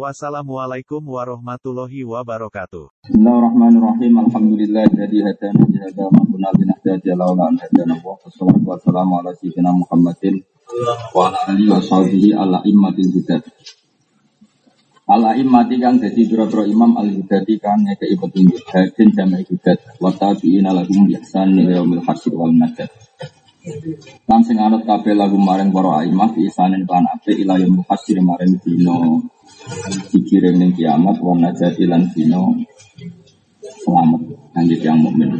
Wassalamualaikum warahmatullahi wabarakatuh. Bismillahirrahmanirrahim. Alhamdulillahilladzi hadana li hadza ma kunna linahtadiya laula an hadana Allah. Wassalatu wassalamu ala sayyidina Muhammadin wa ala alihi wa sahbihi ala immatil hudat. Ala immati kang dadi pira-pira imam al hudati kang ngekeki petunjuk hadin jama'i hudat wa tabi'ina lahum bi ihsan ila yaumil hasyr wal najat. Lan anut kabeh lagu maring para imam bi ihsanin lan apik ila yaumil maring dina dikirim ning kiamat wa najati lan dino selamat kangge yang mukmin.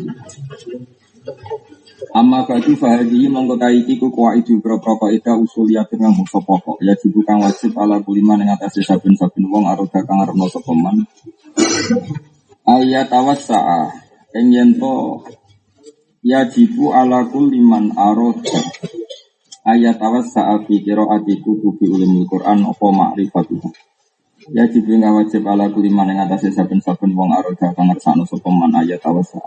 Amma bagi fahadi mongko iki ku itu pro-pro kaidah usuliyatun kang musa pokok ya jibu kang wajib ala kulima ning atase saben-saben wong aroda kang arepno sapa. Ayat awasa ing yen to ya jibu ala kuliman aroda ayat awasa fi qiraati kutubi ulumul Quran apa makrifatuh. Ya jibril nggak wajib ala kuliman yang atasnya saben-saben wong aroda kang ngersakno sapa ayat awasa.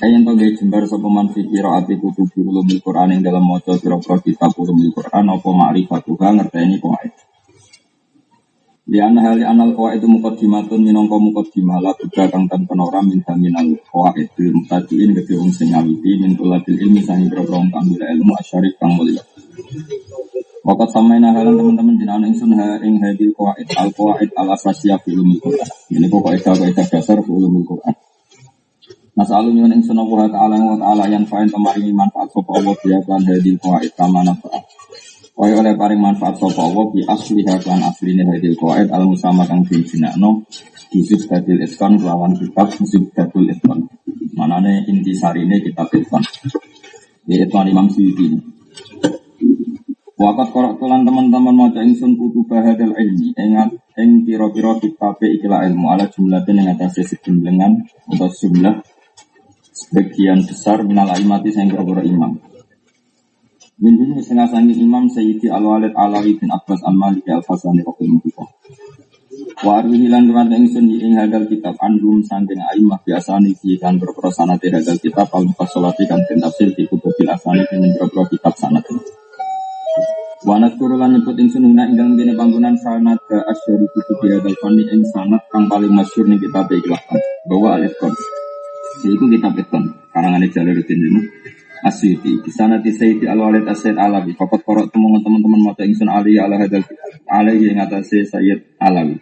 Kayen to ge jembar sapa man fi qiraati kutubi ulumul Quran ing dalam maca pira-pira kitab ulumul Quran apa ma'rifatuha ngerteni qawaid. Di anna hal anal qawaid muqaddimatun minangka muqaddimah la buddha kang tanpa ora min minal qawaid bil mutadiin gede wong sing ngawiti min tulabil ilmi sing kang ilmu asyarif kang mulya. Wakat samaina halan teman-teman jenengan ingsun ha ing hadil qawaid al qawaid al asasiyah fi ulumul Quran. Ini pokok itu kaidah dasar fi ulumul Quran. Nasalu nyuwun ingsun Allah taala wa taala yang fain kemaringi manfaat sapa Allah lan hadil qawaid kama nafa'a. Kaya oleh paring manfaat sapa Allah bi asliha lan asline hadil qawaid al musama kang dijinakno disub dadil iskon lawan kitab disub dadil iskon. Manane inti sarine kitab iskon. Ini Imam Suyuti. Wakat korok tulan teman-teman maca ingsun kutu bahadal ilmi ingat ing pira-pira kitabe ikilah ilmu ala jumlah yang atas sejumlengan atau jumlah sebagian besar minal imati sing pira imam. Min setengah sangi imam Sayyidi Al-Walid Alawi bin Abbas Al-Maliki Al-Fasani Rahimahullah. Wa arwihi lan riwayat ingsun ing hadal kitab andum saking aimah biasa niki kan berpro sanate hadal kitab al-mufasalati kan den tafsir di kutubil asani dengan berpro kitab sanad. Wanat kurulan nyebut ingsun huna ing dalem kene panggonan sanad ke asyari kutu biadal fani ing sanad kang paling masyhur ning kitab ikhlas bahwa kon. Iku kitab ikon karangane Jalaluddin ini. Asyiti di sana di Sayyidi Al Walid Asyid Alawi. Fakat korok teman-teman maca ingsun Ali ala hadal alaihi ing atase Sayyid Alawi.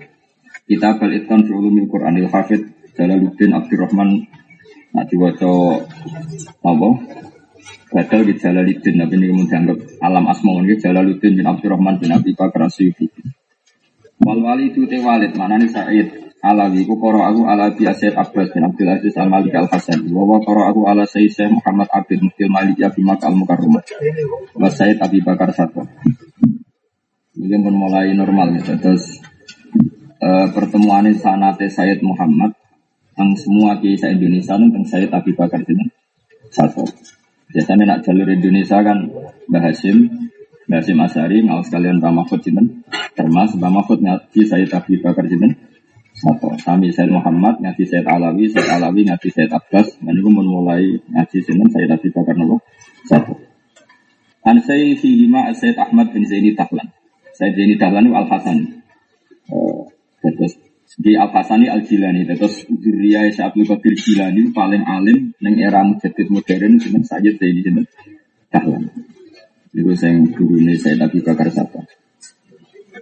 Kitab al itqan fi ulumil Qur'anil Hafid Jalaluddin Abdurrahman Nah diwaca apa? Badal di Jalaluddin, tapi ini kemudian alam asma ini Jalaluddin bin Abdurrahman bin Abi Bakar Asyufi. Wal wali itu te walid, mana nih Said Alawi, ku koro aku ala bi Asyid Abbas bin Abdul Aziz Al Malik Al Hasan. Wawa koro aku ala Sayyid Syekh Muhammad Abid Muftil Malik ya Bimak Al Mukarramah. Wa Sayyid Abi Bakar Sato. Ini pun mulai normal ya, terus uh, pertemuan sanate Sayyid Muhammad yang semua kisah Indonesia tentang Sayyid Abi Bakar ini satu. Biasanya nak jalur Indonesia kan Mbah Hashim, Hashim Asari, mau sekalian Mbah Mahfud Jinten, termasuk Mbah Mahfud ngaji saya Abi Bakar Jinten, satu. Kami Said Muhammad ngaji Said Alawi, Said Alawi ngaji Said Abbas, dan itu mulai ngaji Jinten Said Abi Bakar Nabi, satu. An saya lima Said Ahmad bin Zaini Tahlan. Said Zaini Tahlan itu Al Hasan. Uh, terus di Al Hasani Al Jilani terus Zuriya Syabdul Qadir Jilani paling alim neng era mujaddid modern dengan saja saya di itu saya guru ini saya tapi bakar sapa.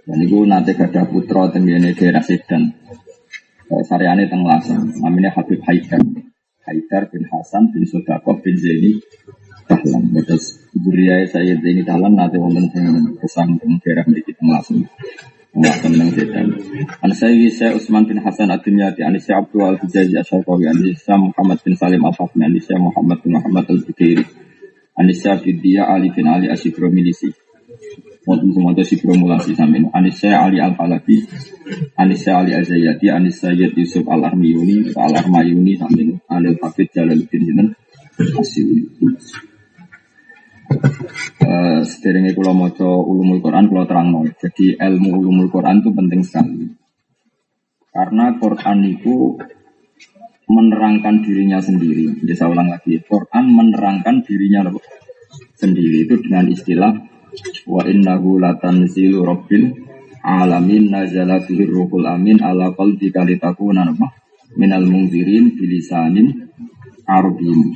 Dan itu nanti ada putra tenggine daerah Sedan. Eh, Saryane teng Lasem. Namanya Habib Haidar. Haidar bin Hasan bin Sodakoh bin Zaini Dahlan. Terus Zuriya saya Zaini Dahlan nanti wonten sing kesang teng daerah mriki teng Lasem. Nggak tenang setan. An saya saya Utsman bin Hasan Ad-Dimyati, an Abdul Al Hijazi Asyarqawi, an saya Muhammad bin Salim Al Fahmi, an saya Muhammad bin Muhammad Al Bukiri, an saya Fidia Ali bin Ali Asyikro Milisi. Wonten semua itu sikromulasi sampeyan. An saya Ali Al Falabi, an saya Ali Azayati, an saya Yusuf Al Armiyuni, Al Armayuni. An Al Hafid Jalaluddin Jinten Asyikro. sederenge kula maca ulumul Quran kula terangno. Jadi ilmu ulumul Quran itu penting sekali. Karena Quran itu menerangkan dirinya sendiri. Jadi saya ulang lagi, Quran menerangkan dirinya sendiri itu dengan istilah wa innahu latanzilu rabbil alamin nazala bihi ruhul amin ala qalbika litakuna minal munzirin bilisanin arabin.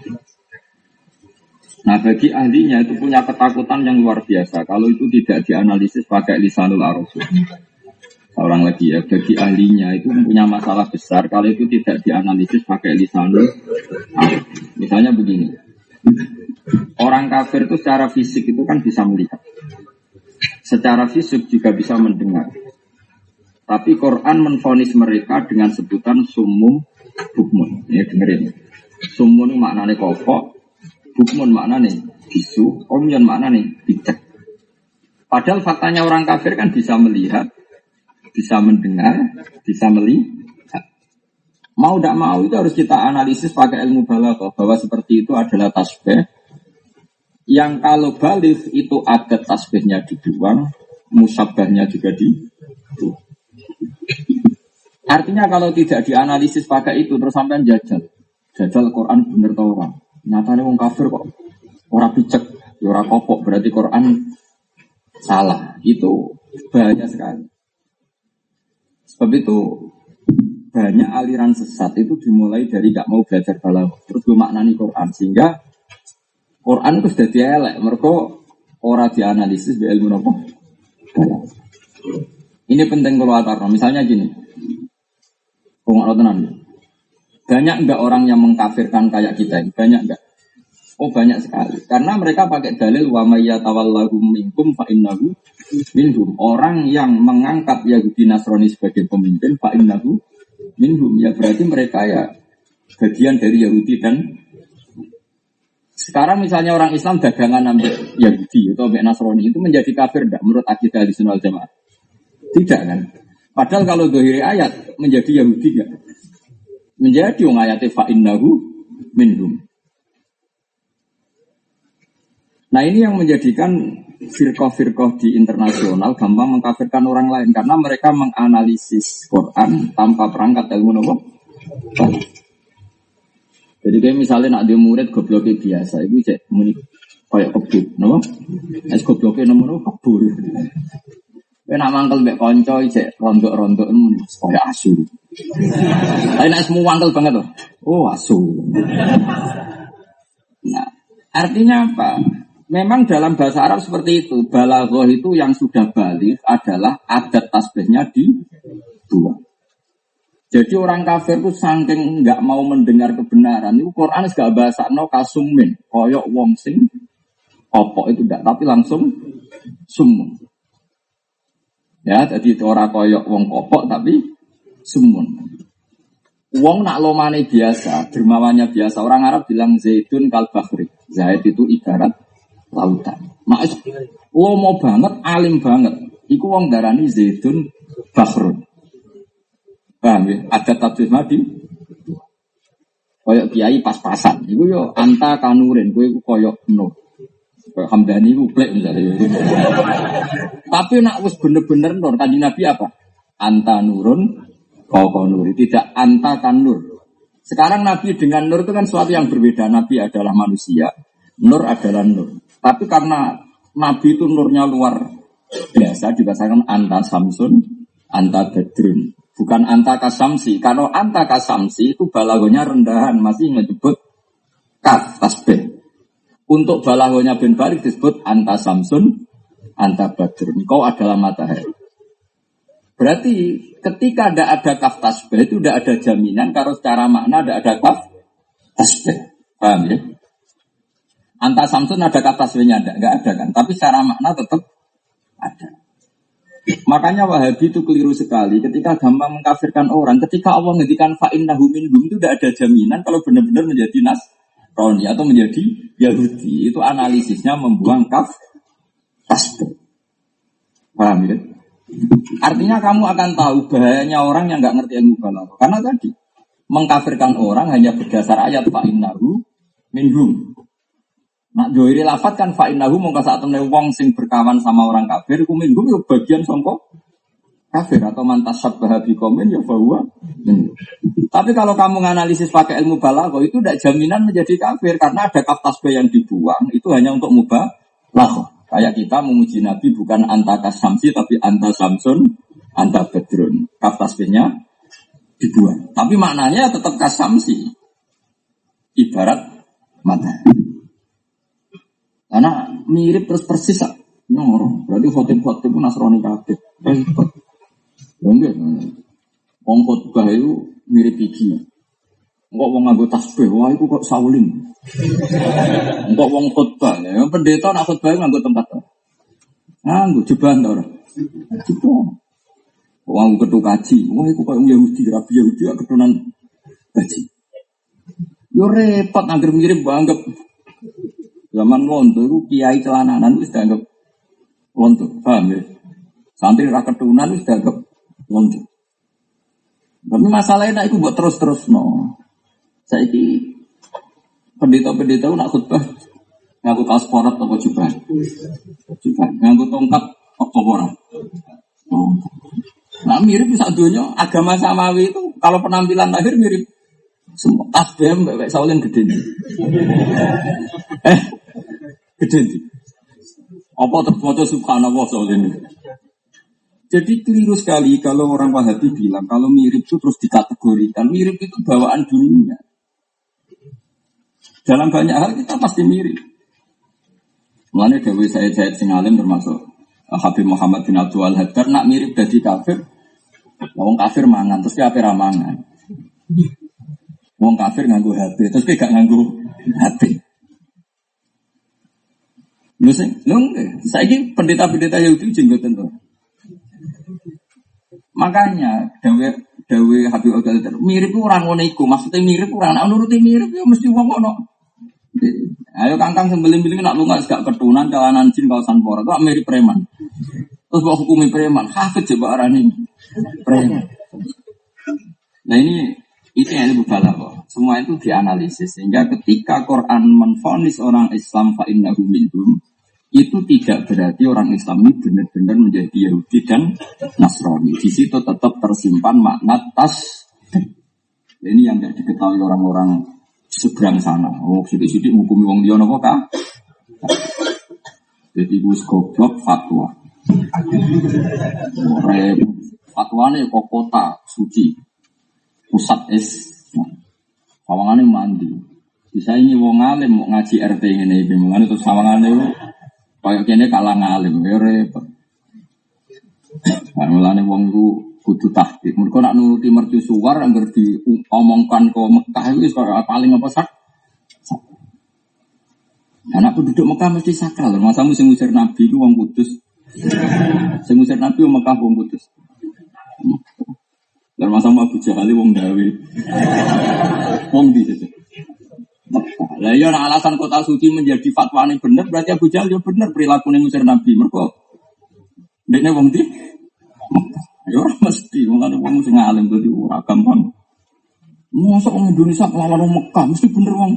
Nah bagi ahlinya itu punya ketakutan yang luar biasa kalau itu tidak dianalisis pakai lisanul arab. Orang lagi ya, bagi ahlinya itu punya masalah besar kalau itu tidak dianalisis pakai lisanul arab. Misalnya begini, orang kafir itu secara fisik itu kan bisa melihat. Secara fisik juga bisa mendengar. Tapi Quran menfonis mereka dengan sebutan sumum bukmun. Ya dengerin. Sumun maknanya kopok, Bukmun mana nih? Bisu. Omyon mana nih? Bijak. Padahal faktanya orang kafir kan bisa melihat, bisa mendengar, bisa melihat. Mau tidak mau itu harus kita analisis pakai ilmu balaghah bahwa seperti itu adalah tasbih yang kalau balik itu adat tasbihnya dibuang, musabahnya juga di Artinya kalau tidak dianalisis pakai itu terus sampai jajal. Jajal Quran bener tau orang. Nyatanya wong kafir kok orang picek, ya orang kopok berarti Quran salah. Itu banyak sekali. Sebab itu banyak aliran sesat itu dimulai dari gak mau belajar balaghah terus gue maknani Quran sehingga Quran itu sudah dielek. Mereka orang dianalisis di ilmu apa ini penting kalau atar misalnya gini. Tenang banyak enggak orang yang mengkafirkan kayak kita ini? Banyak enggak? Oh banyak sekali. Karena mereka pakai dalil wa mayyatawallahu minkum fa innahu minhum. Orang yang mengangkat Yahudi Nasrani sebagai pemimpin fa innahu minhum. Ya berarti mereka ya bagian dari Yahudi dan sekarang misalnya orang Islam dagangan ambil Yahudi atau ambil Nasrani itu menjadi kafir enggak menurut akidah di jamaah? Tidak kan? Padahal kalau dohiri ayat menjadi Yahudi enggak? menjadi ayate fa innahu minhum. Nah ini yang menjadikan firqah-firqah di internasional gampang mengkafirkan orang lain karena mereka menganalisis Quran tanpa perangkat ilmu nopo. Jadi kayak misalnya nak dia murid gobloknya biasa, itu cek muni kayak kebun, nopo? Es gobloknya nomor kebun. Kena mangkel mbek konco cek rondok-rondok muni kayak asu. Tapi nak semua wangkel banget tuh. Oh asu. Nah, artinya apa? Memang dalam bahasa Arab seperti itu. Balaghah itu yang sudah balik adalah adat tasbihnya di dua. Jadi orang kafir itu saking nggak mau mendengar kebenaran. Itu Quran gak bahasa no kasumin. Koyok wong sing opok itu tidak, tapi langsung sumun. Ya, jadi itu orang koyok wong kopok tapi sumun. Wong nak lomane biasa, dermawannya biasa. Orang Arab bilang zaitun kal bakhri. Zait itu ibarat lautan. Mak lomo banget, alim banget. Iku wong darani zaitun bakhrun. Paham ya? Ada tafsir madi. Koyok kiai pas-pasan. Iku yo anta kanurin. Kowe iku koyok no. Koyok Hamdani iku plek misalnya. Tapi nak wis bener-bener nur. Kanji Nabi apa? Anta nurun Kau nuri, tidak anta kan nur. Sekarang Nabi dengan nur itu kan sesuatu yang berbeda. Nabi adalah manusia, nur adalah nur. Tapi karena Nabi itu nurnya luar biasa, dibahasakan anta samsun, anta bedrun. Bukan anta kasamsi. Kalau anta kasamsi itu balagonya rendahan, masih menyebut kaf tasbih. Untuk balagonya bin Balik disebut anta samsun, anta badrun. Kau adalah matahari. Berarti ketika tidak ada kaf tasbih itu tidak ada jaminan kalau secara makna tidak ada kaf tasbih. Paham ya? Anta Samsun ada kaf tasbihnya ada, nggak ada kan? Tapi secara makna tetap ada. Makanya Wahabi itu keliru sekali ketika gampang mengkafirkan orang. Ketika Allah ngedikan fa'in nahumin itu tidak ada jaminan kalau benar-benar menjadi nas Roni atau menjadi Yahudi. Itu analisisnya membuang kaf tasbih. Paham ya? Artinya kamu akan tahu bahayanya orang yang nggak ngerti ilmu balaghah. Karena tadi mengkafirkan orang hanya berdasar ayat fa'innahu minhum. Nak joiri lafat kan fa'inahu mongko saat temen wong sing berkawan sama orang kafir kumin gue yo bagian songko kafir atau mantas sabbaha komen ya bahwa tapi kalau kamu menganalisis pakai ilmu balago itu tidak jaminan menjadi kafir karena ada kaf tasbih yang dibuang itu hanya untuk mubah laho kayak kita memuji nabi bukan anta kasamsi tapi anta samsun anta bedrun kaf tasbihnya dibuang. Tapi maknanya tetap kasamsi. Ibarat mata karena mirip terus persis ah. Nyoro. Berarti khotib-khotib pun Nasrani kabeh. Repot. Wong khotbah itu mirip iki. Enggak wong nganggo tasbih, wah itu kok saulin. Enggak wong khotbah, ya pendeta nak khotbah nganggo tempat. Nganggo jeban to ora. Jeban. Wong ketu kaji, wah itu kok Yahudi, Rabi Yahudi keturunan kaji. Yo repot angger mirip banget Zaman lonto itu kiai celananan itu sudah anggap lonto, paham ya? Santri raketunan itu sudah anggap lonto. Tapi masalahnya itu buat terus-terus no. Saya ini pendeta-pendeta nak khutbah ngaku kaos porat atau jubah, jubah, ngaku tongkat apa. Oh. Nah mirip dunia agama samawi itu kalau penampilan lahir mirip semua tasbih mbak Saulin gede eh Gede nih. Apa terbaca subhanallah soal ini. Jadi keliru sekali kalau orang Wahabi bilang kalau mirip itu terus dikategorikan. Mirip itu bawaan dunia. Dalam banyak hal kita pasti mirip. Mulanya Dewi saya Said Singalim termasuk Habib Muhammad bin Abdul Al Haddar nak mirip dari kafir. Wong kafir mangan terus kafir mangan. Wong kafir nganggu HP terus kayak gak nganggu HP. Lu sing, lu saya ini pendeta-pendeta Yahudi jenggot tentu. Makanya dawe dawe Habib Abdul mirip orang ngono maksudnya mirip orang nak nuruti mirip ya mesti wong ono. Ayo kangkang sembelih beli nak lu nggak gak ketunan jalanan jin kawasan pora, kok mirip preman. Terus bawa hukumi preman, hafid coba arani preman. Nah ini itu yang kok. Semua itu dianalisis sehingga ketika Quran menfonis orang Islam fa innahu minhum itu tidak berarti orang Islam ini benar-benar menjadi Yahudi dan Nasrani. Di situ tetap tersimpan makna tas. Ini yang tidak diketahui orang-orang seberang sana. Oh, sidik-sidik menghukumi wong dia nopo kah? Jadi gue goblok fatwa. Fatwa kok kota suci pusat es. Sawangannya mandi. Bisa ini wong alim mau ngaji RT ini, gimana terus sawangannya itu kayak kene kalah ngalim, ya repot. Nah, mulane wong ku kudu tahqiq. Mergo nak nuruti mercusuar anggar diomongkan ke Mekah itu paling apa sak? Anak penduduk Mekah mesti sakral. Masa musim usir Nabi itu wong kudus. Sing Nabi wong Mekah wong kudus. Dan masa mau Abu Jahali wong gawe. Wong di situ. Lah iya alasan kota suci menjadi fatwa ini benar berarti Abu Jahal ya perilaku ini ngusir Nabi. Mereka Dene wong di Ya orang mesti wong ada wong sing alim dadi ora gampang. Masa wong Indonesia melawan wong Mekah mesti bener wong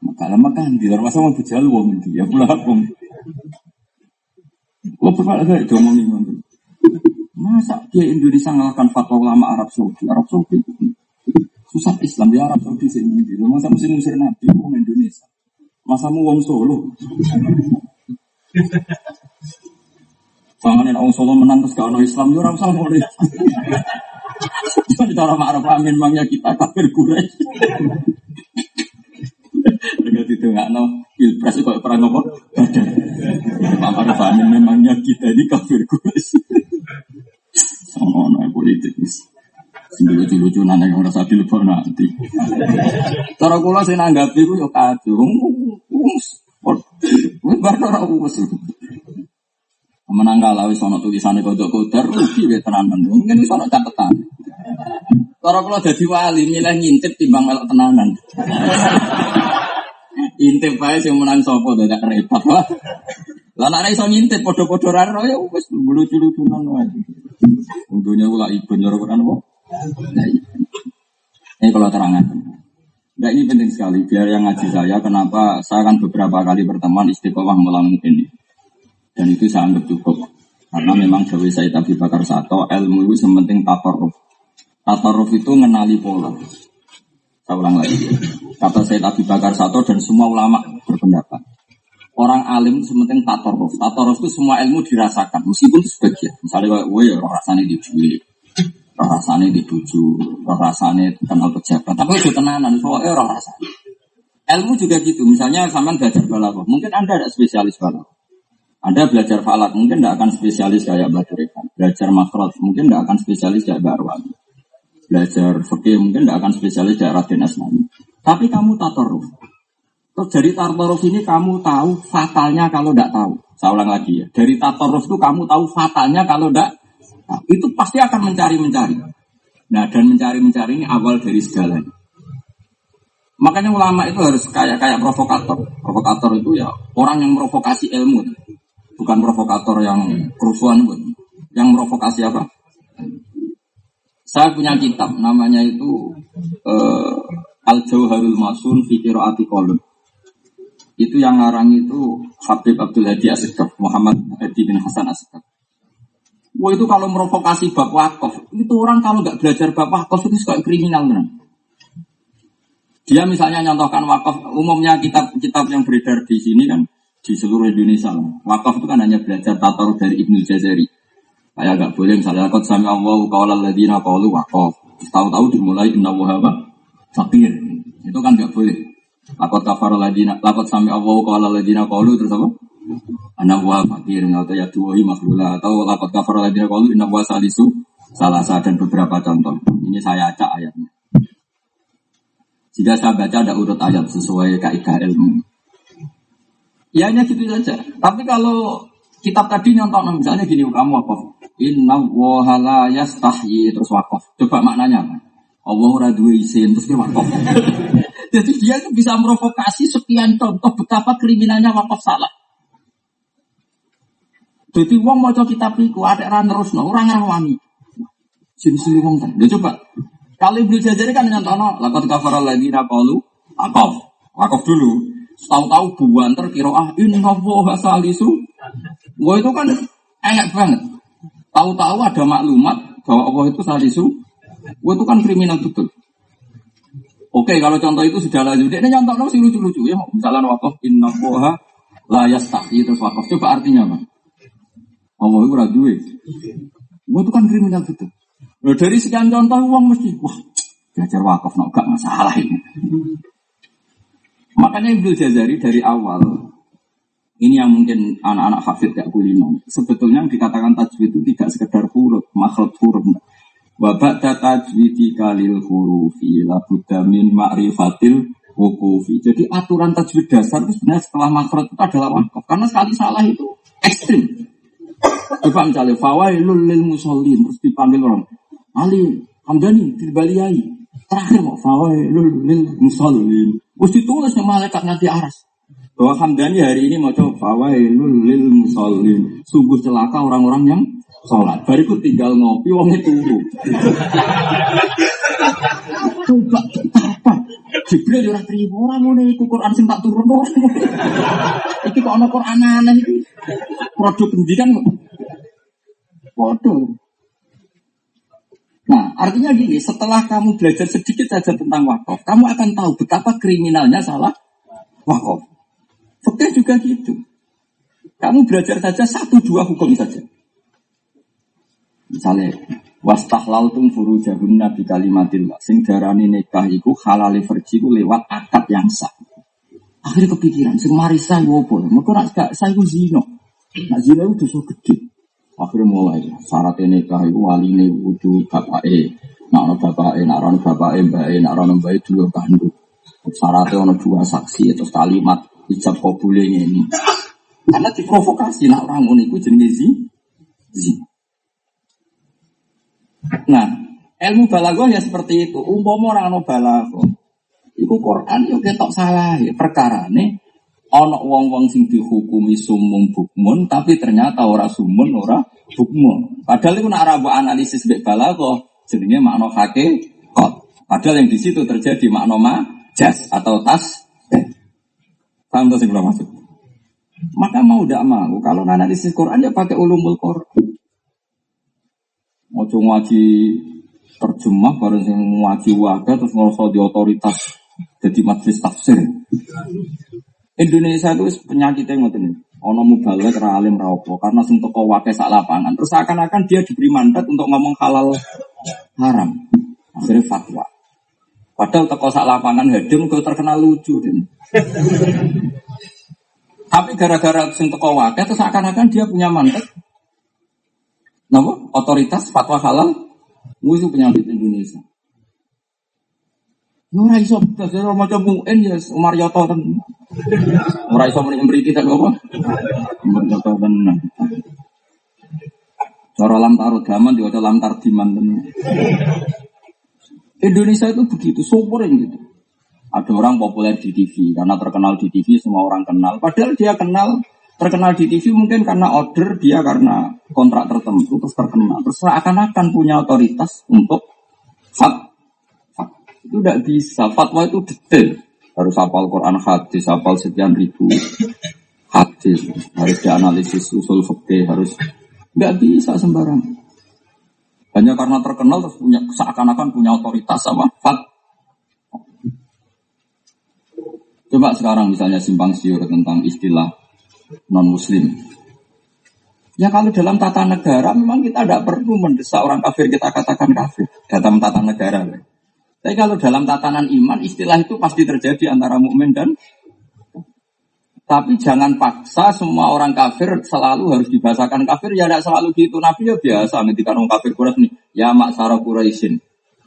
Mekah lah Mekah di luar masa wong Abu Jahal wong ndi ya pula wong. Kok pernah ada itu ngomong Masa dia Indonesia ngalahkan fatwa ulama Arab Saudi? Arab Saudi susah Islam di Arab Saudi sini. Masa mesti musir Nabi orang Indonesia. Masa mu wong Solo. Jangan orang Solo menang terus kalau Islam, ya orang Solo boleh. Jadi orang Arab amin mangnya kita kafir Quraisy. Dengan itu nggak no pilpres itu perang apa? Arab amin memangnya ini kafir Quraisy. Oh, no, politik Sing lucu-lucu nana yang merasa telepon nanti. Cara kula saya nanggapi ku yo kacau. Wis bar ora wis. Menang kalah wis ana tulisane kodok kodar rugi wae tenanan. Mungkin wis ana catatan. Cara kula dadi wali milih ngintip timbang melok tenanan. Intip bae sing menang sapa dadak repot lah. Lah nek iso ngintip padha-padha ra ya wis lucu-lucunan wae. Untungnya kula ibu nyuruh kan apa? Ini kalau terangan. Nah ini penting sekali, biar yang ngaji saya, kenapa saya akan beberapa kali berteman istiqomah melamun ini. Dan itu saya anggap cukup. Karena memang Dewi Said Abi Bakar Sato, ilmu itu sementing tatoruf. Tatoruf itu mengenali pola. Saya ulang lagi. Kata Said Abi Bakar Sato dan semua ulama berpendapat. Orang alim sementing tatoruf. Tatoruf itu semua ilmu dirasakan, meskipun itu sebagian. Misalnya, gue ya rasanya di rasane di bojo, rasane kenal pejabat. Tapi itu tenanan, soalnya roh rasane. Ilmu juga gitu. Misalnya sampean belajar balaghah, mungkin Anda ada spesialis balaghah. Anda belajar falak, mungkin tidak akan spesialis kayak Mbak. Belajar makhraj, mungkin tidak akan spesialis kayak Mbak. Belajar fikih, mungkin tidak akan spesialis kayak Raden Asnani. Tapi kamu tatoruf. Terus dari tatoruf ini kamu tahu fatalnya kalau tidak tahu. Saya ulang lagi ya. Dari tatoruf itu kamu tahu fatalnya kalau tidak Nah, itu pasti akan mencari-mencari. Nah, dan mencari-mencari ini awal dari segalanya. Makanya ulama itu harus kayak kayak provokator. Provokator itu ya orang yang provokasi ilmu, bukan provokator yang kerusuhan, yang provokasi apa? Saya punya kitab, namanya itu uh, Al Jauharul Masun Fikiro Atikolun. Itu yang ngarang itu Habib Abdul Hadi Asgaf, Muhammad Hadi bin Hasan Asgaf. Wah itu kalau merovokasi bab wakaf, itu orang kalau nggak belajar bab wakaf itu suka kriminal benar. Dia misalnya nyontohkan wakaf, umumnya kitab-kitab yang beredar di sini kan di seluruh Indonesia. Wakaf itu kan hanya belajar tatar dari Ibnu Jazari. Kayak nggak boleh misalnya kot sami Allah kaulah ladina kaulu wakaf. Tahu-tahu dimulai inna wahaba fakir. Itu kan nggak boleh. Lakot kafar ladina, lakot sami Allah kaulah ladina kaulu terus apa? anak wa fakir atau ya tuwai makhlula atau lapat kafar ladina kalu inna wa salisu salah dan beberapa contoh. Ini saya acak ayatnya. Jika saya baca ada urut ayat sesuai kaidah ilmu. Ya hanya gitu saja. Tapi kalau kitab tadi nyontok misalnya gini kamu apa? Inna wa la yastahyi terus wakaf. Coba maknanya apa? Allah ora terus dia wakaf. Jadi dia itu bisa merovokasi sekian contoh betapa kriminalnya wakaf salah. Jadi wong maca kitab iku ada ran terusno, ora ngrawani. Sini-sini wong kan. Coba. Kalau Ibnu Jazari kan nyantono, laqad kafara alladziina qalu aqaf. Wakaf dulu. Tahu-tahu buanter ah ini Allah salisu. Wah itu kan enak banget. Tahu-tahu ada maklumat bahwa Allah itu salisu. Wah itu kan kriminal betul. Oke, kalau contoh itu sudah lanjut. Ini nyontok sih lucu-lucu ya. Misalnya wakaf inna boha la yastahi terus wakaf. Coba artinya apa? Allah itu duwe. Wah itu kan kriminal gitu. Loh, dari sekian contoh uang mesti wah belajar wakaf no masalah ini. Makanya Ibnu Jazari dari awal ini yang mungkin anak-anak hafid gak kulino. Sebetulnya yang dikatakan tajwid itu tidak sekedar huruf, makhluk huruf. Wabak tajwidi kalil hurufi labudda min ma'rifatil wukufi. Jadi aturan tajwid dasar itu sebenarnya setelah makhluk itu adalah wakaf. Karena sekali salah itu ekstrim. Coba misalnya fawailul lil musallin terus dipanggil orang. Ali Hamdani dibaliai. Terakhir mau fawailul lil musallin. Terus ditulis sama malaikat nanti aras. Bahwa Hamdani hari ini mau coba fawailul lil musallin. Sungguh celaka orang-orang yang sholat. Bariku tinggal ngopi, wong itu turu. Coba apa? Jibril ora trimo ora ngene iku Quran sing tak turun. Iki kok ana Quran aneh iki. Produk pendidikan Waduh. Nah, artinya gini, setelah kamu belajar sedikit saja tentang wakaf, kamu akan tahu betapa kriminalnya salah wakaf. Fakir juga gitu. Kamu belajar saja satu dua hukum saja. Misalnya, wastahlal tum furu jahun nabi kalimatillah. Sing darani nikah iku halali verji lewat akad yang sah. Akhirnya kepikiran, sing marisa wopo. Mereka nak gak saya zino. Nak zino itu dosa gede. Akhirnya mulai syarat nikah itu wali ini kudu bapak e. Nak ono bapak e, nak ono bapak e, mbak e, nak ono e dua kandu. Syaratnya ono dua saksi atau kalimat ijab kabule ini. Karena diprovokasi nak orang ngono iku jenenge. Nah, ilmu balaghah ya seperti itu. Umpama orang ono balaghah, iku Quran yo ketok salah ya perkara nih ono wong-wong sing dihukumi sumum bukmun tapi ternyata ora sumun ora bukmun. Padahal itu nak rabu analisis bek balago jenenge makna kot. Padahal yang di situ terjadi makna ma jas atau tas. Paham tuh sih maksud? Maka mau tidak mau, kalau analisis Quran ya pakai ulumul Quran. Mau ngaji terjemah bareng sing ngaji waga terus ngerasa di otoritas jadi majelis tafsir. Indonesia itu penyakitnya ngoten Ono mubalek ra alim ra karena sing teko wae sak lapangan. Terus seakan-akan dia diberi mandat untuk ngomong halal haram. Akhirnya fatwa. Padahal teko sak lapangan hadim kok terkenal lucu. Den. Tapi gara-gara sing teko wae terus seakan-akan dia punya mandat. Napa? Otoritas fatwa halal musuh penyakit Indonesia. Ora iso dasar maca muen ya Umar Yoto kan. Ora iso muni mriki tak apa? Berkata tenan. Cara lam tarut gaman diwaca lam tardiman tenan. Indonesia itu begitu, yang gitu. Ada orang populer di TV karena terkenal di TV semua orang kenal. Padahal dia kenal terkenal di TV mungkin karena order dia karena kontrak tertentu terus terkenal. Terus seakan-akan punya otoritas untuk fat, fat. Itu tidak bisa. Fatwa itu detail harus hafal Quran hadis, hafal sekian ribu hadis, harus dianalisis usul fikih, harus nggak bisa sembarang. Hanya karena terkenal terus punya seakan-akan punya otoritas sama fat. Coba sekarang misalnya simpang siur tentang istilah non muslim. Ya kalau dalam tata negara memang kita tidak perlu mendesak orang kafir kita katakan kafir. Dalam tata negara. Tapi kalau dalam tatanan iman istilah itu pasti terjadi antara mukmin dan tapi jangan paksa semua orang kafir selalu harus dibahasakan kafir. Ya tidak selalu gitu. Nabi ya biasa ketika orang kafir Quraisy nih. Ya mak sarah Quraisyin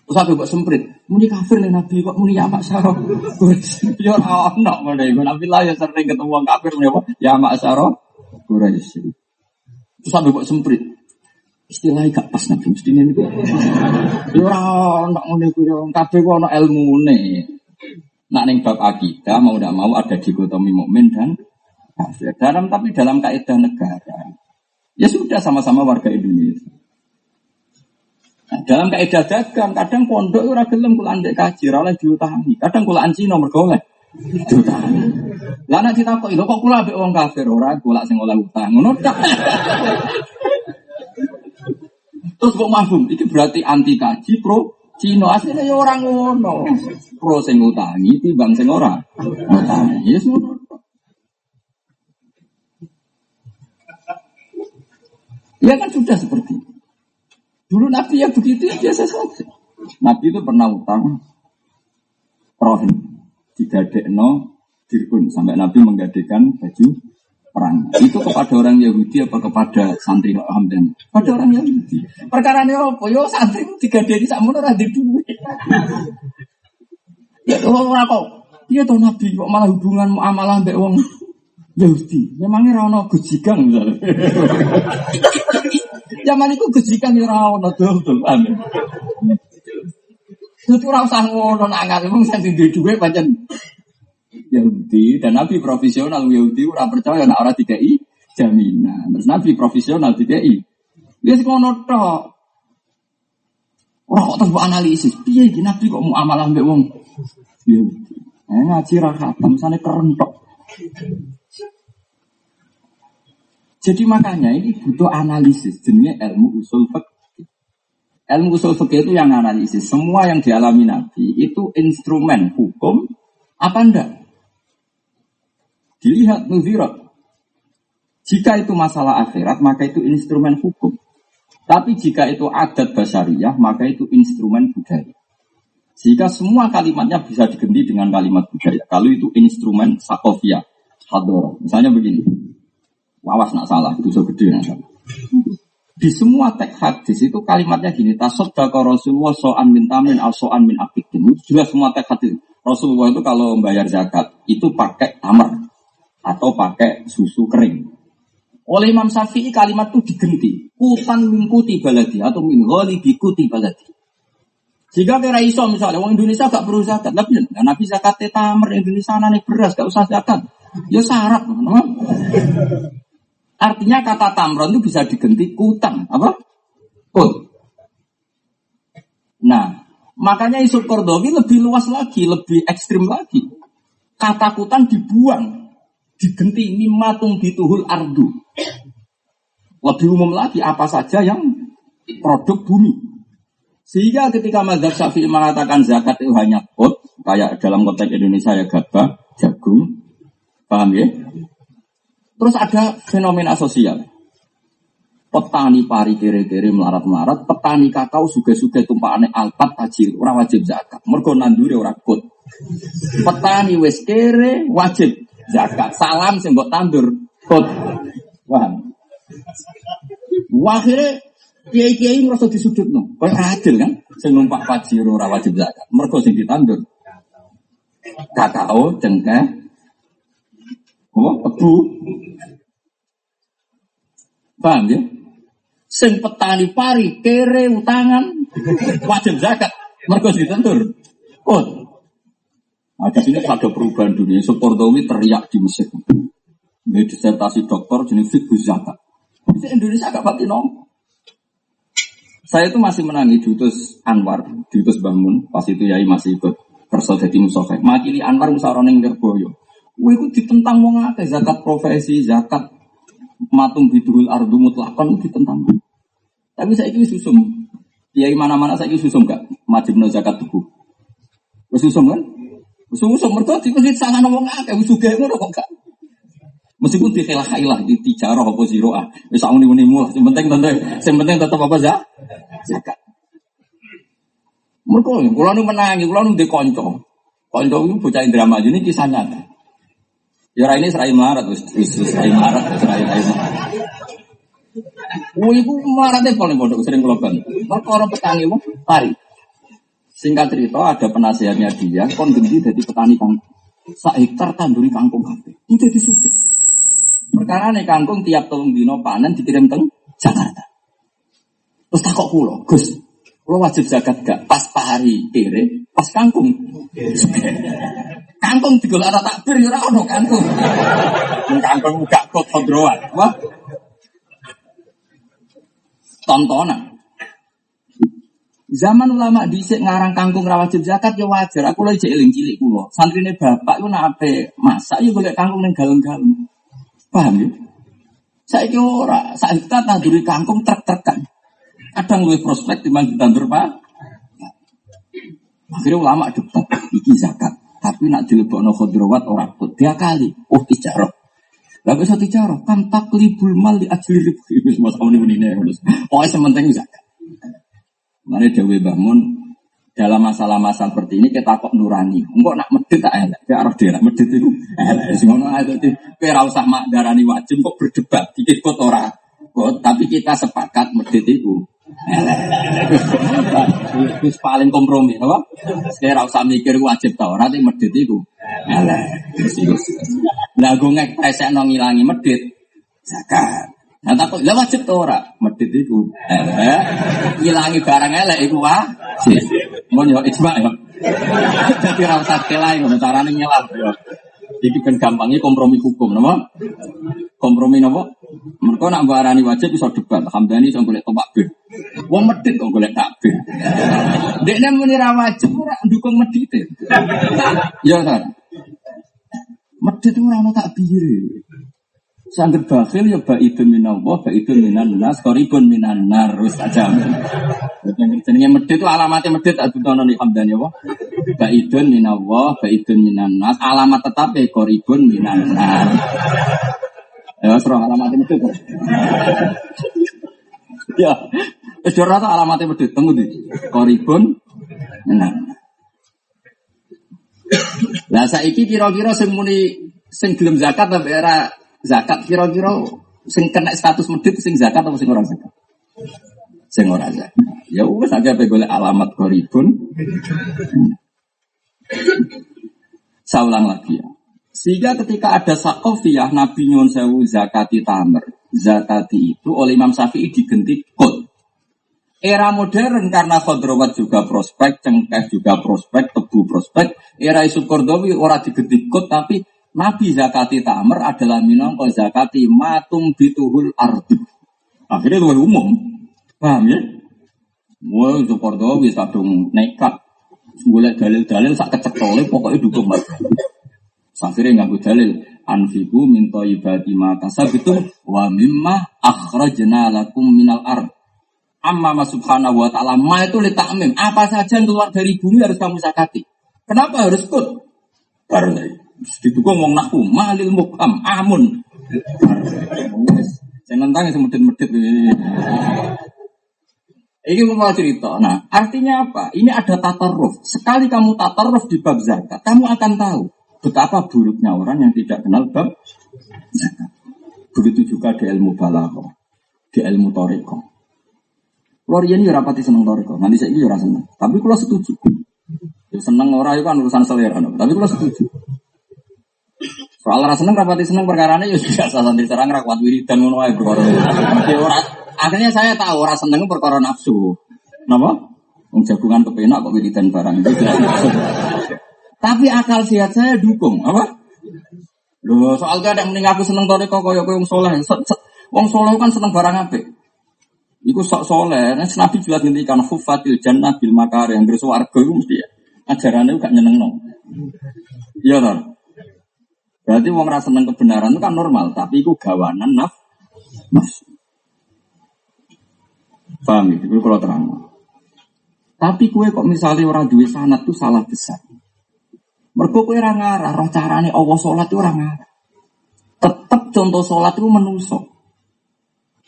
terus aku buat semprit muni kafir nih nabi kok muni ya mak sarah Quraisyin ya orang mana ibu nabi lah ya sering ketemu orang kafir muni apa? Ya mak sarah Quraisyin terus aku buat semprit istilahnya gak pas nabi mesti ini kok ya orang nak ngono iku ya. Kabeh kok ana ilmune. Nak ning bab akidah mau tidak mau ada dikotomi mukmin dan kafir. Dalam tapi dalam kaidah negara. Ya sudah sama-sama warga Indonesia Dalam kaidah dagang, kadang pondok ora gelem kula andek kaji, ora oleh diutangi. Kadang kula anci nomor golek. Diutangi. Lah nek ditakoki, lho kok kula ambek wong kafir ora kula sing oleh utang. Ngono. Terus kok mafhum? Iki berarti anti kaji pro Cina aslinya ya orang ngono. Pro sing utangi timbang sing ora. Utangi. Ya ngono. Ya kan sudah seperti itu. Dulu Nabi ya begitu ya biasa saja. Nabi itu pernah utang rohin. Digadekno dirkun. Sampai Nabi menggadekan baju perang. Itu kepada orang Yahudi apa kepada santri Hamdan? Pada orang Yahudi. Perkara ini apa? Yo santri tiga sama orang di duit. ya orang kok. Iya tuh Nabi kok malah hubungan muamalah mbak wong Yahudi. Memangnya rano gejikan misalnya. Zaman itu gejikan ya rano tuh tuh aneh. Itu ora usah ngono nak ngal mung sing duwe pancen Yahudi dan Nabi profesional Yahudi ora percaya nak ora dikai jaminan. Terus Nabi profesional dikai. Sing ngono tok. Ora kok terus analisis. Piye iki Nabi kok mau amalah mbek wong Yahudi. Eh ngaji ra khatam sane kerentok. Jadi makanya ini butuh analisis jenenge ilmu usul fikih. Ilmu usul fikih itu yang analisis semua yang dialami Nabi itu instrumen hukum apa enggak? Dilihat nuzirat. Jika itu masalah akhirat, maka itu instrumen hukum. Tapi jika itu adat basariyah, maka itu instrumen budaya. Jika semua kalimatnya bisa diganti dengan kalimat budaya. Kalau itu instrumen sakofia, hadoro. Misalnya begini. Wawas nak salah, itu gede nak salah. Di semua teks hadis itu kalimatnya gini, tasoddaka Rasulullah so'an min tamin al so'an min. Itu jelas semua teks hadis. Rasulullah itu kalau membayar zakat, itu pakai tamar atau pakai susu kering. Oleh Imam Syafi'i kalimat itu digenti. Kutan mingkuti baladi atau min bikuti baladi. Jika kira iso misalnya, orang Indonesia gak perlu zakat, tapi ya, Nabi zakat tamer Indonesia naik beras gak usah zakat. Ya syarat? Artinya kata tamron itu bisa diganti kutan, apa? Kut. Nah, Makanya isu Kordowi lebih luas lagi, lebih ekstrim lagi. Katakutan dibuang, digenti mimatung dituhul ardu. Lebih umum lagi apa saja yang produk bumi. Sehingga ketika Mazhab Syafi'i mengatakan zakat itu hanya kot, kayak dalam konteks Indonesia ya gabah, jagung, paham ya? Terus ada fenomena sosial. Petani pari kere-kere melarat-melarat, petani kakao suge-suge tumpakane alpat tajir, ora wajib zakat. Mergo nandure ora kut. Petani wis kere wajib zakat. Salam sing mbok tandur kut. Wah. Akhirnya kiai-kiai merasa disudutno. Kok adil kan? Sing numpak pajero ora wajib zakat. Mergo sing ditandur kakao, cengkeh, oh, tebu, Paham ya? Sing petani pari kere utangan wajib zakat. Mergo ditentur. Kot. Nah, di sini ada perubahan dunia. Supordowi teriak di Mesir. Ini disertasi dokter jenis fikus zakat. Di Indonesia agak pati nom. Saya itu masih menangi Dutus Anwar, Dutus Bangun, pas itu Yai masih ikut kerso jadi musafir. Makili Anwar musaroning derboyo. Wih, itu ditentang mau ngake zakat profesi, zakat matung bidul ardu mutlakon ditentang. Tapi saya ini susum. Kiai mana-mana saya ini susum gak? no zakat tubuh. Susum kan? Susum mertua di masjid sana ngomong akeh usuge ngono kok gak. Meskipun di khilah khilah di tijarah apa ziroah. Wis uni uni mulah. Yang penting tentu, yang penting tetap apa sih? Zakat. Mereka, kalau nu menangi, kalau nu dikonco. Konco itu bocah drama ini kisah. Ya ini serai marat, wis serai marat, serai marat. Wih, itu maratnya paling bodoh, sering kalau orang petani mau pari. Singkat cerita, ada penasihatnya dia, kon ganti jadi petani kangkung. Sak hektar tanduri kangkung kafe. Itu jadi suke. Perkara nih kangkung tiap tolong dino panen dikirim teng Jakarta. Terus takut pulau, Gus, lo wajib zakat gak? Pas pari kere, pas kangkung. Kangkung digolek ana takbir ya ora ono kangkung. Kangkung gak kok kodroan. Wah. Tontonan. Zaman ulama dhisik ngarang kangkung ra wajib zakat ya wajar. Aku lagi eling cilik kula. Santrine bapak ku nak ape masak ya golek kangkung ning galung-galung. Paham ya? Saiki ora, saiki kita tanduri kangkung trek-trekan. Kadang luwih prospek timbang ditandur Pak. Akhirnya ulama debat, iki zakat. Tapi nak dilebokno khudrawat ora put. Dia kali. Oh tijarah. Lah bisa tijarah kan taklibul mal di ajli ribu. Wis ini menine wis. Pokoke sementing zakat. Mane dewe bangun dalam masalah-masalah seperti ini kita kok nurani. Enggak nak medit tak elek. Kayak arah dia medit itu elek. Sing ngono ae dadi kowe usah mak darani wajib kok berdebat dikit kok ora. Kok tapi kita sepakat medit itu Wis paling kompromi, apa? Saya usah mikir wajib tau, nanti medit itu. Elek. Lah gue ngepresekno ngilangi medit. Zakat. Nah takut lah wajib tau ora? Medit itu. Elek. Ngilangi barang elek iku wajib. Mau yo ijma ya. Jadi ora usah kelai ngono carane nyelam yo. Iki kan gampangnya kompromi hukum, nama? Kompromi nama? Mereka nak barani wajib bisa debat. Hamdani bisa boleh topak bir. Wong medit kok boleh takbir. Dia muni ra wajib ora dukung medit. Ya kan. Medit ora ono takbir. Sangger bakhil ya baidun minallah, baidun minan nas, koribun minan nar, wis aja. Jenenge medit itu alamatnya medit adu tono nih hamdani apa? Baidun minallah, baidun minan nas, alamat tetap ya koribun minan nar. Ya, serah alamatnya medit. Ya, wis rata alamatnya medit temu di koribun minan. Lah saiki kira-kira sing muni sing gelem zakat tapi era zakat kira-kira sing kena status medit sing zakat atau sing ora zakat? Sing ora zakat. Ya wis aja pe golek alamat koribun. Saya ulang lagi ya. Sehingga ketika ada sakofiyah Nabi nyuwun sewu zakati tamer. Zakati itu oleh Imam Syafi'i digenti kod. Era modern karena khodrowat juga prospek, cengkeh juga prospek, tebu prospek. Era isu kordowi ora digenti kod tapi Nabi zakati tamer adalah minangka zakati matum bituhul ardu. Akhirnya lebih umum. Paham ya? Wah, itu Kordowi kadung nekat. Golek dalil-dalil sak kecekole pokoknya dukung mas. Akhirnya nganggo dalil anfiku minta ibadi ma kasabitum wa mimma akhrajna lakum minal ard. Amma ma subhanahu wa ta'ala ma itu litakmim. Apa saja yang keluar dari bumi harus kamu sakati. Kenapa harus kut? Karena didukung ngomong nahu malil mukam amun. Saya nentang yang medit-medit. Ini mau cerita. Nah, artinya apa? Ini ada tatarruf. Sekali kamu tatarruf di bab zakat, kamu akan tahu betapa buruknya orang yang tidak kenal bab. Begitu juga di ilmu balaghah, di ilmu toriko. Luar ini rapati seneng toriko. Nanti saya ini seneng. Tapi kalau setuju. Ya, seneng orang itu kan urusan selera. Tapi kalau setuju. Soal rasa seneng rapati seneng perkara ini ya biasa santri serang rakwat wiridan ngono ae perkara. Akhirnya saya tahu orang seneng perkara nafsu. Napa? Wong jagungan kepenak kok wiridan barang. Tapi akal sehat saya dukung, apa? Loh, soal gak ada mending aku seneng toriko kaya kaya wong soleh. Wong soleh kan seneng barang apik. Iku sok soleh. Nah, Nabi jelas ngendikan hufatil jannah bil makar yang warga itu mesti ya. Ajarannya gak nyeneng no. Iya. Berarti wong rasa seneng kebenaran itu kan normal, tapi itu gawanan naf nafsu. Paham ya? Itu kalau terang. Tapi kue kok misalnya orang duit sanat tuh salah besar. Mereka kue orang ngarah, roh carane Allah sholat itu orang ngarah. Tetap contoh sholat itu menusuk.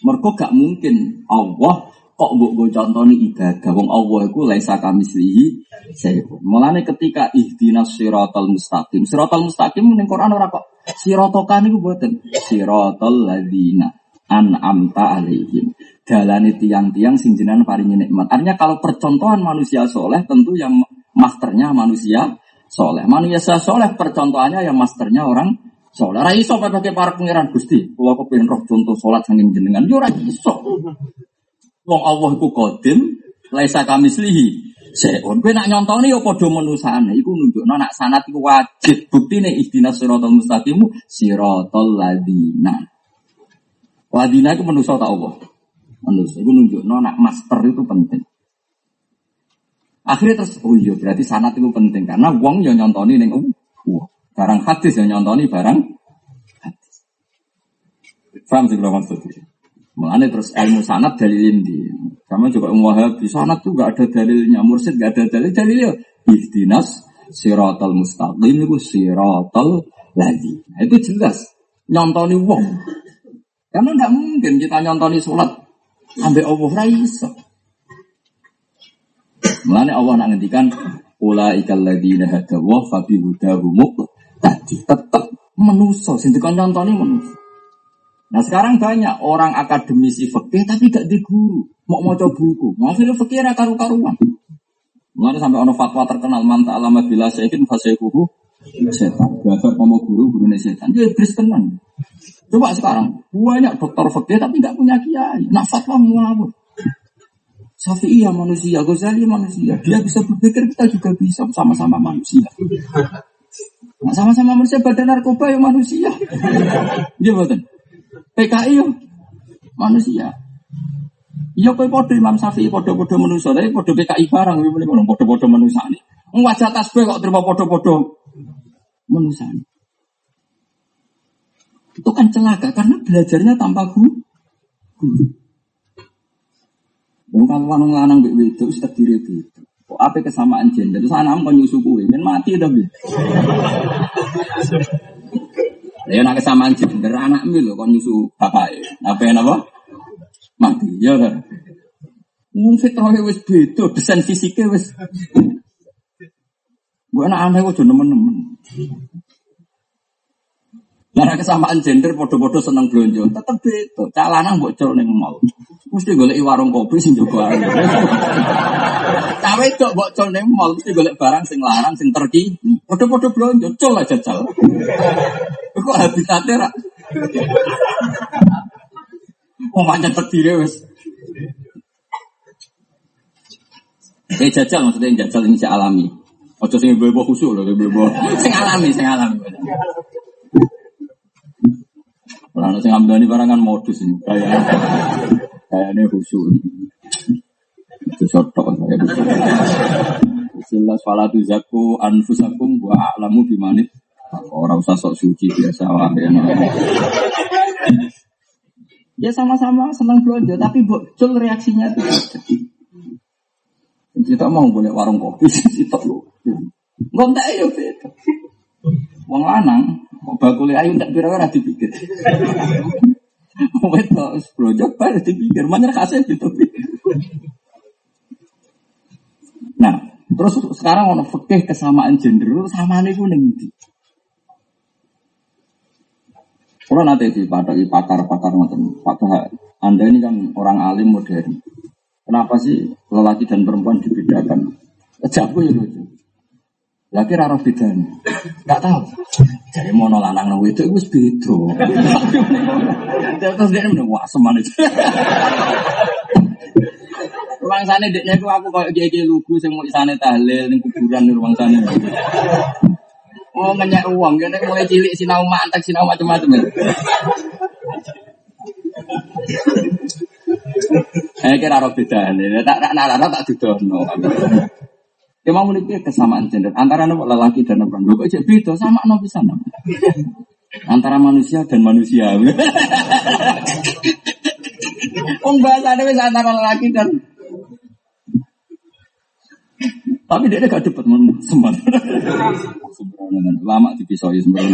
Mereka gak mungkin Allah kok mbok go contoni ibadah wong Allah iku laisa kamislihi sayun. Mulane ketika ihdinas siratal mustaqim. Siratal mustaqim ning Quran ora kok siratokan niku mboten. Siratal ladzina an'amta alaihim. Dalane tiang-tiang sing jenengan paringi nikmat. Artinya kalau percontohan manusia soleh tentu yang masternya manusia soleh. Manusia soleh percontohannya yang masternya orang soleh. Ora iso pakai para pangeran Gusti. Kalau kepengin roh contoh salat saking jenengan yo ora iso. Wong Allah iku kodim, laisa kamislihi. Seon, kowe nak nyontoni ya padha menusane, iku nunjukno nak sanat iku wajib. Buktine ihdinas siratal mustaqim siratal ladina. Ladina iku manusa tak Allah. Manusa iku nunjukno nak master itu penting. Akhirnya terus, oh iya berarti sanat itu penting karena wong yang nyontoni ning uh, barang hadis yang nyontoni barang hadis. Faham sih kalau maksudnya? Mengenai terus ilmu sanat dalilin di. Sama juga Wahabi sanat tuh gak ada dalilnya, mursid gak ada dalil dalilnya. Ihdinas siratal mustaqim itu siratal lagi. Nah, itu jelas nyontoni wong. Karena tidak mungkin kita nyontoni sholat sampai Allah raiso. Mengenai Allah nak ngendikan Ula ikal ladina hadawa fabi hudahu tadi tetap menuso, sintikan nyontoni menuso. Nah sekarang banyak orang akademisi fikih tapi gak di guru, mau mau coba buku, akhirnya fikih karu-karuan. Mulai sampai ono fatwa terkenal manta alama bila seikin fasekuhu setan. Gafar mau guru guru setan. Dia iblis tenan. Coba sekarang banyak dokter fikih tapi nggak punya kiai. Nah fatwa ngawur. Syafi'i ya manusia, Ghazali manusia. Dia bisa berpikir kita juga bisa sama-sama manusia. Nah, sama-sama manusia badan narkoba ya manusia. Dia betul. PKI yo manusia. Iya kowe padha Imam Syafi'i padha-padha manusia, tapi padha PKI barang kuwi mrene padha-padha manusia ini. Wajah tasbih kok terima padha-padha manusia. Itu kan celaka karena belajarnya tanpa guru. Wong kalau lanang lanang mbek wedok wis terdiri itu. Kok apa kesamaan gender? Terus anak kok nyusu kuwi, men mati dah Ya nak kesamaan gender anak mi lho kon nyusu bapak. Apa apa? Mati. Ya kan. Wong fitrahnya wis beda, desain fisiknya wis. Bu anak aneh kok nemen-nemen. Karena kesamaan gender podo-podo seneng belanja, tetep beda. Cak lanang mbok col ning mall. Mesti golek warung kopi sing jaga ae. Cak wedok mbok col ning mall mesti golek barang sing larang sing terki. Podo-podo belanja, col aja jajal. Kok habitatnya ra? Oh manjat terdiri wes. Eh jajal maksudnya jajal ini alami. Ojo sing ibu-ibu khusyuk loh, ibu-ibu. Sing alami, sing alami. Kalau sing ambil barangan modus ini, kayak kayak ini khusyuk. Itu sotok saya. jelas falatu zaku anfusakum wa a'lamu bimanit. Orang usah sok suci biasa wae. Ya sama-sama senang belanja, tapi bocil reaksinya tuh. Kita mau boleh warung kopi, kita lu. Ngontek ya beda. Wong lanang, bakul ayu tak pira-pira dipikir. Wes tok blonjo bae dipikir, mana kasih gitu. Nah, terus sekarang ono fikih kesamaan gender, sama nih ning ndi? Kalau nanti di pakar-pakar ngoten, Pak Anda ini kan orang alim modern. Kenapa sih lelaki dan perempuan dibedakan? Jago ya lucu. Lagi raro beda Gak tahu. Jadi mau lanang nang itu itu beda. Terus dia udah wah itu. Ruang sana deknya aku aku kayak gigi lugu sing mau isane tahlil ning kuburan ruang sana. Oh ngenyak uang, kan mulai cilik sinau mantek sinau macam-macam. Eh kira roh beda nih, tak tak nak tak dudono. Ya mau memiliki kesamaan gender antara lelaki dan perempuan. Kok jadi beda sama no bisa Antara manusia dan manusia. Om bahasa wis antara lelaki dan tapi dia gak dapat sempat. Lama dipisoi sembrono.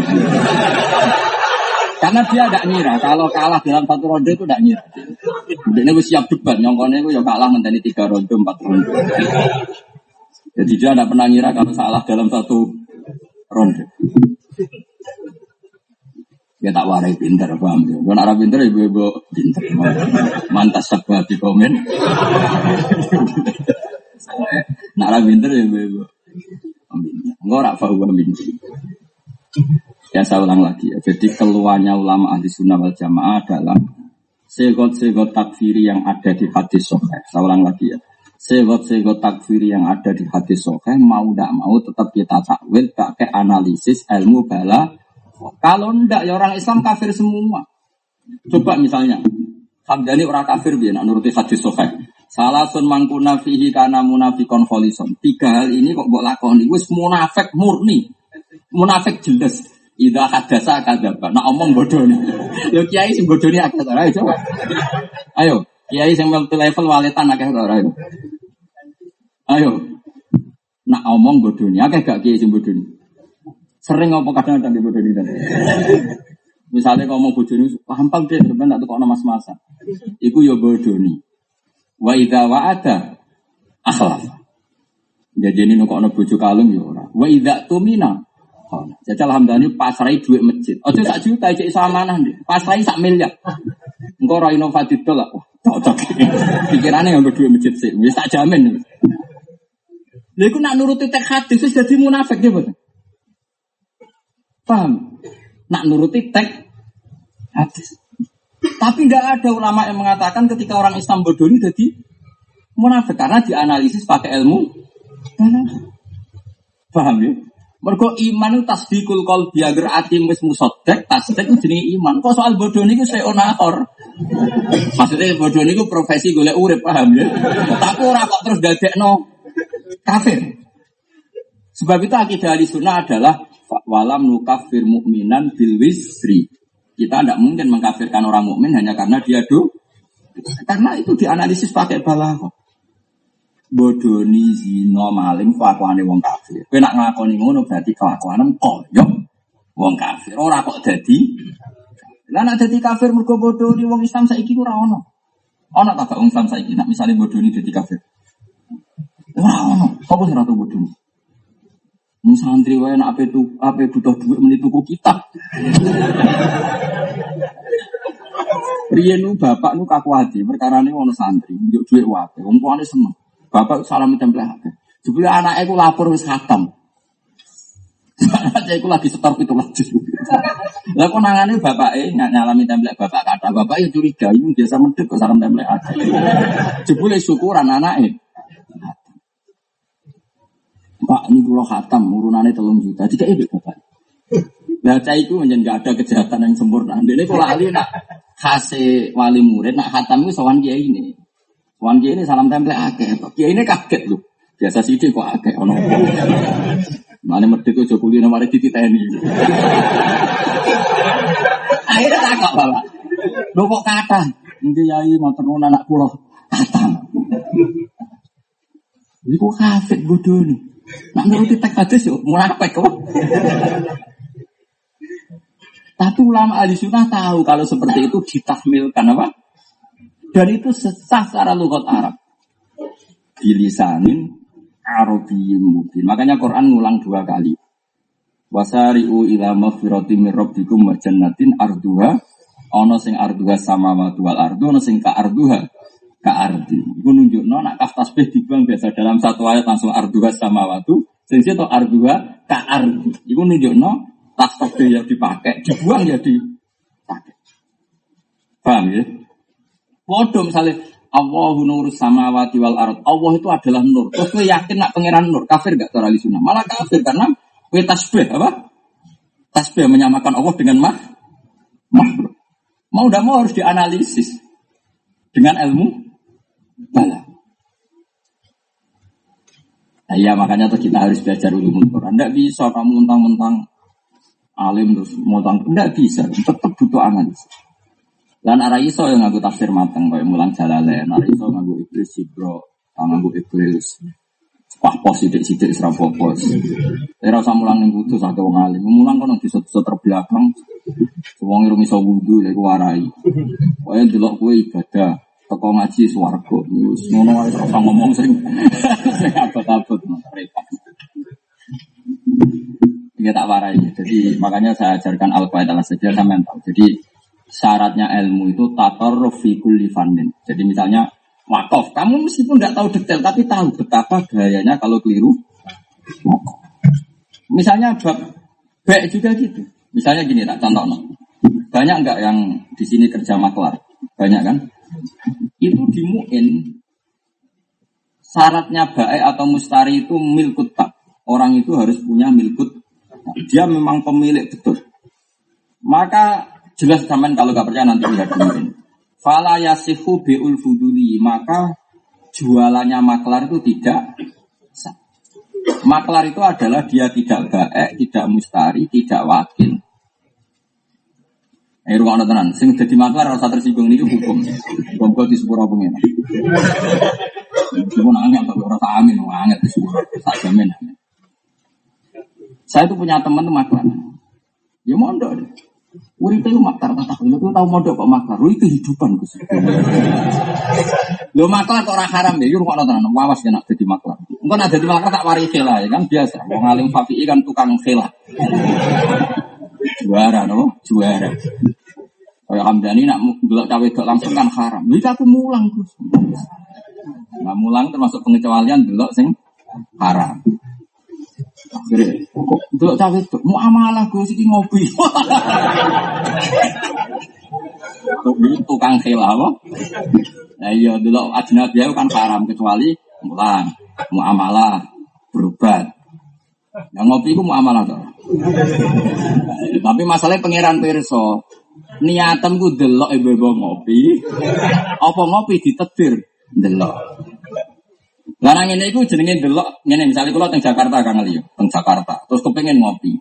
Karena dia tidak ngira kalau kalah dalam satu ronde itu tidak ngira. Dia gue siap debat, nyongkone gue ya kalah menteri tiga ronde, empat ronde. Jadi dia tidak pernah ngira kalau salah dalam satu ronde. Ya tak warai pinter, paham ya. Kalau arah pinter, ibu-ibu pinter. Mantas sebuah di komen. Nak arah pinter, ibu-ibu. Enggak rak fahuwa minji. Ya saya ulang lagi ya. Jadi keluarnya ulama ahli sunnah wal jamaah adalah segot-segot takfiri yang ada di hadis soheh. Saya ulang lagi ya. Segot-segot takfiri yang ada di hadis soheh mau tidak mau tetap kita takwil pakai analisis ilmu bala. Kalau ndak ya orang Islam kafir semua. Coba misalnya Hamdani orang kafir biar nuruti hadis soheh. Salah sun mangkuna fihi karena munafikon kholison. Tiga hal ini kok buat lakoni. Wis munafik murni. Munafik jelas. Ida hadasa kadaba. Nak omong bodoh nih. Yo kiai sing bodoh nih agak coba. Ayo. Kiai sing level waletan agak ora. Ayo. Ayo. Nak omong bodoh nih. Agak gak kiai sing bodoh nih. Sering ngomong kadang-kadang di bodoh nih. Misalnya ngomong bodoh nih, gampang deh sebenarnya tak tuh mas-masa. Iku yo bodoh nih. Wa ida wa ada akhlaf. Jadi ini nukok bojo kalung ya ora. Wa ida tumina Jajal Hamdani pasrai duit masjid. Ojo sak juta cek mana nih. Pasrai sak miliar. Engkau ora inovatif lah. Cocok. Pikirannya yang duit masjid sih. Wis tak jamin. Lha iku nak nuruti tek hadis wis dadi munafik ya, Pak. Paham? Nak nuruti tek hadis. Tapi tidak ada ulama yang mengatakan ketika orang Islam bodoh ini jadi munafik karena dianalisis pakai ilmu. Paham ya? Mergo iman itu tasdikul qalbi agar ati wis musaddaq, tasdik jenenge iman. Kok soal bodoh niku saya onahor. Maksudnya bodoh niku profesi golek urip, paham ya? Tapi ora kok terus dadekno kafir. Sebab itu akidah ahli sunnah adalah walam nukafir mukminan bil wisri. Kita tidak mungkin mengkafirkan orang mukmin hanya karena dia do. Karena itu dianalisis pakai balaghah bodoni zina maling kelakuane wong kafir. Kowe nak nglakoni ngono berarti kelakuanem koyo wong kafir. Ora kok dadi Lah nek dadi kafir mergo bodoni wong Islam saiki ora ono. Ono tak wong Islam saiki nak misale bodoni dadi kafir. Ora ono. Apa sing ratu bodoni? Mung santri wae nak ape tu ape butuh duit meni tuku kitab. Riyen bapak nu kaku hati perkara ini ono santri, njuk duit wae. Wong tuane seneng. Bapak salam tempel hati. Jebule anak aku lapor wis khatam. Anak aku lagi setor itu lagi. Lah kok nangane bapake nyalami templek bapak kata bapak ya curiga ini biasa medek kok salam templek aja. Jebule syukuran anake. Pak ini kalau khatam urunannya telung juta, jika ini bapak. Nah, cah itu menjadi ada kejahatan yang sempurna. Ini kalau ahli nak kasih wali murid, nak khatam itu sowan dia ini. Wan Kiai ini salam tempel akeh. Kiai ini kaget loh. Biasa sih kok agak ono. Mana medit kok Jokowi nomor dititeni. Akhirnya tak kok bapak. Lo kok kata? Ini yai mau terus anak pulau kata. Ini kok kafir bodoh nih. Nak nuruti teks hadis mulai apa kok? Tapi ulama ahli sunnah tahu kalau seperti itu ditahmilkan apa? Dan itu sesah secara lugat Arab. Bilisanin Arabiyyin mungkin. Makanya Quran ngulang dua kali. Wasari'u ila maghfirati min rabbikum wa jannatin arduha ana sing arduha sama wal ardu ana sing ka arduha ka ardi. Iku nunjukno nak kaf tasbih dibuang biasa dalam satu ayat langsung arduha sama watu. Sing to arduha ka ardi. Iku nunjukno tas tasbih yang dipakai dibuang ya dipakai. Paham ya? Waduh misalnya Allahu nur samawati wal ard. Allah itu adalah nur. Terus gue yakin nak pangeran nur. Kafir gak cara sunnah? Malah kafir karena gue tasbih apa? Tasbih menyamakan Allah dengan mah makhluk. Mau tidak mau harus dianalisis dengan ilmu bala. Nah, iya makanya tuh kita harus belajar ulumul Quran. Tidak bisa kamu mentang-mentang alim terus mau tang tidak bisa tetap butuh analisis dan arah iso yang ngaku tafsir mateng kayak mulang jalale. Arah iso ngaku iblis sibro ngaku iblis wah pos sidik sidik serapo pos era usah mulang ning kudu sak wong alim. Mulang kono di satu terbelakang. Wong irung iso wudu lek warai. Wae delok kowe ibadah teko ngaji swarga. Wis ngono wae ora ngomong sing sing abot-abot repot. Dia tak warai. Jadi makanya saya ajarkan al adalah saja saya mental. Jadi syaratnya ilmu itu tator fi kulli Jadi misalnya wakaf, kamu meskipun tidak tahu detail tapi tahu betapa gayanya kalau keliru Misalnya bab baik juga gitu. Misalnya gini tak contoh no. Banyak enggak yang di sini kerja maklar? Banyak kan? Itu dimuin syaratnya baik atau mustari itu milkut tak. Orang itu harus punya milkut dia memang pemilik betul. Maka jelas zaman kalau gak percaya nanti lihat mungkin. Fala yasihu bi'ul fuduli. Maka jualannya maklar itu tidak. Maklar itu adalah dia tidak baik, tidak mustari, tidak wakil. Eh rumah tenan, sing jadi maklar rasa tersinggung ini hukum. Hukum di sepura pengen. Cuma nangis atau rasa amin, nangis di sepura, tak jamin. Saya itu punya teman maklar. Ya mondok deh. Uripe itu maklar tak tahu. Lu tahu mondok kok maklar. Lu kehidupan Gus. Lu maklar kok orang haram ya. Yur kok tenan. Wawas ya nak jadi maklar. Engko nak jadi maklar tak wari khela ya kan biasa. Wong alim fafi'i kan tukang khela. Juara no, juara. Kayak Hamdani nak delok cawe dok langsung kan haram. Iki aku mulang Gus. Nah mulang termasuk pengecualian delok sing haram. Kok delok cawe itu mau amalah gue sih ngopi. Tukang khila apa? Nah iya delok ajnabi kan haram kecuali mulang, mau amalah berobat. Yang ngopi itu mau amalah tuh. Tapi masalahnya pangeran perso. Niatan gue delok ibu-ibu ngopi. Apa ngopi ditetir delok. Lah ini iku jenenge delok ngene misalnya kula teng Jakarta Kang Ali, teng Jakarta. Terus kepengen ngopi.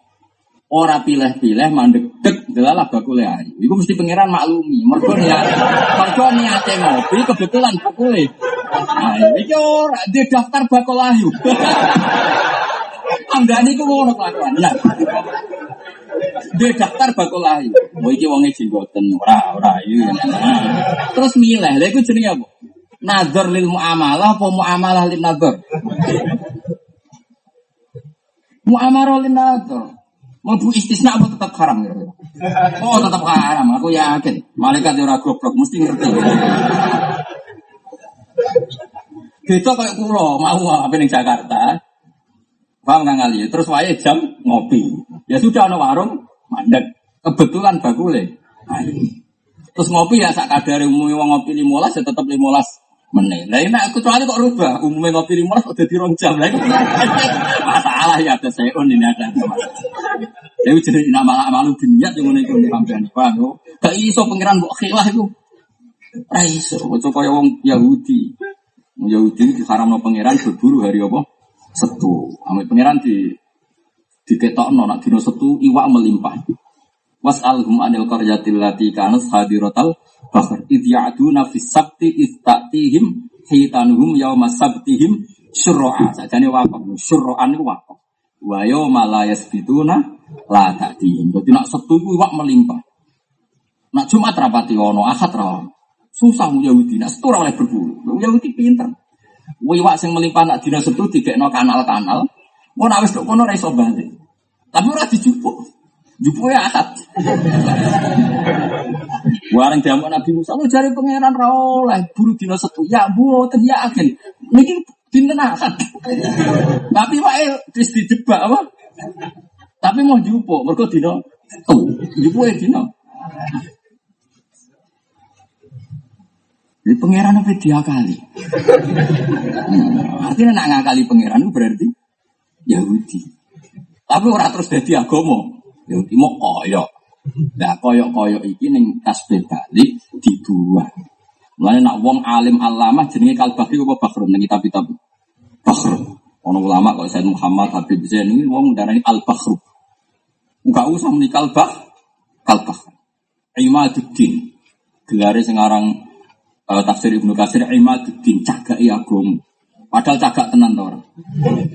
Ora pilih-pilih mandek dek delalah bakule ayu. Iku mesti pangeran maklumi. Mergo niat mergo niate ngopi kebetulan bakule. Nah, iki ora di daftar bakul ayu. Amdani ku ngono kelakuan. Nah. Di daftar bakul ayu. Mau iki wonge jenggoten ora ora ayu. Terus milih. Lha iku jenenge apa? Nazar lil muamalah apa muamalah lil nazar? Muamalah lil nazar. Mau istisna apa tetap haram ya? Oh tetap haram, aku yakin. Malaikat ora goblok mesti ngerti. Beda kayak kulo, mau apa ning Jakarta. Paham nggak ngali? Terus wae jam ngopi. Ya sudah ada warung mandek. Kebetulan bakule. Nah, Terus ngopi ya sak kadare wong ngopi 15 ya tetap 15 menit. Nah ini aku kecuali kok rubah, umumnya ngopi lima udah di rong jam lagi. masalah ya ada saya on ini ada masalah. Jadi nama malu dunia yang mana itu hampir paham. Gak iso pangeran buat khilah itu. Raiso, itu kaya wong Yahudi. Yahudi diharamno pangeran berburu hari apa? Setu. Ame pangeran di diketokno nak dina setu iwak melimpah. Was'alhum anil qaryatil lati kanat hadiratal bahr id ya'duna fis sabti id ta'tihim hitanuhum yawma sabtihim syurra'a. Sajane wakaf, syurra'an iku wakaf. Wa yawma la yasbituna la ta'tihim. Dadi nak setu iku iwak melimpah. Nak Jumat rapati ono, Ahad ra Susah Yahudi, nak oleh berburu. Yahudi pinter. Wiwak sing melimpah nak dina setu digekno kanal-kanal. Mau nak wis kono ra iso balik. Tapi ora dijupuk. Jupuk ya akad. Warang jamu Nabi Musa, lu cari pangeran ra oleh buru dina setu. Ya mboten ya agen. Niki dinten akad. Tapi wae wis dijebak apa? Tapi mau jupuk mergo dina setu. Jupuk ya dina. Jadi pangeran apa dia kali? Hmm, artinya nak ngakali pangeran itu berarti Yahudi. Tapi orang terus jadi agama. Yahudi mau koyok. Nah koyok-koyok ini neng tasbih balik dibuang. Mulane nak wong alim alama jenenge kalbahri apa bakhrun nang kitab-kitab. Bakhrun. Ono ulama kok Said Muhammad Habib Zain ini wong darani al bakhru. Enggak usah muni kalbah, kalbah. Imaduddin. Gelare sing aran uh, tafsir Ibnu Katsir Imaduddin cagak agama. Padahal cagak tenan to.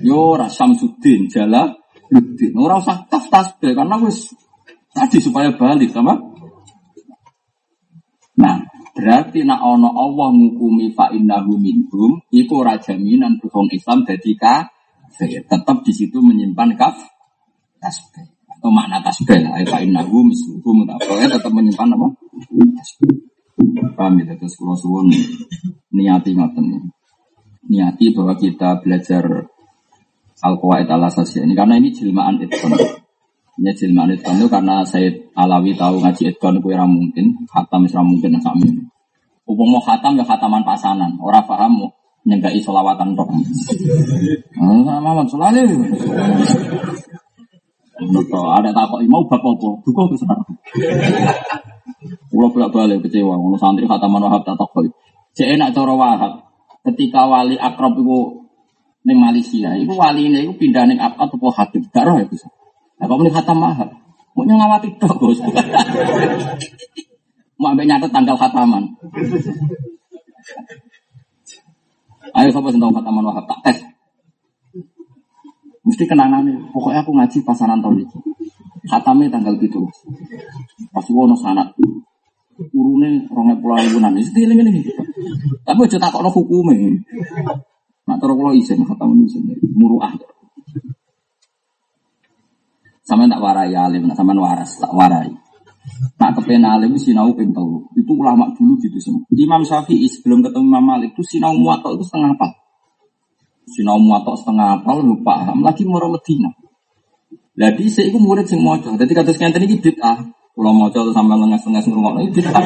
Yo ora Samsuddin jala Luddin. Ora usah taf tasbih karena wis tadi supaya balik sama. Nah, berarti nak ono Allah ngukumi fa innahu minhum itu ora jaminan wong Islam dadi kafir. Tetap di situ menyimpan kaf tasbih atau makna tasbih lah. Fa innahu misluhum ya tetap menyimpan apa? Tasbih. Paham ya, terus kalau suwun niati ngoten Niati bahwa kita belajar Al-Qawaid al ini karena ini jilmaan Idkon. Ini jilmaan Idkon itu karena saya Alawi tahu ngaji Idkon itu yang mungkin, khatam itu mungkin. Upung mau khatam ya khataman pasanan, orang paham nyegai solawatan tok. Muhammad selalu. Betul, ada takut mau bab apa? Duka besar. Pulau bolak balik kecewa, ngono santri khataman wahab tak takut. Cek enak cara wahab. Ketika wali akrab itu neng Malaysia, itu wali ini itu pindah neng apa tuh hakim, gak roh itu. Nah, kamu khatam mahal, mau ngawati tok bos. Mau ambil nyatet tanggal khataman. Ayo sobat tentang khataman wahab tak tes. Mesti kenangan nih. Pokoknya aku ngaji pasaran tahun ini. Khatamnya tanggal gitu. Pas wono sanat urune rongnya pulau ribu nanti itu ini ini tapi aja tak kok hukumnya nak terus kalau izin kata izin muruah sama tak warai alim nak sama waras tak warai. Nak kepen alim sinau pintu itu ulama dulu gitu semua. Imam Syafi'i sebelum ketemu Imam Malik itu sinau muatok itu setengah apa sinau muatok setengah apa lu paham. Lagi mau Medina. Jadi saya itu murid sing mojo jadi kata sekian tadi bid'ah. Coba sampai lengas-lengas ngurungok itu tidak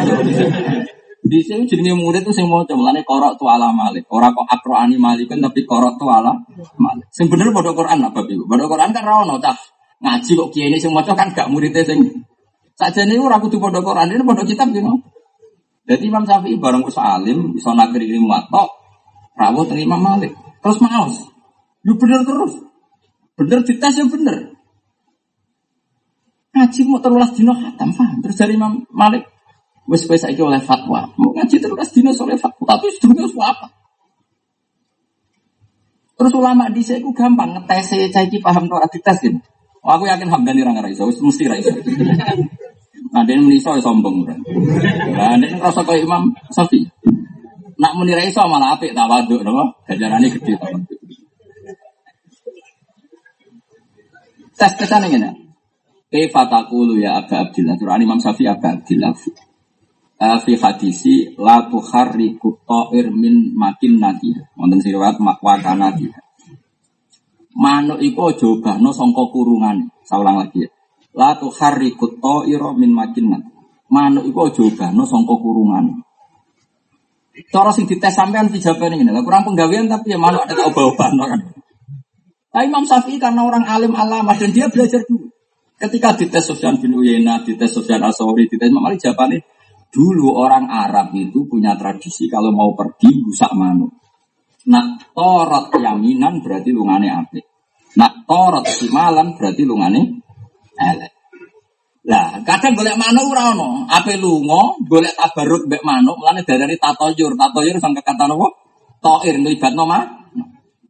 Di sini jenis murid itu mau coba mulane korok tu ala malik. Orang kok akroani kan tapi korok tu ala malik. Sing bener bodoh Quran apa ibu? Bodoh Quran kan rawon cah ngaji kok kiai ini mau kan gak muridnya sing. Saja ini orang kudu bodoh Quran ini bodoh kitab gitu. Jadi Imam Syafi'i bareng usaha alim bisa nakri ilmu atok rawuh terima Malik. Terus malas. Lu bener terus. Bener dites ya bener. Ngaji mau terulas dino hatam, paham? Terus dari Imam Malik, wes wes saiki oleh fatwa. Mau ngaji terulas dino oleh fatwa, tapi sedurunge apa? Terus ulama di saya gampang ngetes saya saiki paham tuh tes gitu. Oh, aku yakin Hamdani orang raiso, mesti raiso. Nah, dia meniso ya sombong. Nah, dia ngerasa kayak Imam Safi. Nak muni raiso malah apik tawaduk, no? Gajarannya gede tawaduk. Tes-tesan ini. Kaifa taqulu ya Aba Abdillah? Quran Imam Syafi'i Aba Abdillah. Uh, fi hadisi la tuharriku ta'ir min makin nadi. Wonten makwa nadi. Manuk iku aja obahno sangka kurungan. Saulang lagi ya. La tuharriku ta'ir min makin nadi. Manuk iku aja obahno sangka kurungan. Cara sing dites sampean dijawab ini, kurang penggawean tapi ya manuk ada obah-obahno kan. Tapi Imam Syafi'i karena orang alim alama dan dia belajar dulu. Ketika dites Sofyan bin Uyena, dites Sofyan Asori, dites Imam Malik jawabannya dulu orang Arab itu punya tradisi kalau mau pergi busak manu. Nak torot yaminan berarti lungane apik. Nak torot simalan berarti lungane elek. Lah, kadang golek manuk ora ono. Ape lunga golek tabaruk mbek manuk, mulane darani tatoyur. Tatoyur sang kata napa? Toir nglibatno mah.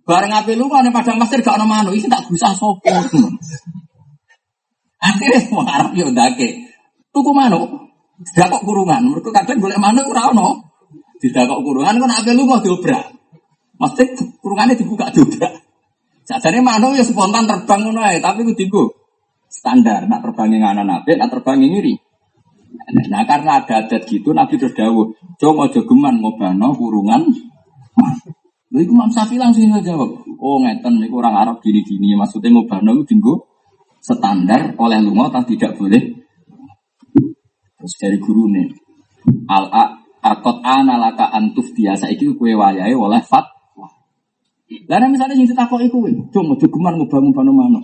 Bareng ape lunga ning padang pasir gak ono manuk, iki tak gusah sapa. Akhirnya mau Arab yo ndake. Tuku manuk. Tidak kok kurungan. Mereka kadang golek manuk ora ono. Tidak kok kurungan kan ape lunga diobrak. Mesti kurungannya dibuka diobrak. Sajane manuk ya spontan terbang ngono tapi ku dienggo standar. Nak terbangnya nganan nabi, nak terbangnya ngiri. Nah karena ada adat gitu, Nabi terus dawuh, coba aja geman ngobano kurungan. Lalu itu Imam Syafi'i langsung jawab, oh ngeten, ini orang Arab gini-gini, maksudnya ngobano itu tinggu standar oleh lunga tak tidak boleh. Terus dari guru nih, al akot analaka antuf biasa itu kue wayai oleh fat. Lalu misalnya yang ditakut itu, cuma geman ngobano manuk.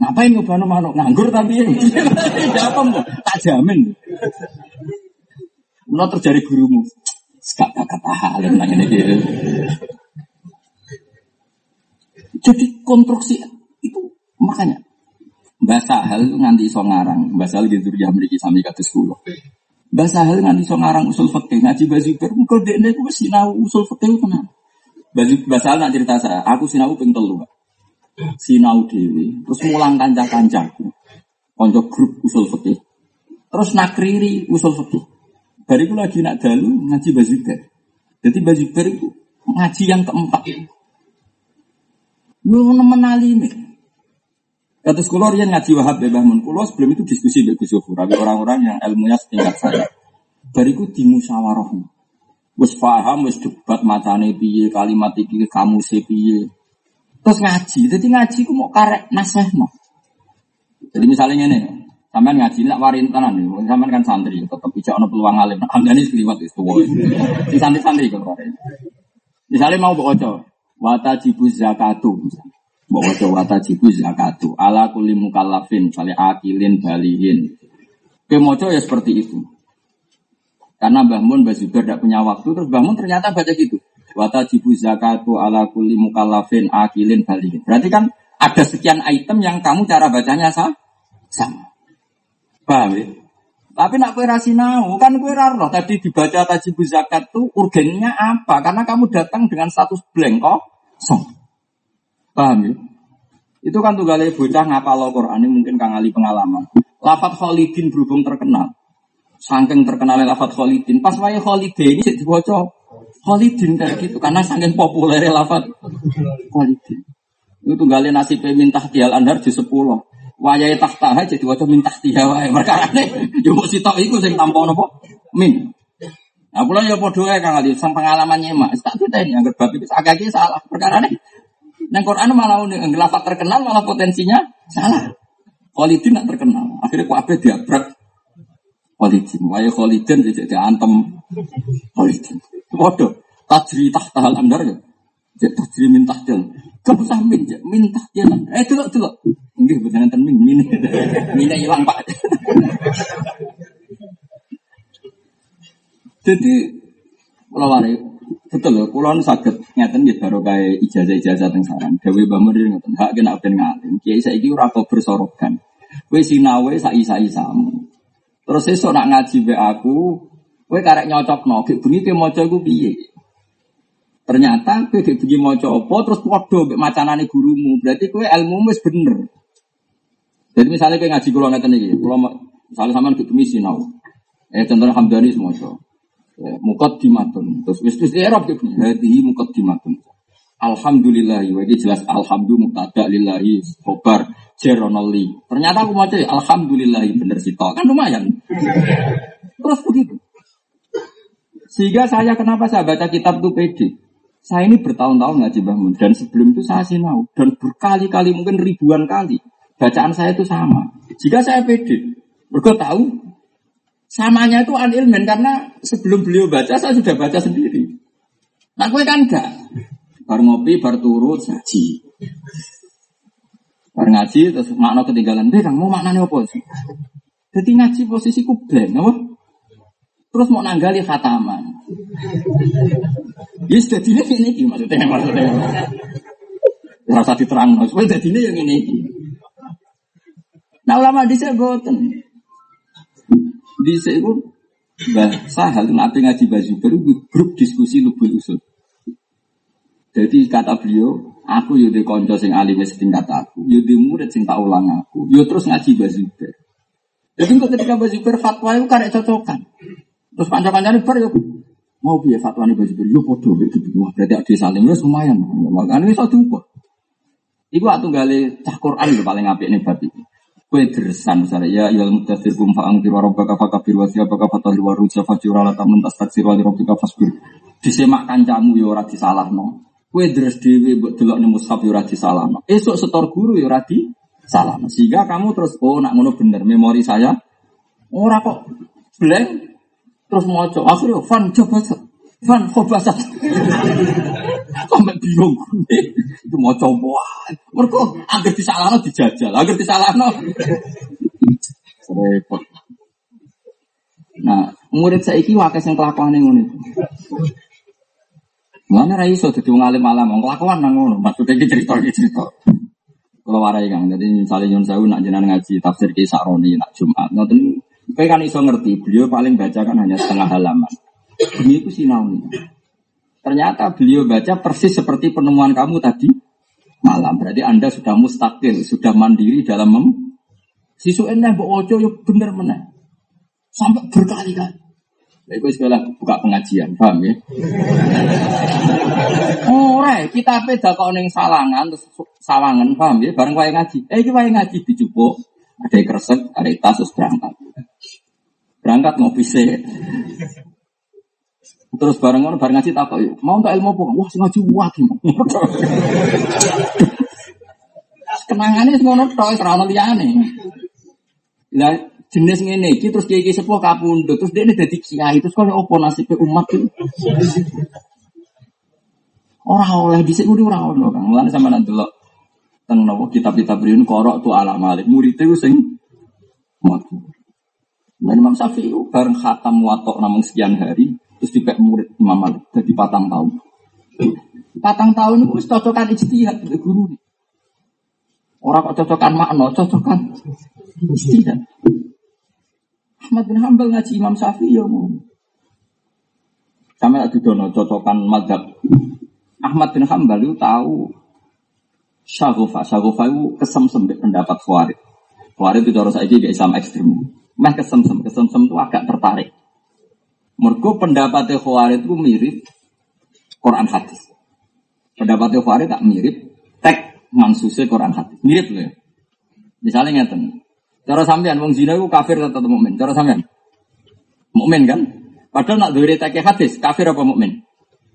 Ngapain ngobano manuk? Nganggur tapi ya. Apa mau? Tak jamin. Menurut terjadi gurumu. Sekak kata hal yang ini gitu. Jadi konstruksi itu makanya bahasa hal itu nganti iso ngarang. Bahasa hal gitu ya memiliki sami kata sepuluh. Bahasa hal nganti iso ngarang usul fakih ngaji baju ber. Engkau dek nek sinau usul fakih kenapa? Bahasa hal nak cerita saya. Aku sinau ping telu sinau dewi, terus mulang kanca-kancaku, konco grup usul fikih, terus nakriri usul fikih. Bariku lagi nak dalu ngaji bazuber. Jadi bazuber itu ngaji yang keempat. Lu menali nih. Kata sekolah yang ngaji wahab bebah. Kulo sebelum itu diskusi dengan Tapi orang-orang yang ilmunya setingkat saya. Bariku dimusyawarah. Wes paham, wes debat matane piye, kalimat iki kamu piye. Terus ngaji, jadi ngaji ku mau karek naseh mau. Jadi misalnya ini, sampean ngaji nak warin tenan nih, sampean kan santri, tetap bisa ono peluang alim. Hamdani sekeliwat itu, si santri-santri kalau Misalnya mau baca, wata jibu zakatu, bawa baca wata jibu zakatu, ala kulli mukallafin, misalnya akilin, balihin. Kemoco ya seperti itu. Karena Mbah Mun, Mbah Zubair tidak punya waktu, terus Mbah Mun ternyata baca gitu. Wata jibu zakatu ala kulli mukallafin akilin balikin. Berarti kan ada sekian item yang kamu cara bacanya sah? sama. Paham ya? Tapi nak kue rasinau, kan kue raro. Tadi dibaca tajibu zakat tuh urgennya apa? Karena kamu datang dengan status blank kok. So. Paham ya? Itu kan tuh bocah ngapal Quran ini mungkin kang ali pengalaman. Lafat Khalidin berhubung terkenal. Sangking terkenalnya lafat Khalidin. Pas wae Khalidin ini dibaca Khalidin kayak gitu karena saking populer lafat Khalidin. Itu tunggalin nasib minta tial andar di sepuluh. Wajah tahta jadi wajah minta tial wae. Mereka aneh. Yo si sitok iku sing tampa? Min. Nah, kula ya padha ae Kang Ali, sang pengalaman nyemak. Tak ini anggere bab agak salah. Perkara ini nang Quran malah ning lafat terkenal malah potensinya salah. Khalidin nak terkenal. Akhirnya kok ape diabrak Khalidin. Waya Khalidin jadi antem Khalidin. Waduh, tajri tahta hal andar ya. Jadi tajri min tahtil. Gak usah min, min. Eh, dulu, dulu. Enggak, beneran ten min, min. Minnya hilang, Pak. Jadi, kalau wari, betul loh, kalau sakit ngeten gitu baru kayak ijazah ijazah teng saran. Dewi bamur dia ngeten, hak kena ben ngalim. Kiai saya ini rata bersorokan. Kue sinawe sai sai. Terus esok nak ngaji be aku, Kue karek nyocok no, kayak bunyi kayak moco gue piye. Ternyata kayak bunyi moco opo, terus podo be macanane gurumu. Berarti kue ilmu mes bener. Jadi misalnya kayak ngaji kulo ngeten iki, kulo misalnya sama kayak bunyi sinau. Eh contohnya hamdani semoco. Eh, mukot dimatun. Terus wis wis erop kayak bunyi. Hadi mukot dimatun. Alhamdulillah, ini jelas alhamdulillah muktada lillahi khobar jeronoli. Ternyata aku mau alhamdulillah bener sih kan lumayan. Terus begitu. Sehingga saya kenapa saya baca kitab itu pede. Saya ini bertahun-tahun ngaji bangun dan sebelum itu saya sinau dan berkali-kali mungkin ribuan kali bacaan saya itu sama. Jika saya pede, mereka tahu samanya itu anilmen karena sebelum beliau baca saya sudah baca sendiri. Nah gue kan enggak. Bar ngopi, bar turut, ngaji. Bar ngaji, terus makna ketinggalan. Deh, mau maknanya apa sih? Jadi ngaji posisiku blank, apa? Terus mau nanggali khataman. Ya sudah dini ini iki maksudnya maksudnya. Rasa diterang, supaya jadi ini yang ini. Nah ulama di sini boten. Di sini Mbah Sahal nabi ngaji baju baru grup diskusi lubul usul. Jadi kata beliau, aku yudi konco sing alim setingkat aku, yudi murid sing tak ulang aku, yo terus ngaji baju baru. Jadi ketika baju baru fatwa itu karek cocokan. Terus panjang-panjangnya bar yo mau biar fatwa ini baju baru, yo podo begitu. Wah berarti ada saling, wes lumayan. Makanya ini satu kok. Iku atau gale cah Quran paling apik nih babi. Kue dersan misalnya ya ya mudasir kum faang tiru rabbaka fakabir wa siyabaka fatal wa ruja fajura la tamun tastaksir wa rabbika fasbir. Disemak kancamu ya ora disalahno. Kue deres dhewe mbok delok ning mushaf ya ora disalahno. Esuk setor guru ya ora disalahno. Sehingga kamu terus oh nak ngono bener memori saya ora kok blank. Terus maca akhirnya fan coba fan khobasat sampai bingung. Itu mau coba mereka agar disalahno dijajal agar disalahno. Repot. Nah murid saya iki wakas yang kelakuan ngono Mana rai so jadi ngalim malam, mau kelakuan nang ngono. Maksudnya kita cerita kita cerita. Kalau warai kang, jadi misalnya Yun Sewu nak jenengan ngaji tafsir kisah Roni nak Jumat, nanti kan iso ngerti. Beliau paling baca kan hanya setengah halaman. Ini itu sinau nih. Ternyata beliau baca persis seperti penemuan kamu tadi malam. Berarti Anda sudah mustakil, sudah mandiri dalam mem Sisu enak mbok ojo yo bener mana? Sampai berkali-kali. Lha iku sekolah buka pengajian, paham ya? Ora, kita beda kok ning salangan terus paham ya? Bareng wae ngaji. Eh iki wae ngaji dijupuk, ada kresek, ada tas terus berangkat. Berangkat ngopi sih. Terus bareng ngono bareng ngaji takok. Mau tak ilmu apa? Wah, sing ngaji wae. Kenangane ngono tok ora ono liyane. Lah jenis ngene iki terus kiai sepuh kapundhut terus dia dadi kiai terus kok opo nasib umat iki. Ora oleh dhisik kudu ora ono Kang. Mulane sama nang delok teng napa kitab-kitab riyen korok tu ala malik murid itu sing matu. Dan Imam Syafi'i bareng khatam watok namung sekian hari Terus dipek murid Imam Malik jadi patang tahun. Patang tahun itu cocokan ijtihad guru. Orang kok cocokan makna, cocokan ijtihad. Ahmad bin Hambal ngaji Imam Syafi'i ya mau. Sama lagi dono cocokan madhab. Ahmad bin Hambal itu tahu Syagofa, Syagofa itu kesemsem pendapat Khawarij. Khawarij itu cara saya gak Islam ekstrim. Meh kesemsem, kesemsem itu agak tertarik. Mergo pendapatnya Khawarij itu mirip Quran hadis. Pendapatnya Khawarij tak mirip tek mansusnya Quran hadis. Mirip loh ya. Misalnya ngeten. Cara sampean wong zina itu kafir atau mukmin? Cara sampean? Mukmin kan? Padahal nak diri tek hadis, kafir apa mukmin?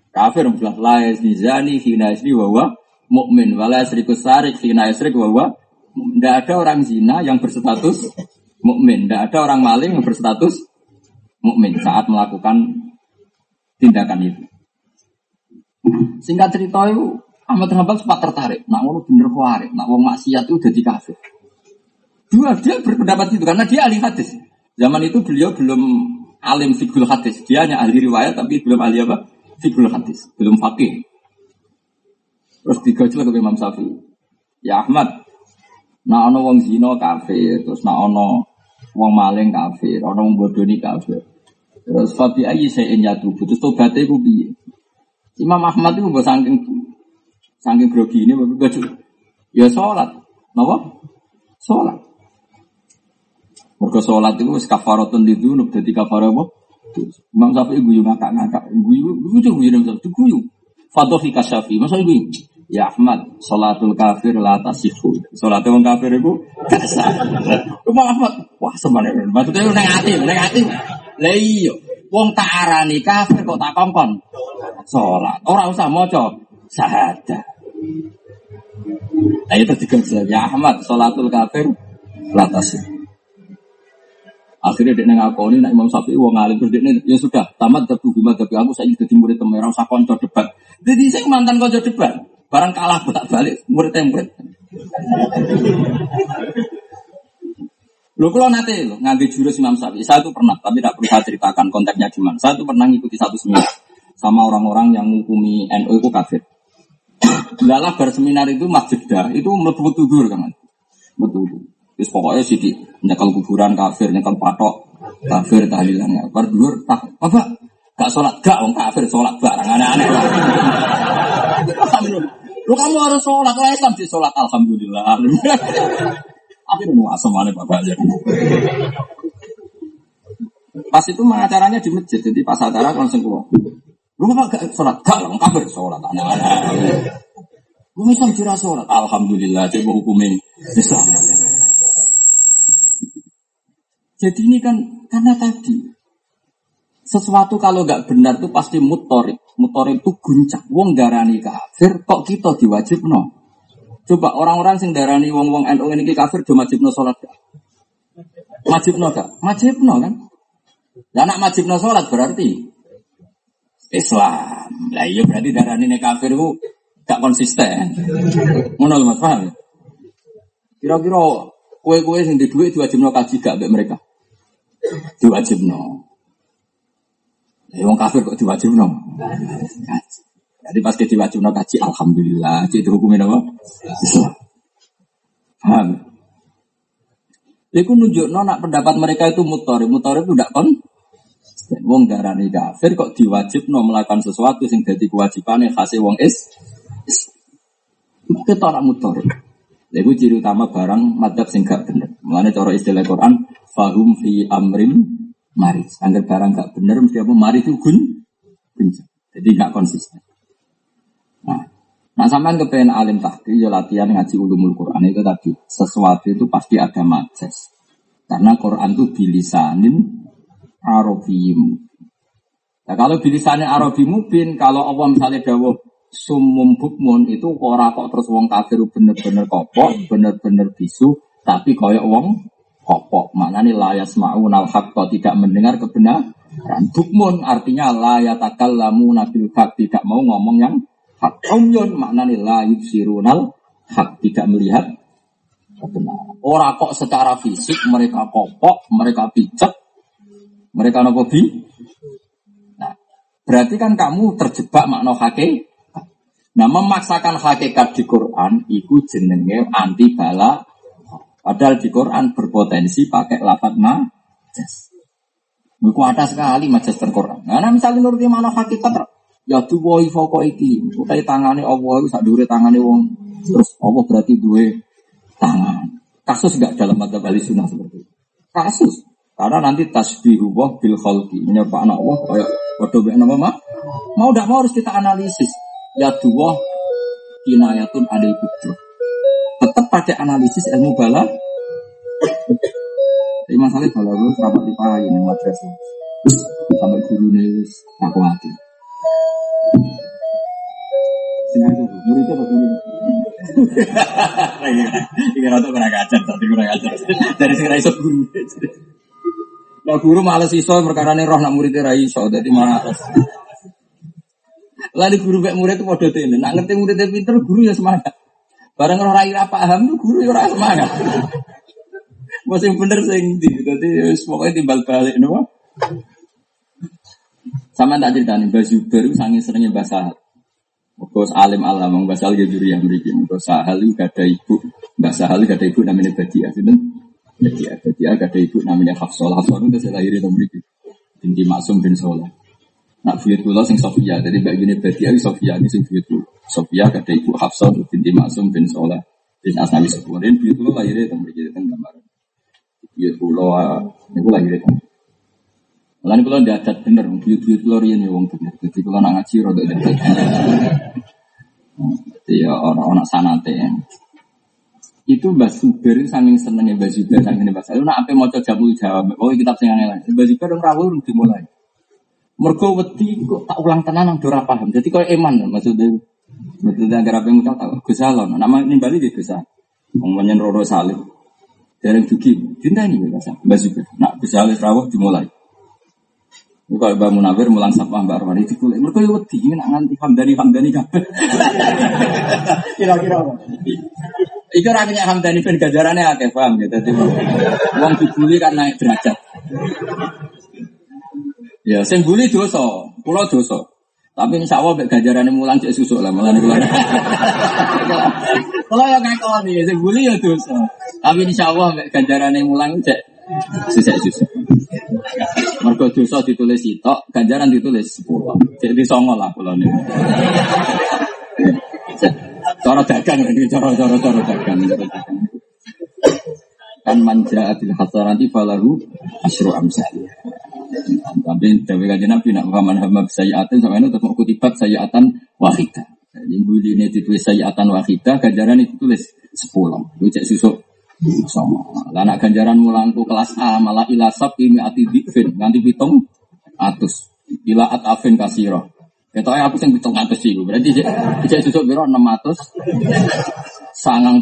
Kafir belah la zani hina isni wa mukmin wala yasriku sarik hina yasrik wa tidak ada orang zina yang berstatus mukmin, tidak ada orang maling yang berstatus mukmin saat melakukan tindakan itu. Singkat cerita itu Ahmad Hambal sempat tertarik. Nak ngono bener kuare, nak wong maksiat itu udah kafir. Dua dia berpendapat itu karena dia ahli hadis. Zaman itu beliau belum alim fikul hadis. Dia hanya ahli riwayat tapi belum ahli apa? Fikul hadis, belum fakih. Terus digojol ke Imam Syafi'i. Ya Ahmad, nak ono wong zina kafir, terus nak ono wong maling kafir, ana wong bodoni kafir. Terus fabi ayi saya nyatu, terus tobatnya ku piye? Imam Ahmad itu mbok saking saking grogi ini baju. Ya sholat, napa? Sholat. Mergo sholat itu wis kafaratun lidunub dadi kafarah apa? Imam Syafi'i guyu ngakak-ngakak, guyu guyu guyu Imam Syafi'i guyu. Fadhi kasyafi, masa guyu. Ya Ahmad, sholatul kafir la tasihu. Sholatul wong kafir itu gak sah. Ahmad, wah sebenarnya maksudnya neng ati, neng ati. Lah iya, wong tak arani kafir kok tak kongkon. Sholat, orang usah maca syahadat. Nah itu tiga Ya Ahmad, sholatul kafir la tasihu. Akhirnya dia ngakoni nak Imam Syafi'i wong alim terus dia ya sudah tamat tapi gimana tapi aku saya jadi murid temen usah konco debat. Jadi saya mantan konco debat. Barang kalah tak balik murid murid. Lo kalau nanti lo ngambil jurus Imam Syafi'i, saya itu pernah, tapi tidak perlu saya ceritakan konteksnya gimana. Saya itu pernah ngikuti satu seminar sama orang-orang yang menghukumi NU itu kafir. Dalam berseminar itu masjid dah, itu melebu tudur kan, betul. Terus pokoknya sih di nyekal kuburan kafir, nyekal patok kafir tahlilannya. Berdua tak apa? Gak sholat gak, wong kafir sholat barang aneh-aneh. Lu kamu harus sholat, kalau Islam sih sholat alhamdulillah. Tapi nu asam mana bapak aja. Pas itu acaranya di masjid, jadi pas acara langsung keluar. Lu apa gak sholat? Gak, lu kafir sholat. Anak-anak. Lu Islam kira sholat. Alhamdulillah, coba hukumin Islam. Jadi ini kan karena tadi sesuatu kalau gak benar itu pasti mutorik. Mutorik itu guncang. Wong darani kafir, kok kita diwajib no? Coba orang-orang sing darani wong-wong NU ini kafir do no salat gak? no gak? no kan? Ya anak no salat berarti Islam. Lah iya berarti darani ini kafir itu gak konsisten. Lho Mas paham? Kira-kira kue-kue sing di duit no kaji gak mereka? No. Ya wong kafir kok no? Kaji. Jadi pas wajib kaji, alhamdulillah, itu hukumnya apa? Islam. Paham? Iku nunjuk nak pendapat mereka itu mutori, mutori itu tidak kon. Wong darani kafir kok diwajib no melakukan sesuatu sing kewajiban yang khasnya wong is. Kita orang mutori. Lalu ciri utama barang madhab sing gak bener. Cara istilah Quran, fahum fi amrim maris. Angger barang gak bener, mesti apa maris itu gun. Jadi gak konsisten. Nah, nah sampean kepengen alim tahki, ya latihan ngaji ulumul Quran itu tadi. Sesuatu itu pasti ada majas. Karena Quran itu bilisanin arabiyim. Nah, kalau bilisanin Arabi mubin, kalau Allah misalnya dawuh sumum bukmun itu ora kok terus wong kafir bener-bener kopok, bener-bener bisu, tapi koyok wong kopok. Maknanya layas ma'un al tidak mendengar kebenaran. Bukmun artinya layatakal lamu nabil hak tidak mau ngomong yang hak. Umyun maknanya la yubsirunal hak tidak melihat kebenaran. Orang kok secara fisik mereka kopok, mereka pijat, mereka nopo bi. Nah, berarti kan kamu terjebak makna hakikat. Nah, memaksakan hakikat di Quran itu jenenge anti bala. Padahal di Quran berpotensi pakai lapat majas. Kuat sekali majas terquran. Nah, misalnya nuruti makna hakikat Ya tuwa foko iki. Utai tangane Allah itu sak dure tangane wong. Terus Allah berarti duwe tangan. Kasus enggak dalam mata bali sunnah seperti itu. Kasus. Karena nanti tasbihu wa bil khalqi. Menyebut anak Allah kayak waduh mek nama mah. Mau tidak mau harus kita analisis. Ya dua kinayatun ada butuh. Tetap pakai analisis ilmu bala. Tapi masalahnya bala gue serapat dipakai nih madrasah. Sampai guru nih aku hati. Muridnya apa guru? Ini rata kurang ajar, tapi kurang ajar. Dari segera iso guru. Nah guru malas iso perkara ini roh nak muridnya rai iso, jadi malas. Lalu guru kayak murid itu podo ini, nak ngerti muridnya pinter, guru ya semangat. Barang roh rai apa paham tuh guru ya rai semangat. Masih bener sing di, jadi pokoknya timbal balik, no? Sama tak cerita nih, Mbak Zuber itu sangat seringnya bahasa Bos alim alam, Mbak Sahal gitu yang berikin. Mbak Sahal gak ada ibu, Mbak Sahal gak ibu namanya Badia. Itu Badia, Badia gak ibu namanya Hafsol. Hafsol itu saya lahir itu berikin. Binti Maksum bin Soleh. Nak buyut kula sing Sofia, jadi mbak gini Badia itu Sofia ini sing buyut kula. Sofia gak ada ibu Hafsol binti Maksum bin Soleh. Bin Asnawi Sepuh. Dan buyut kula lahir itu berikin itu gambar. Buyut kula, ini kula lahir itu. Lalu kalau tidak adat bener, buyut-buyut kalau rian ya wong bener. Jadi kalau nak ngaji roda adat. Jadi ya orang-orang sanate ya. Itu Mbak Suber saking senengnya Mbak Suber saking Mbak Suber. Nak apa mau coba jawab. Oh kitab sing aneh Mbak Suber dong rawuh dimulai. Mergo wedi kok tak ulang tenan nang ora paham. Jadi kau eman maksudnya. Maksudnya agar apa yang tahu tahu. Gusalon. Nama ini Bali di Gusal. Wong menyen Roro Salim. Dereng dugi. Dinta ini Mbak Suber. Nak Gusal rawuh dimulai. Buka Mbak Munawir mulang sapa Mbak Arwani itu kulit. Mereka ya wedi nak nganti hamdani hamdani kabeh. Kira-kira apa? Iku ora kaya Hamdani ben ganjarane akeh paham gitu. Dadi wong dibuli kan naik derajat. Ya, sing bully dosa, kula dosa. Tapi insya Allah mek ganjarane mulang cek susuk lah malah kula. Kalau yang ngakoni, sing bully ya dosa. Tapi insya Allah mek ganjarane mulang cek susuk susuk. Mergo dosa ditulis sitok, ganjaran ditulis sepuluh. Jadi songo lah kula niku. Cara dagang ini, cara cara cara dagang. Kan manja adil hasanati falahu asru amsalih. Tapi dari kajian Nabi nak pahaman hamba sayyatan sama ini tetap kutibat sayyatan wahidah. Jadi buli ini ditulis sayyatan wahidah, ganjaran itu tulis sepuluh. Itu cek susuk sama. Lah nak ganjaran mulangku kelas A malah ilasab ini ati dikfin nganti pitung atus. Ila at afin kasiro. Ketoknya aku sing pitung atus sih, berarti cek susuk biro enam atus sangang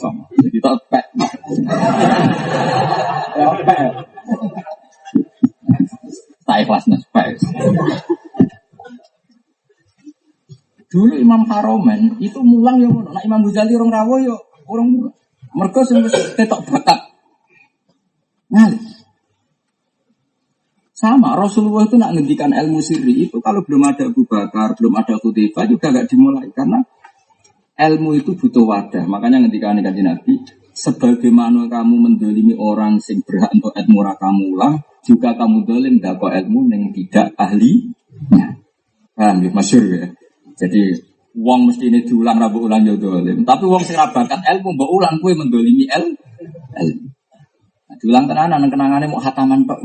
sama. Jadi tak pek. Pek. Tak ikhlas mas Dulu Imam Haromen itu mulang ya Nah Imam Ghazali orang rawo ya orang mulang. Mereka sing tetok bakat. Ngalih. Sama Rasulullah itu nak ngendikan ilmu sirri itu kalau belum ada Abu Bakar, belum ada Khutifah juga gak dimulai karena ilmu itu butuh wadah. Makanya ngendikan kanjeng Nabi, sebagaimana kamu mendolimi orang sing berhak untuk ilmu kamu ulang, juga kamu dolim dako ilmu yang tidak ahli. Paham ya, masyur ya. Jadi uang mesti ini diulang rabu ulang yo dolim. Tapi uang sing bakat ilmu mbok ulang kue mendolimi el ilmu. Nah, diulang tenanan kenangannya mau hataman tok.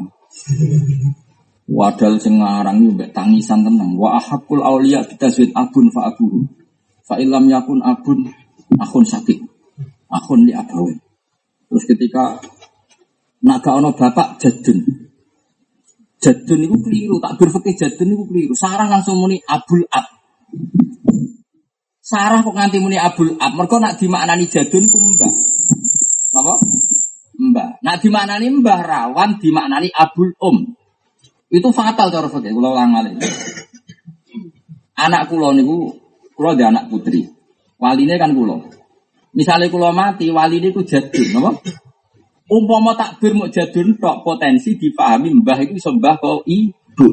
Wadal sing ngarang yo tangisan tenang. Wa ahakul auliya bitaswid abun fa abuhu. Fa ilam yakun abun akun sakit. Akun li abawe. Terus ketika naga ono bapak jadun. Jadun itu keliru, tak berfikir jadun itu keliru. Sarah langsung muni abul ab. Sarah kok nganti muni abul ab. Mereka nak dimaknani jadun ku mbah. Apa? Mbah. Nak dimaknani mbah rawan dimaknani abul um. Itu fatal cara fikih kula ulang. Anak kula niku kula dia anak putri. Waline kan kula. Misalnya kula mati, waline ku jadun, apa? Umpama takbir mau jadun tok potensi dipahami mbah itu sembah kau ibu.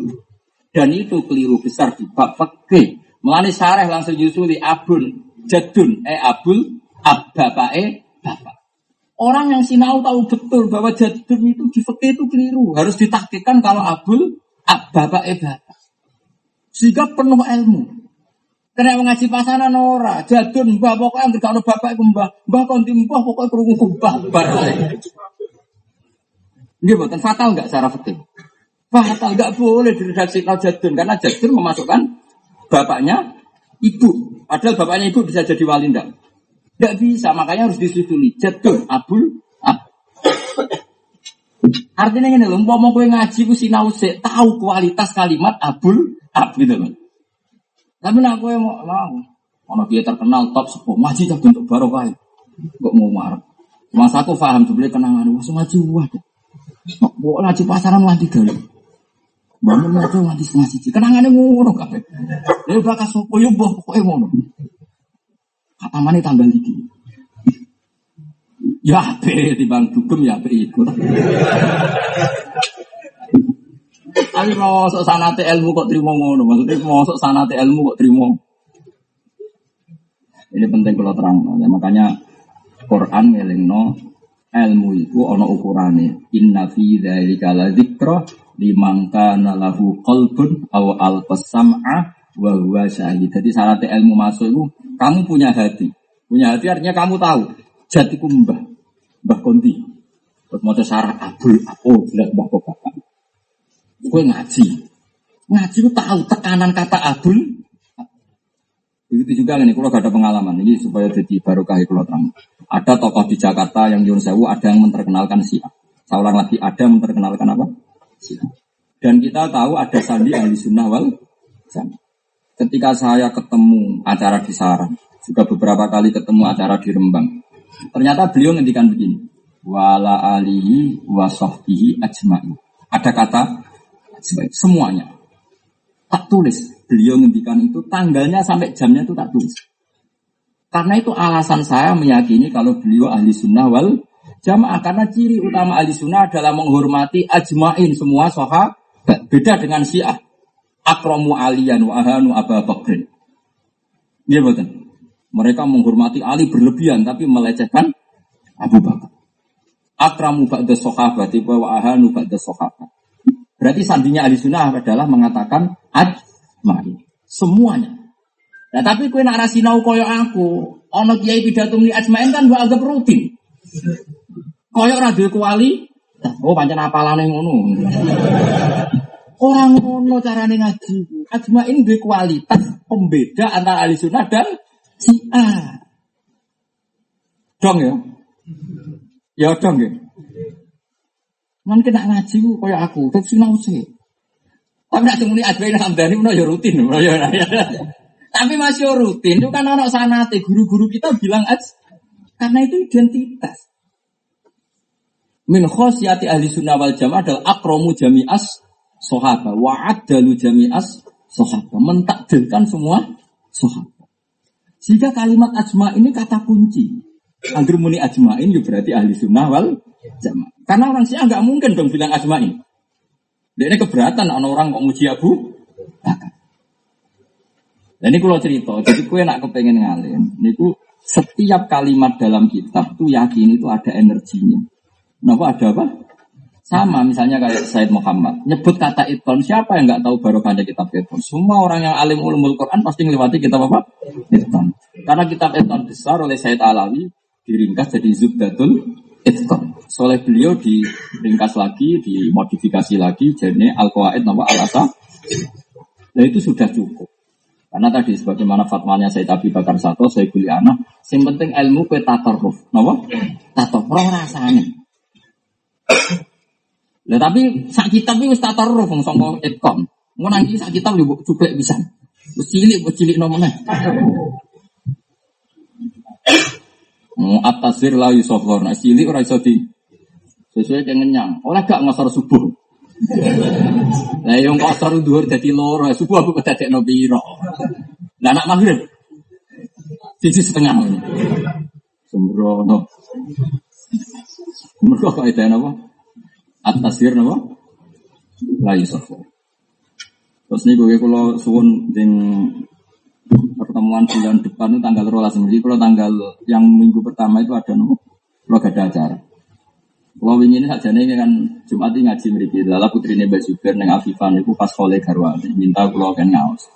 Dan itu keliru besar di bab fakih. Melani sareh langsung yusuli abun jadun eh abul ab bapak eh bapak. Orang yang sinau tahu betul bahwa jadun itu di fakih itu keliru. Harus ditaktikkan kalau abul ab bapak eh bapak. Sehingga penuh ilmu. Kena mengaji pasaran ora, jadun mbah pokoknya kalau bapak itu mbah, mbah mbah pokoknya kerungu mbah bar. Ini buatan fatal nggak secara fikih? Fatal nggak boleh diredaksi jadun karena jadun memasukkan bapaknya ibu. Padahal bapaknya ibu bisa jadi wali ndak? Nggak bisa, makanya harus disetujui jadun abul ab. Artinya ini loh, mau gue ngaji gue sinau tahu kualitas kalimat abul ab gitu loh. Tapi nak gue mau mau, mau dia terkenal top sepuh, ngaji tak bentuk barokah. Kok mau marah? Masa aku paham sebenarnya kenangan, wah ngaji waduh. Bawa ngaji pasaran wanti dulu. Bangun ngaji wanti setengah siji. Kenangannya ngono kabeh. Lalu bakal sopo yo mbah pokoke ngono. Kata mana tambah lagi. Ya ape bang dugem ya ape itu. Tapi mau masuk sanate ilmu kok terima ngono. Maksudnya mau masuk sanate ilmu kok terima. Ini penting kalau terang. Makanya Quran ngelingno ilmu itu ana ukurane inna fi dzalika la dzikra liman kana lahu qalbun aw alqasam'a wa huwa syahid. Jadi syarat ilmu masuk itu kamu punya hati. Punya hati artinya kamu tahu jatiku mbah. Mbah Konti. Terus mau sarah abul oh jelas mbah kok bapak. Gue ngaji. Ngaji itu tahu tekanan kata abul Begitu juga ini, kalau gak ada pengalaman ini supaya jadi barokah kalau terang. Ada tokoh di Jakarta yang Yun Sewu, ada yang memperkenalkan Syiah. Saya lagi, ada yang memperkenalkan apa? Syiah. Dan kita tahu ada sandi ahli sunnah wal. Ketika saya ketemu acara di Sarang, juga beberapa kali ketemu acara di Rembang. Ternyata beliau ngendikan begini. Wala alihi wa ajma'i. Ada kata semuanya. Tak tulis beliau ngendikan itu tanggalnya sampai jamnya itu tak tulis. Karena itu alasan saya meyakini kalau beliau ahli sunnah wal jamaah. Karena ciri utama ahli sunnah adalah menghormati ajmain semua soha. Beda dengan syiah. Akromu aliyan wa ahanu abu bakrin. Iya betul. Mereka menghormati Ali berlebihan tapi melecehkan Abu Bakar. Akramu ba'da sahabat wa ahanu ba'da sahabat. Berarti sandinya ahli sunnah adalah mengatakan ajmain. Semuanya. Nah tapi kue nak rasinau koyo aku, ono kiai pidato muni ajmain kan gua anggap rutin. Koyo radio kuali, oh pancen apalane ngono. Orang ngono carane ngaji. Ajmain duwe kualitas pembeda antara ahli sunnah dan si A. Dong ya. Ya dong ya. Man kena ngaji ku koyo aku, terus sinau sih. Tapi nak muni ajmain hamdani menawa ya rutin, ya. Tapi masih rutin itu kan anak sanate guru-guru kita bilang aja karena itu identitas. Min khosyati ahli sunnah wal jamaah adalah akromu jami'as sohaba wa adalu jami'as sohaba mentakdirkan semua sohaba. Jika kalimat ajma ini kata kunci. Agar muni ajmain ya berarti ahli sunnah wal jamaah. Karena orang sih nggak mungkin dong bilang ajmain. Dia ini keberatan orang-orang kok muji Abu dan ini kalau cerita, jadi kue nak kepengen ngalim, niku setiap kalimat dalam kitab tuh yakin itu ada energinya. Kenapa ada apa? Sama misalnya kayak Said Muhammad nyebut kata iton siapa yang nggak tahu barokahnya kitab iton? Semua orang yang alim ulumul Quran pasti melewati kitab apa? Iton. Karena kitab iton besar oleh Said Alawi diringkas jadi Zubdatul Iton. Soleh beliau diringkas lagi, dimodifikasi lagi jadi Al-Qawaid nama Al-Asa. Nah itu sudah cukup. Karena tadi sebagaimana fatwanya saya Abi Bakar Sato, saya anak, yang penting ilmu ke tatarruf. Napa? Tatarruf rasanya. Lah tapi sak kitab tatarruf wong sangka etkom. Ngono iki sak kitab yo cukup bisa. Cilik cilik nomene. Atasir la yusofor. Nah cilik ora iso di sesuai dengan nyang. Oleh gak ngasar subuh. Lah yang kosor dhuwur dadi loro, subuh aku kedadekno piro. Lah anak maghrib. Sisi setengah. Sembrono. Mereka kok itu apa? Atasir apa? Lai sofu. Terus nih gue kalau suwun ding pertemuan bulan depan itu tanggal rolas. Jadi kalau tanggal yang minggu pertama itu ada nopo, kalau gak ada acara. Kalau ini saja nih kan Jumat ini ngaji mereka. Lalu putri Mbak Zubair neng Afifan itu pas kole garwa minta kalau kan ngaus.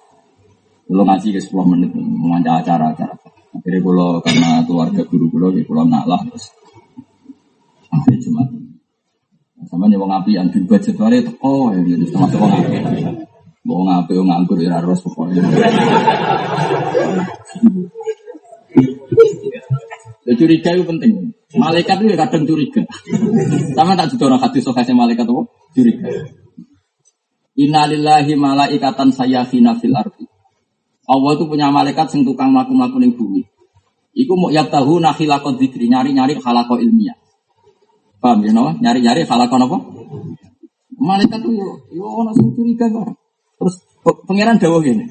Kalau ngaji ke 10 menit mengajar acara-acara. Akhirnya kalau karena keluarga guru kalau ya kalau ngalah terus akhirnya Jumat. Sama nih wong api yang di budget itu oh ya jadi termasuk wong api. Wong api wong nganggur ya harus pokoknya. Ya, curiga itu penting. Malaikat itu kadang curiga. Sama tak juga orang hadis sokasnya malaikat itu curiga. Innalillahi malaikatan sayyafina fil ardi. Allah itu punya malaikat sing tukang mlaku-mlaku ning bumi. Iku mau tahu nakhilaqad dzikri, nyari-nyari halaqo ilmiah. Paham ya no? Nyari-nyari halaqo apa? Malaikat itu yo ono sing curiga kok. Terus pangeran dawuh gini.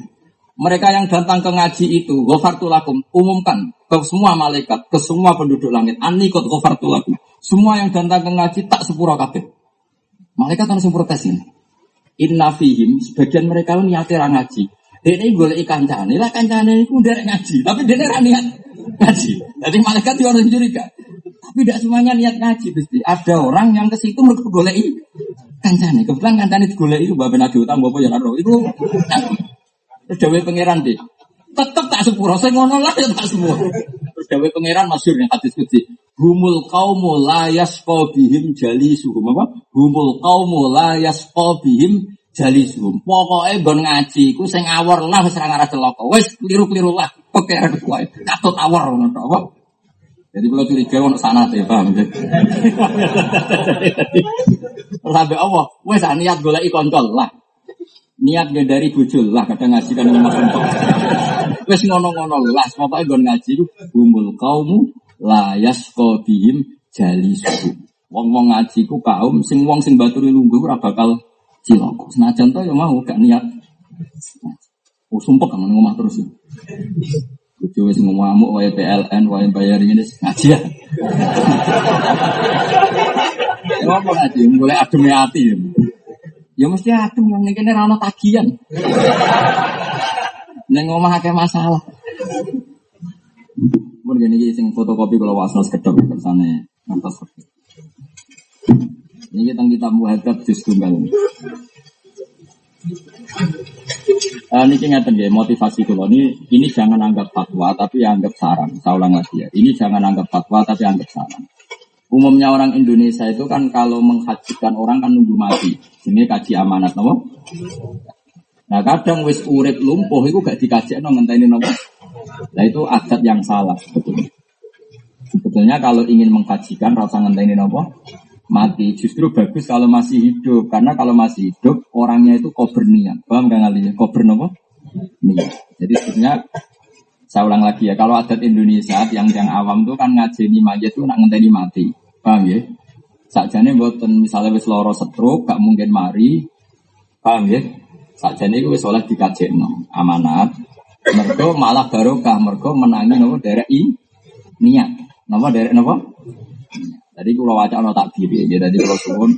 Mereka yang datang ke ngaji itu, gofartulakum, umumkan ke semua malaikat, ke semua penduduk langit. Anikot gofartulakum. Semua yang datang ke ngaji tak sepura kabeh. Malaikat langsung protes ini. Inna fihim, sebagian mereka niatnya ngaji. Ini gue ikan kancane, lah kancane itu udah ngaji, tapi dia ini niat ngaji. Jadi malaikat itu orang curiga. Tapi tidak semuanya niat ngaji, pasti. Ada orang yang ke situ mau golek kancane. Kebetulan kancane digolek itu bapak nabi utang bapak yang ada. Itu Terus dawe pangeran deh. Tetep tak sepuro, saya ngono lah ya tak semua. Terus dawe pangeran masyur yang hadis kudsi. Humul kaumu la yasqa bihim suhum apa? Humul kaumu la yasqa bihim suhum. Pokoknya gon ngaji ku sing awor lah wis ora ngarah celaka. Wis kliru-kliru lah pangeran kuwi. Katut awor ngono apa? Jadi kalau curiga ono sana ya paham ya. Sampai Allah, wes niat golek koncol. Lah niat dari bujul. Lah kadang ngaji kan mas untuk wes ngono-ngono. Lah pokoke gon ngaji humul kaumu la yasqa bihim suku wong-wong ngaji ku kaum sing wong sing baturi lungguh ora bakal cilaka. Senajan to ya mau gak niat. Oh sumpah kan ngomong terus Bojo wis ngamuk wae PLN wae bayar ini ngaji ya. Ngomong ngaji mulai adem hati. Ya mesti adem yang ngene ra ono tagihan. Neng omah akeh masalah. Mun gini iki sing fotokopi kalau wasno sekedok kersane ngantos. Ini kita kita muhadzab juz tunggal. Uh, ini ngeten ya motivasi kalau ini ini jangan anggap fatwa tapi anggap saran. Saya ulang lagi ya. Ini jangan anggap fatwa tapi anggap saran. Umumnya orang Indonesia itu kan kalau menghajikan orang kan nunggu mati. Ini kaji amanat, nopo. Nah kadang wis urip lumpuh itu gak dikaji no ngenteni nopo. Nah itu adat yang salah sebetulnya. Sebetulnya kalau ingin mengkajikan rasa ngenteni nopo mati. Justru bagus kalau masih hidup. Karena kalau masih hidup, orangnya itu kober niat. Paham gak kali Kober nopo? Niat. Jadi sebenarnya saya ulang lagi ya, kalau adat Indonesia yang yang awam tuh kan ngajeni mayat tuh nak ngenteni mati. Paham ya? Sakjane buatan misalnya wis loro setruk, gak mungkin mari. Paham ya? Sakjane itu wis oleh dikajekno amanat. Mergo malah barokah, mergo menangi nopo derek niat. Nopo derek nopo? Jadi kalau wajah no tak diri, ya. jadi kalau suwun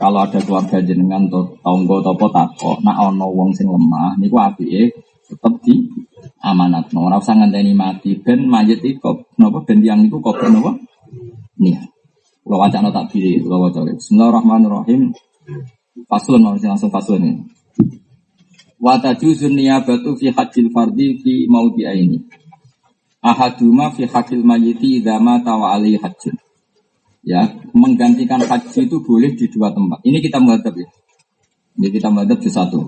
kalau ada keluarga jenengan atau tonggo atau potako, nak ono wong sing lemah, niku api ya tetap di amanat. No, orang usah ngenteni mati, ben mayat itu, nopo ben itu kok nopo? Nih, kalau wajah no tak diri, kalau wajah. Bismillahirrahmanirrahim. Faslun, langsung faslun ini. Wata juzun niyabatu fi hajil fardi fi maudi ini. Ahaduma fi hakil mayiti idama tawa alaihi hajjin ya menggantikan haji itu boleh di dua tempat. Ini kita menghadap ya. Ini kita menghadap di satu.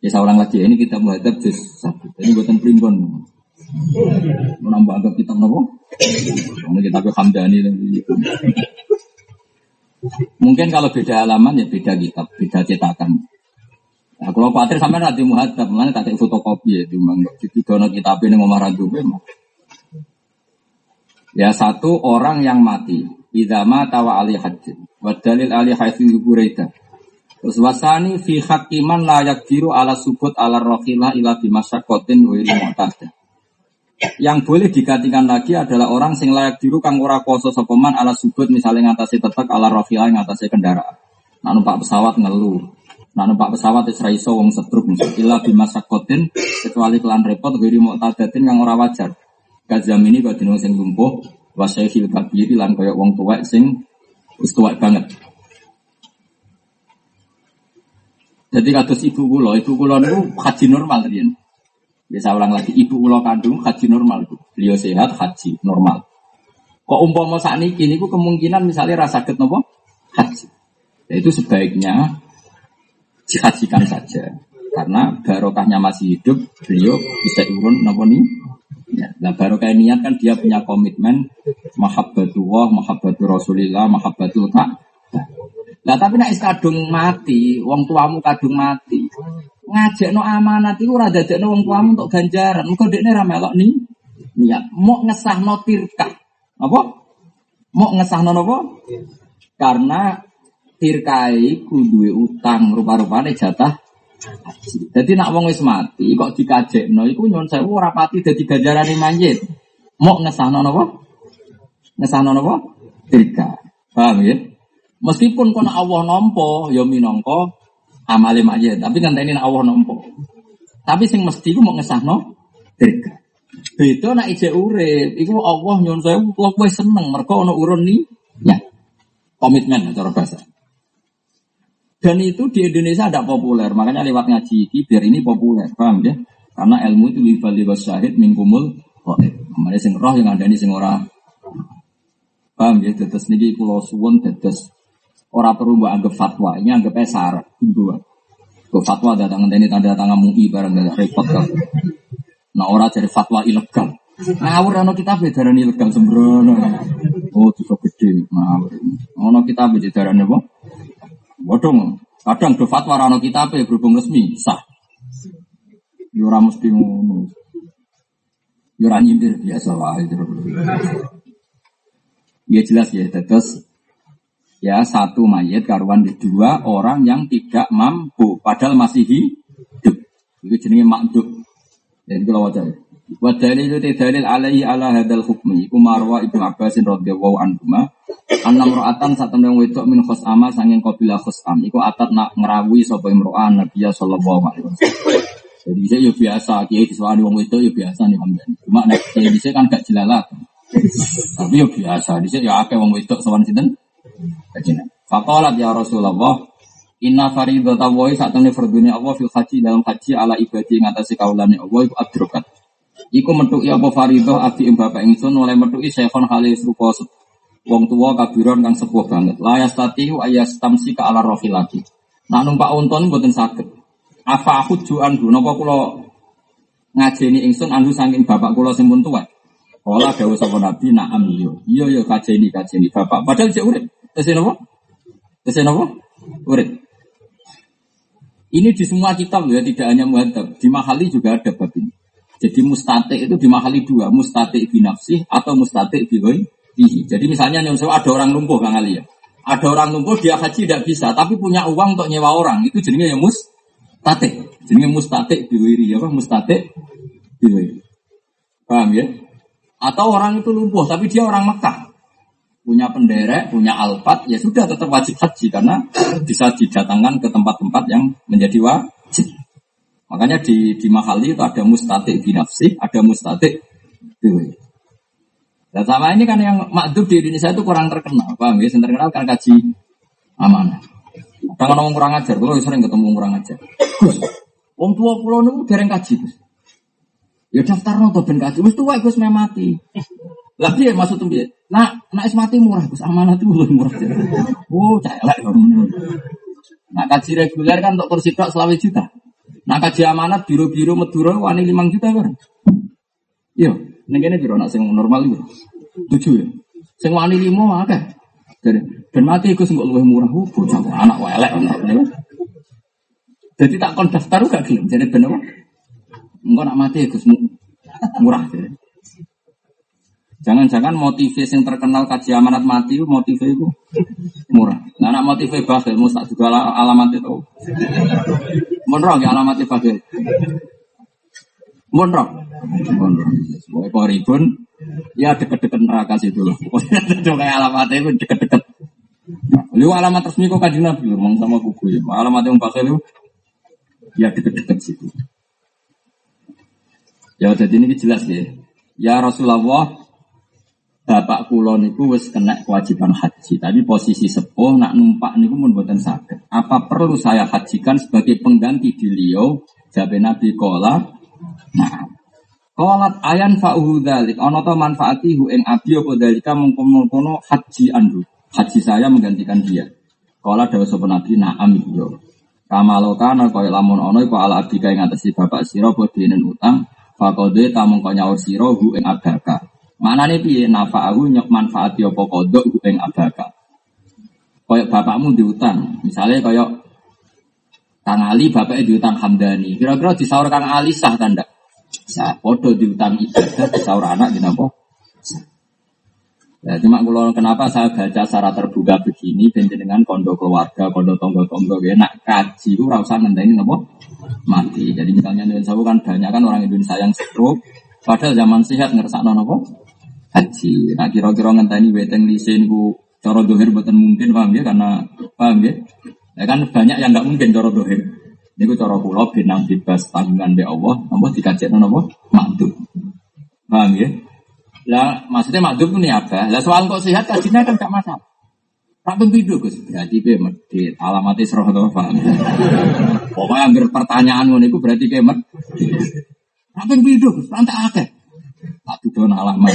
Ya seorang lagi ini kita menghadap di satu. Ini buatan primbon. Menambah agak kita nopo. Ini kita ke Hamdani Mungkin kalau beda halaman ya beda kitab, beda cetakan. Nah, kalau khawatir sampai nanti muhadab, mana tak fotokopi ya, memang di dono kitab ini ngomong radu. Ya satu orang yang mati, idama tawa ali hajjin. Wa dalil ali haitsu Buraida. Terus wasani fi hakiman layak biru ala subut ala rohila ila bimasyakotin wa mu'tadah. Yang boleh digantikan lagi adalah orang sing layak biru kang ora kuasa sopeman ala subut misalnya ngatasi tetek ala rohila ngatasi kendaraan. Nah numpak pesawat ngeluh. Nah numpak pesawat wis ra iso wong setruk ila bimasyakotin kecuali kelan repot wa mu'tadatin yang ora wajar. Kazam ini badino sing lumpuh wasyaikhil kabiri lan kaya wong tuwek sing wis tuwek banget. Jadi kados ibu kula, ibu kula niku haji normal riyen. Bisa ulang lagi, ibu kula kandung haji normal. Beliau sehat haji normal. Kok umpama ini niku kemungkinan misalnya rasa sakit nopo haji. Ya itu sebaiknya dihajikan saja. Karena barokahnya masih hidup, beliau bisa urun nopo nih Ya, nah baru kayak niat kan dia punya komitmen mahabbatullah, mahabbatul Rasulillah, mahabbatul tak. Nah tapi nak kadung mati, wong tuamu kadung mati. Ngajak no amanat itu rada no wong tuamu untuk ganjaran. Engkau dekne ramelok nih niat. Mau ngesah no tirka. Apa? Mau ngesah no apa? Karena tirkai kudu utang rupa-rupanya jatah jadi nak wong wis mati kok dikajekno iku nyuwun sewu ora pati dadi ganjarane manjit. Mok ngesahno napa? Ngesahno napa? Tiga. Paham ya? Meskipun kono Allah nampa ya minangka amale manjit, tapi ngenteni nak Allah nampa. Tapi sing mesti ku mok ngesahno tiga. Beda nak ije urip, iku Allah nyuwun sewu kowe seneng mergo ana urun ni ya. Komitmen cara bahasa. Dan itu di Indonesia tidak populer, makanya lewat ngaji ini biar ini populer, paham ya? Karena ilmu itu libal libas syahid mingkumul khaib. Kemarin sing roh yang ada ini sing ora. Paham ya? Tetes niki pulau suwon tetes ora perlu mbak anggap fatwa, ini anggapnya syarat, ibu. Fatwa datang ini tanda tangan MUI barang gak repot kan. Nah orang jadi fatwa ilegal. Ngawur ana kitab darani ilegal sembrono. Oh, itu gede ngawur. Ana kitab darani apa? Bodong, kadang do fatwa rano kita apa berhubung resmi sah. Yura ya mesti ngono. Yura ya nyindir biasa itu. Ya jelas ya, terus ya satu mayat karuan di dua orang yang tidak mampu padahal masih hidup. Itu jenenge makduk. Jadi kalau wajah Wa dalil itu dalil alaihi ala hadal hukmi iku marwa Ibnu Abbasin radhiyallahu anhu anna mra'atan saat temen wedok min khusama sanging qabila khusam iku atat nak ngrawuhi sapa imro'an Nabi sallallahu alaihi wasallam. Jadi saya ya biasa, kiai diswani wong wedok ya biasa nih Om Cuma nek kiai dhisik kan gak jelalah. Tapi ya biasa, dhisik ya akeh wong wedok sowan sinten? Kajian. Faqalat ya Rasulullah, Inna faridata wa saat temen fardune Allah fil haji dalam haji ala ibadi ngatasi kaulane Allah iku adrokat. Iku metuki apa faridah abdi ing bapak ingsun oleh metuki syekhon halis rupa wong tua kabiron kang sepuh banget. La yastati wa yastamsi ka ala rohilati. Nah numpak unta mboten saged. Apa aku juan dulu napa kula ngajeni ingsun andu saking bapak kula sing pun tuwa. Kala dawuh sapa Nabi na'am yo. Iya yo kajeni kajeni bapak. Padahal cek urip. Tesih napa? Tesih napa? Urip. Ini di semua kitab ya, tidak hanya muhadzab. Di mahali juga ada bab. Jadi mustatik itu di mahali dua, mustatik binafsi atau mustatik bihi. Jadi misalnya yang ada orang lumpuh Kang Ali ya. Ada orang lumpuh dia haji tidak bisa, tapi punya uang untuk nyewa orang. Itu jenisnya yang mustatik. Jenisnya mustatik biwiri ya, apa? Mustatik biwiri. Paham ya? Atau orang itu lumpuh, tapi dia orang Mekah punya penderek, punya alpat, ya sudah tetap wajib haji karena bisa didatangkan ke tempat-tempat yang menjadi wajib. Makanya di di mahali itu ada mustatik binafsi, ada mustatik dewi. Dan sama ini kan yang makdub di Indonesia itu kurang terkenal, paham ya? Yang terkenal kan kaji amanah. Kadang orang kurang ajar, kalau sering ketemu kurang ajar. Gus, wong tua pulau itu dereng kaji, Gus. Ya daftar nonton ben kaji, Gus tua Gus mati. Lagi ya maksud piye? Nak nak mati murah, Gus. Amanah itu lebih murah. Oh, celek Nak kaji reguler kan untuk kursi tok selawe juta. Nak kaji amanat biru-biru Madura wani 5 juta kan. Iya, ning kene biro nak sing normal itu. Tujuh ya. Sing wani 5 akeh. Jadi ben mati Gus kok luwih murah. Oh, bocah anak welek Jadi tak kon daftar gak gelem. Jadi ben apa? Engko nak mati Gus murah. Jangan-jangan motivasi yang terkenal kaji amanat mati motivasi itu murah. Nah, anak motivasi bakhil, tak juga alamat itu. Monroh ya alamat bakhil. Monroh. Monroh. Pokoknya ribun, ya deket-deket neraka situ loh. Pokoknya kayak alamatnya itu deket-deket. Lu alamat resmi kok kaji nabi, ngomong sama kuku ya. Alamat yang bakhil itu, ya deket-deket situ. Ya jadi ini jelas ya. Ya Rasulullah, bapak kulo niku wis kena kewajiban haji. Tapi posisi sepuh nak numpak niku mun boten sakit. Apa perlu saya hajikan sebagai pengganti di beliau? Jabe Nabi kola. Nah, kolat ayan fa'uhu dalik. Ono to manfaatihu ing abi apa dalika mengkono haji andu. Haji saya menggantikan dia. Kola dawa sapa Nabi na'am yo. Kamalokana kaya lamun ono iku ala abdika ing atasi bapak sira bodenen utang. Fakode tamung kaya sira hu ing abdaka. Mana nih piye aku nyok manfaat yo kodok ing abaka. Koyok bapakmu diutang, misalnya koyok Kang Ali bapaknya diutang Hamdani. Kira-kira disaur Kang Ali sah ndak? Sah. Podo diutang ibadah disaur anak di nopo? Ya, cuma kalau kenapa saya baca secara terbuka begini, dengan kondo keluarga, kondo tonggo-tonggo, ya nak kaji itu rasa ngenteni nopo mati. Jadi misalnya Indonesia kan banyak kan orang Indonesia yang stroke, padahal zaman sehat ngerasa nopo haji. Nah kira-kira ngenteni weteng lisin ku cara dohir buatan mungkin paham ya karena paham ya. Ya kan banyak yang nggak mungkin cara dohir. Ini ku cara pulau benang bebas tanggungan be Allah, apa dikajet apa makdum. Paham ya? Lah maksudnya makdum ini apa? Lah soal kok sehat kajinya kan gak masalah. Tak pembidu Gus, berarti be medit, alamatnya serah atau paham. Pokoknya ambil pertanyaan itu berarti be medit. Tak pembidu Gus, tak akeh. Tak tuduh alamat.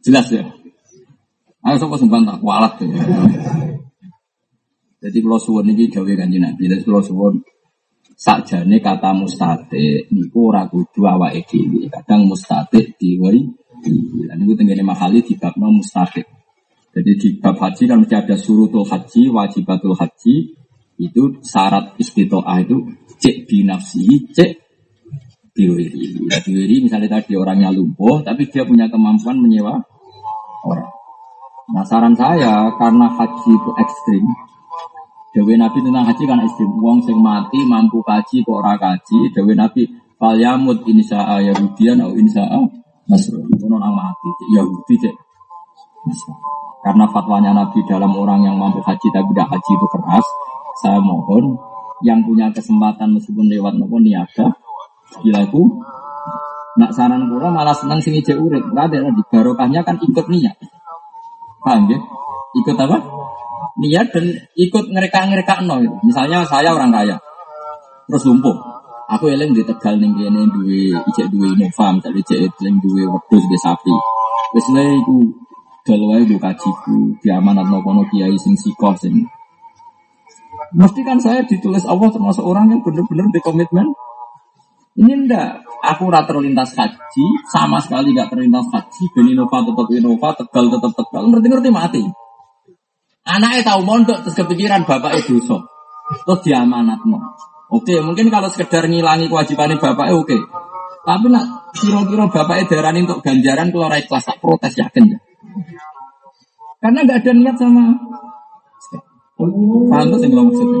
Jelas ya. Ayo sapa sumban tak kualat ya. Jadi kalau suwun ini gawe kanji nabi. Jadi kalau suwun sakjane kata mustate niku ora kudu awake dhewe. Kadang mustate diwari Dan itu tenggene mahali di bab mustate. Jadi di bab haji kan mesti ada surutul haji, wajibatul haji. Itu syarat istitoah itu cek binafsi, cek Ya, diwiri misalnya tadi orangnya lumpuh, tapi dia punya kemampuan menyewa orang. Nah saran saya karena haji itu ekstrim, Dewi Nabi tentang haji kan ekstrim. Wong sing mati mampu kaji kok ora kaji. Dewi Nabi Fal yamut insya'a Yahudian atau insya'a Nasrani. Itu nang mati. Yahudi cek. Karena fatwanya Nabi dalam orang yang mampu haji tapi tidak haji itu keras. Saya mohon yang punya kesempatan meskipun lewat nopo niaga dilaku nak saran kula malah senang sing ijek urip. Ada di barokahnya kan ikut niat. Paham ya? Ikut apa? Niat dan ikut ngereka-ngereka no. Misalnya saya orang kaya, terus lumpuh. Aku eling di Tegal ning kene duwe ijek duwe Innova, misalnya ijek eling duwe wedhus duwe sapi. Wis iku dol wae do kajiku, diamanatno kono kiai sing sikoh sing Mesti kan saya ditulis Allah termasuk orang yang benar-benar di komitmen. Ini ndak, aku rata terlintas haji, sama sekali gak terlintas haji, ben Innova tetap Innova, Tegal tetap Tegal, ngerti-ngerti mati. Anaknya tahu mondok terus kepikiran bapak itu terus diamanat no. Oke, mungkin kalau sekedar ngilangi kewajiban bapak oke. Tapi nak kira-kira bapak daerah untuk ganjaran keluar kelas tak protes yakin ya. Karena nggak ada niat sama Paham tuh yang maksudnya?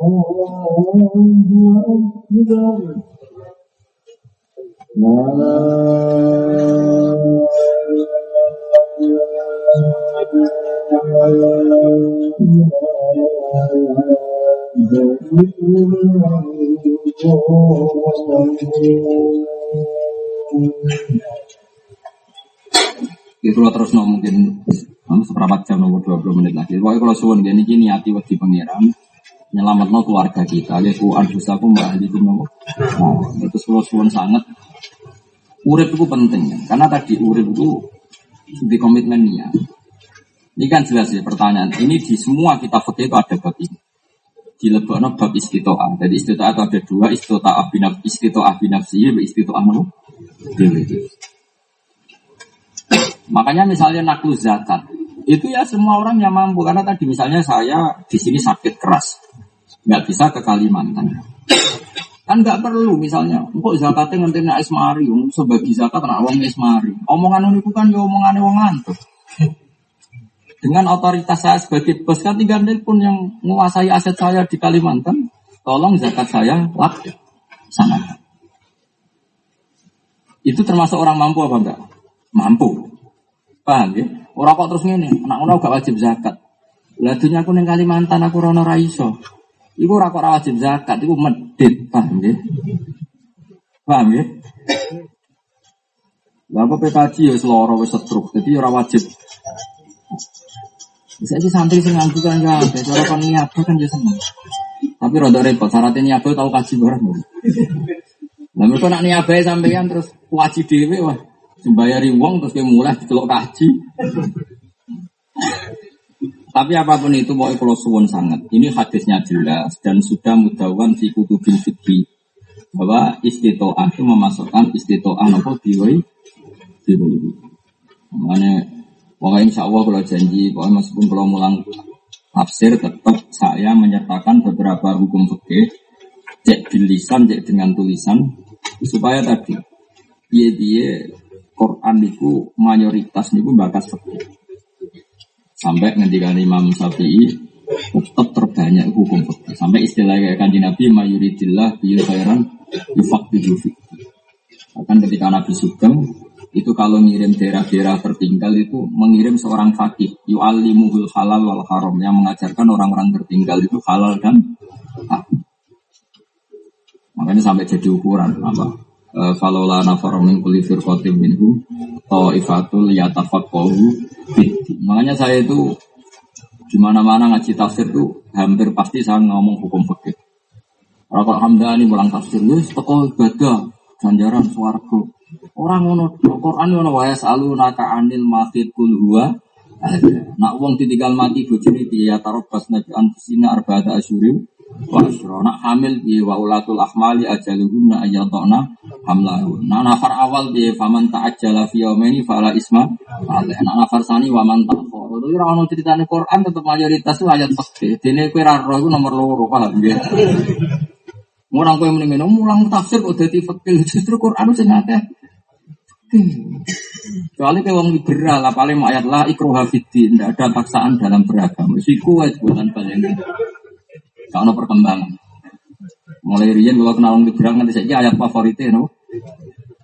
Itu terus no mungkin seperempat jam nomor 20 menit lagi. Pokoknya kalau suwon gini hati waktu pangeran nyelamat no keluarga kita. Ya ku aku mbak itu no. Nah, itu suwon sangat. Urip itu penting ya. Karena tadi urip itu di komitmen niat. Ini kan jelas ya pertanyaan. Ini di semua kita fakir itu ada bab ini. Di lebokno bab istitoah. Jadi istitoah itu ada dua. Istitoah binaf, istitoah binafsi, istitoah no. Makanya misalnya naklu zakat. Itu ya semua orang yang mampu. Karena tadi misalnya saya di sini sakit keras. Nggak bisa ke Kalimantan. Kan nggak perlu misalnya. Kok zakatnya nanti nak esmari. Sebagai zakat nak uang esmari. Omongan itu kan ya omongan wong ngantuk. Dengan otoritas saya sebagai bos kan tinggal pun yang menguasai aset saya di Kalimantan, tolong zakat saya sana. Itu termasuk orang mampu apa enggak? Mampu. Paham ya? Orang kok terus ini, anak orang gak wajib zakat. Lah aku neng Kalimantan aku rono raiso. Iku ora kok wajib zakat, iku medit, paham ya? Paham ya? Lah apa PKJ ya seloro wis setruk, jadi ora wajib bisa sih santri sing nganggu kan ya, cara kon niaga kan ya seneng. Tapi rada repot, syaratnya niaga tau kaji bareng. Lah mereka nak niaga sampeyan terus wajib dhewe wah. Sembayari wong terus ke mulai dicelok kaji. Tapi apa pun itu mau kalau suwon sangat. Ini hadisnya jelas dan sudah mudawan fi kutubil fikri bahwa istitoah itu memasukkan istitoah nopo diwai diwai. Makanya Pokoknya insya Allah kalau janji, pokoknya meskipun kalau mulang tafsir tetap saya menyertakan beberapa hukum fikih cek tulisan, cek dengan tulisan supaya tadi dia dia Quran itu mayoritas niku bakas fikih sampai ngendikan Imam Syafi'i tetap terbanyak hukum fikih sampai istilah kayak kanji Nabi mayoritillah biyu khairan yufaqihu fikih akan ketika Nabi Sugeng itu kalau ngirim daerah-daerah tertinggal itu mengirim seorang fakih yu'allimuhul halal wal haram yang mengajarkan orang-orang tertinggal itu halal dan haram. Makanya sampai jadi ukuran apa? E, falola nafarum min kulli firqatin minhu ta'ifatul yatafaqahu Makanya saya itu di mana-mana ngaji tafsir itu hampir pasti saya ngomong hukum fikih. Rokok Hamdani pulang tafsir, wis teko ibadah, ganjaran swarga. Orang ngono Quran ngono wae salu naka anil mahid kul huwa. Nak wong ditinggal mati bojone piye ya tarobas nabi anfusina arba'ata asyurim wa asyra. Nak hamil piye wa ulatul ahmali ajaluhunna ayatona hamlahun. Nak nafar awal piye faman ta'ajjala fi yaumaini fala isma. Nak nafar sani wa man ta'khara. Itu ora ono critane Quran tetep mayoritas itu ayat fikih. Dene kowe ra roh iku nomor loro paham ya. Orang kowe mendingin mulang tafsir dadi fikih justru Quran sing akeh Kecuali kayak wong liberal, paling ayat lah ikroha fiti, tidak ada paksaan dalam beragama. Siku bukan paling kalau perkembangan. Mulai rian kalau kenal wong liberal nanti saja ayat favoritnya, no?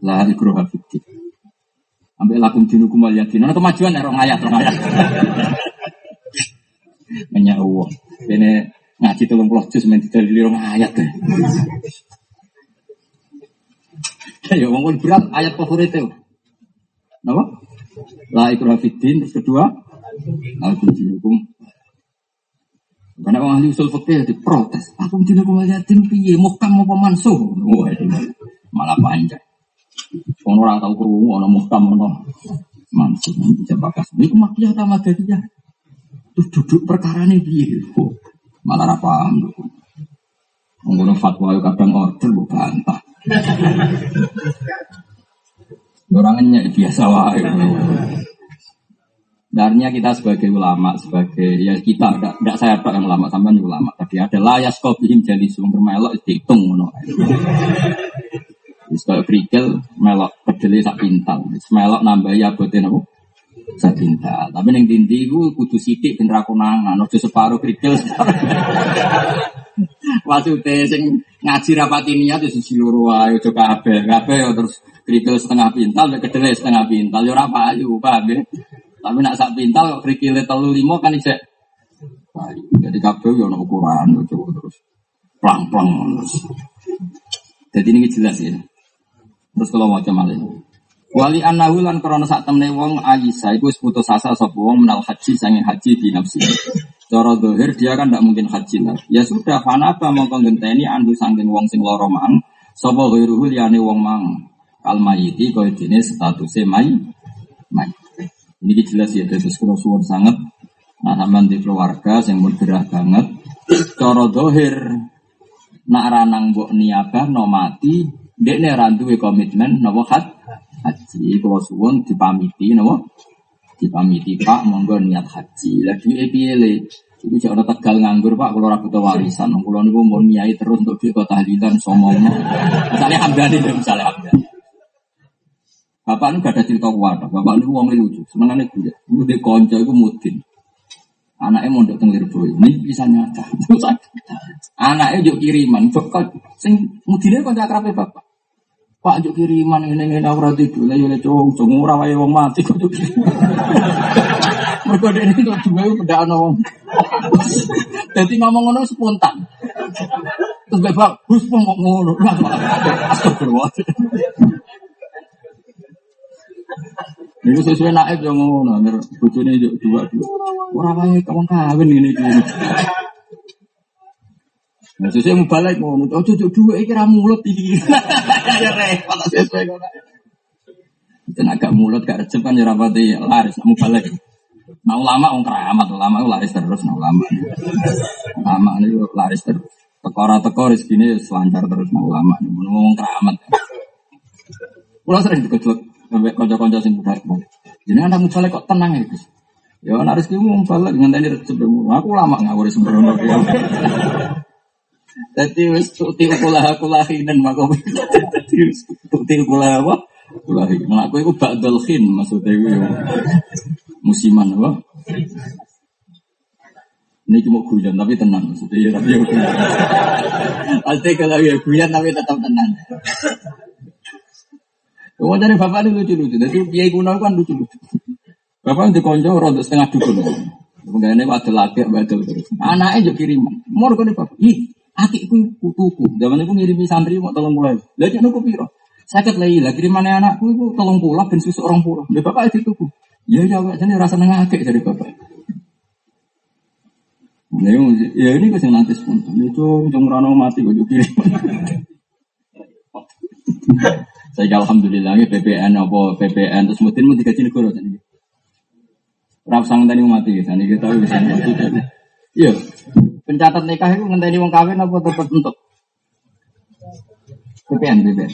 Lah ikroha fiti. Ambil lakum dinukum wal yakin. Nah, kemajuan ya orang ayat, orang ayat. Banyak uang. Ini ngaji tolong puluh juz main tidak orang ayat. Ya wong berat ayat favorit itu. Napa? La ikrah terus kedua Aku hukum. Karena orang ahli usul fikih diprotes. Aku dinukum al yatim piye? Muhkam apa mansuh? Wah, malah panjang. Orang orang tahu kerungu, orang muhkam, orang mansuh. Bisa bakas. Ini kemakiyah sama dia. Terus duduk perkara ini piye? Malah apa paham. Fatwa kadang order, bukan bantah. Orangnya biasa wae. Darnya kita sebagai ulama, sebagai ya kita, tidak saya tak yang ulama, sampai ulama. Tadi ada layas kopihim jadi sumber melok dihitung. Wis koyo krikel melok pedele sak pintal. Melok nambahi abote napa? Sak pintal. Tapi ning dindi iku kudu sithik ben ra konangan, aja separo krikel. Maksudnya sing ngaji rapati niat itu sisi loro wae aja kabeh. Kabeh ya terus krikil setengah pintal kedelai setengah pintal ya ora payu, paham ya. Tapi nak sak pintal krikile telu limo kan payu. Jadi kabeh ya ono ukuran terus plang-plang terus. Jadi ini jelas ya. Terus kalau mau malih. Wali anahu lan krana sak temne wong Aisyah iku wis putus asa sapa wong menal haji sange haji di nafsi. Cara dohir dia kan tidak mungkin haji lah. Ya sudah, fanaba mongko ngenteni andu sangking wong sing loro mang. Sapa ghairuhu liyane wong mang. Kal mayiti kaya dene statusé may. May. Ini jelas ya dari sekolah suwon sangat. Nah sampean di keluarga yang bergerah banget. Cara dohir nak ranang mbok niaga no mati ra duwe komitmen napa hat haji kula suwun dipamiti napa dipamiti Pak monggo niat haji. Lah duwe piye le? Iku jek tegal nganggur Pak kula ora butuh warisan. Kula niku mau nyai terus untuk duwe tahlilan somono. Misalnya hamdani misalnya hamdani. Bapak ini gak ada cerita kuat. Bapak ini uang lucu. Senengannya gue. Gue di konco itu mudin. Anaknya mau datang Lirboyo, ini bisa nyata. Anaknya juk kiriman, kok sing mudine kok akrabe bapak. Pak juk kiriman ini ini ora tidur, lah yo cowok cowok ora wae wong mati kok juk kiriman. Mergo dene itu dua beda wong. Dadi ngomong ngono spontan. Terus bapak, "Gus kok ngono?" Astagfirullah. Ini sesuai naik yang ngono, agar bojone dua dua. Orang wae kawan kawin ini iki. Nah, sesuai mau balik mau oh cucu dua iki ra mulut iki. Ya repot sesuai ngono. Dan agak mulut gak recep kan ya rapati laris mau balik. Nah ulama wong keramat, ulama laris terus nah ulama. Ulama ini laris terus. Tekora teko rezekine selancar terus nah ulama. Ngomong keramat. Pulau sering dikejut sampai konco-konco sing budal. Jadi anda mubalek kok tenang ya Gus. Ya ana rezeki mu mubalek dengan tadi rezeki Aku lama ngawur sembrono ya. Jadi wis tuti kula kulahinan mako. Dadi wis tuti kula apa? Kulahin. Nah aku iku ba'dal khin maksudnya iku musiman apa? Ini cuma guyon tapi tenang maksudnya ya tapi ya. Pasti kalau ya guyon tapi tetap tenang. Wong dari bapak ini lucu-lucu. Jadi kiai kuno kan lucu-lucu. Bapak di konco rontok setengah dukun. Ini ada laki badal terus. Anaknya juga kiriman. Mor kau bapak. Ih, akikku kutuku. Zaman itu ngirimi santri mau tolong mulai. Lagi nuku piro. Sakit lagi lah kirimannya anakku itu tolong pulau ben susu orang pulau. Dia bapak itu tuku. Ya ya jadi rasa nengakek dari bapak. Nah, ya ini kasih nanti spontan. Itu cuma rano mati gue kirim. Saya alhamdulillah PPN apa PPN terus mungkin mau dikaji negara tadi. Rap sang tadi mati tadi kita bisa mati. Iya, pencatat nikah itu ngenteni wong kawin apa tetap untuk PPN PPN.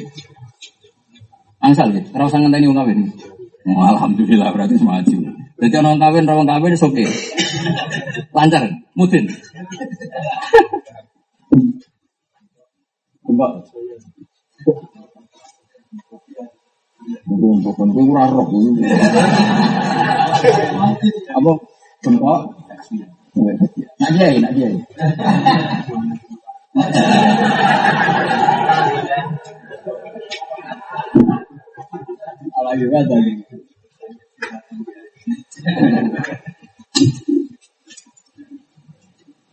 Angsal gitu, rap sang ngenteni wong kawin. Oh, alhamdulillah berarti semaju. Jadi orang kawin, orang kawin oke. Lancar, mungkin. Coba. Bukan gue kurang roh. Apa? Bengkok? Nak dia, nak dia. Alagi kata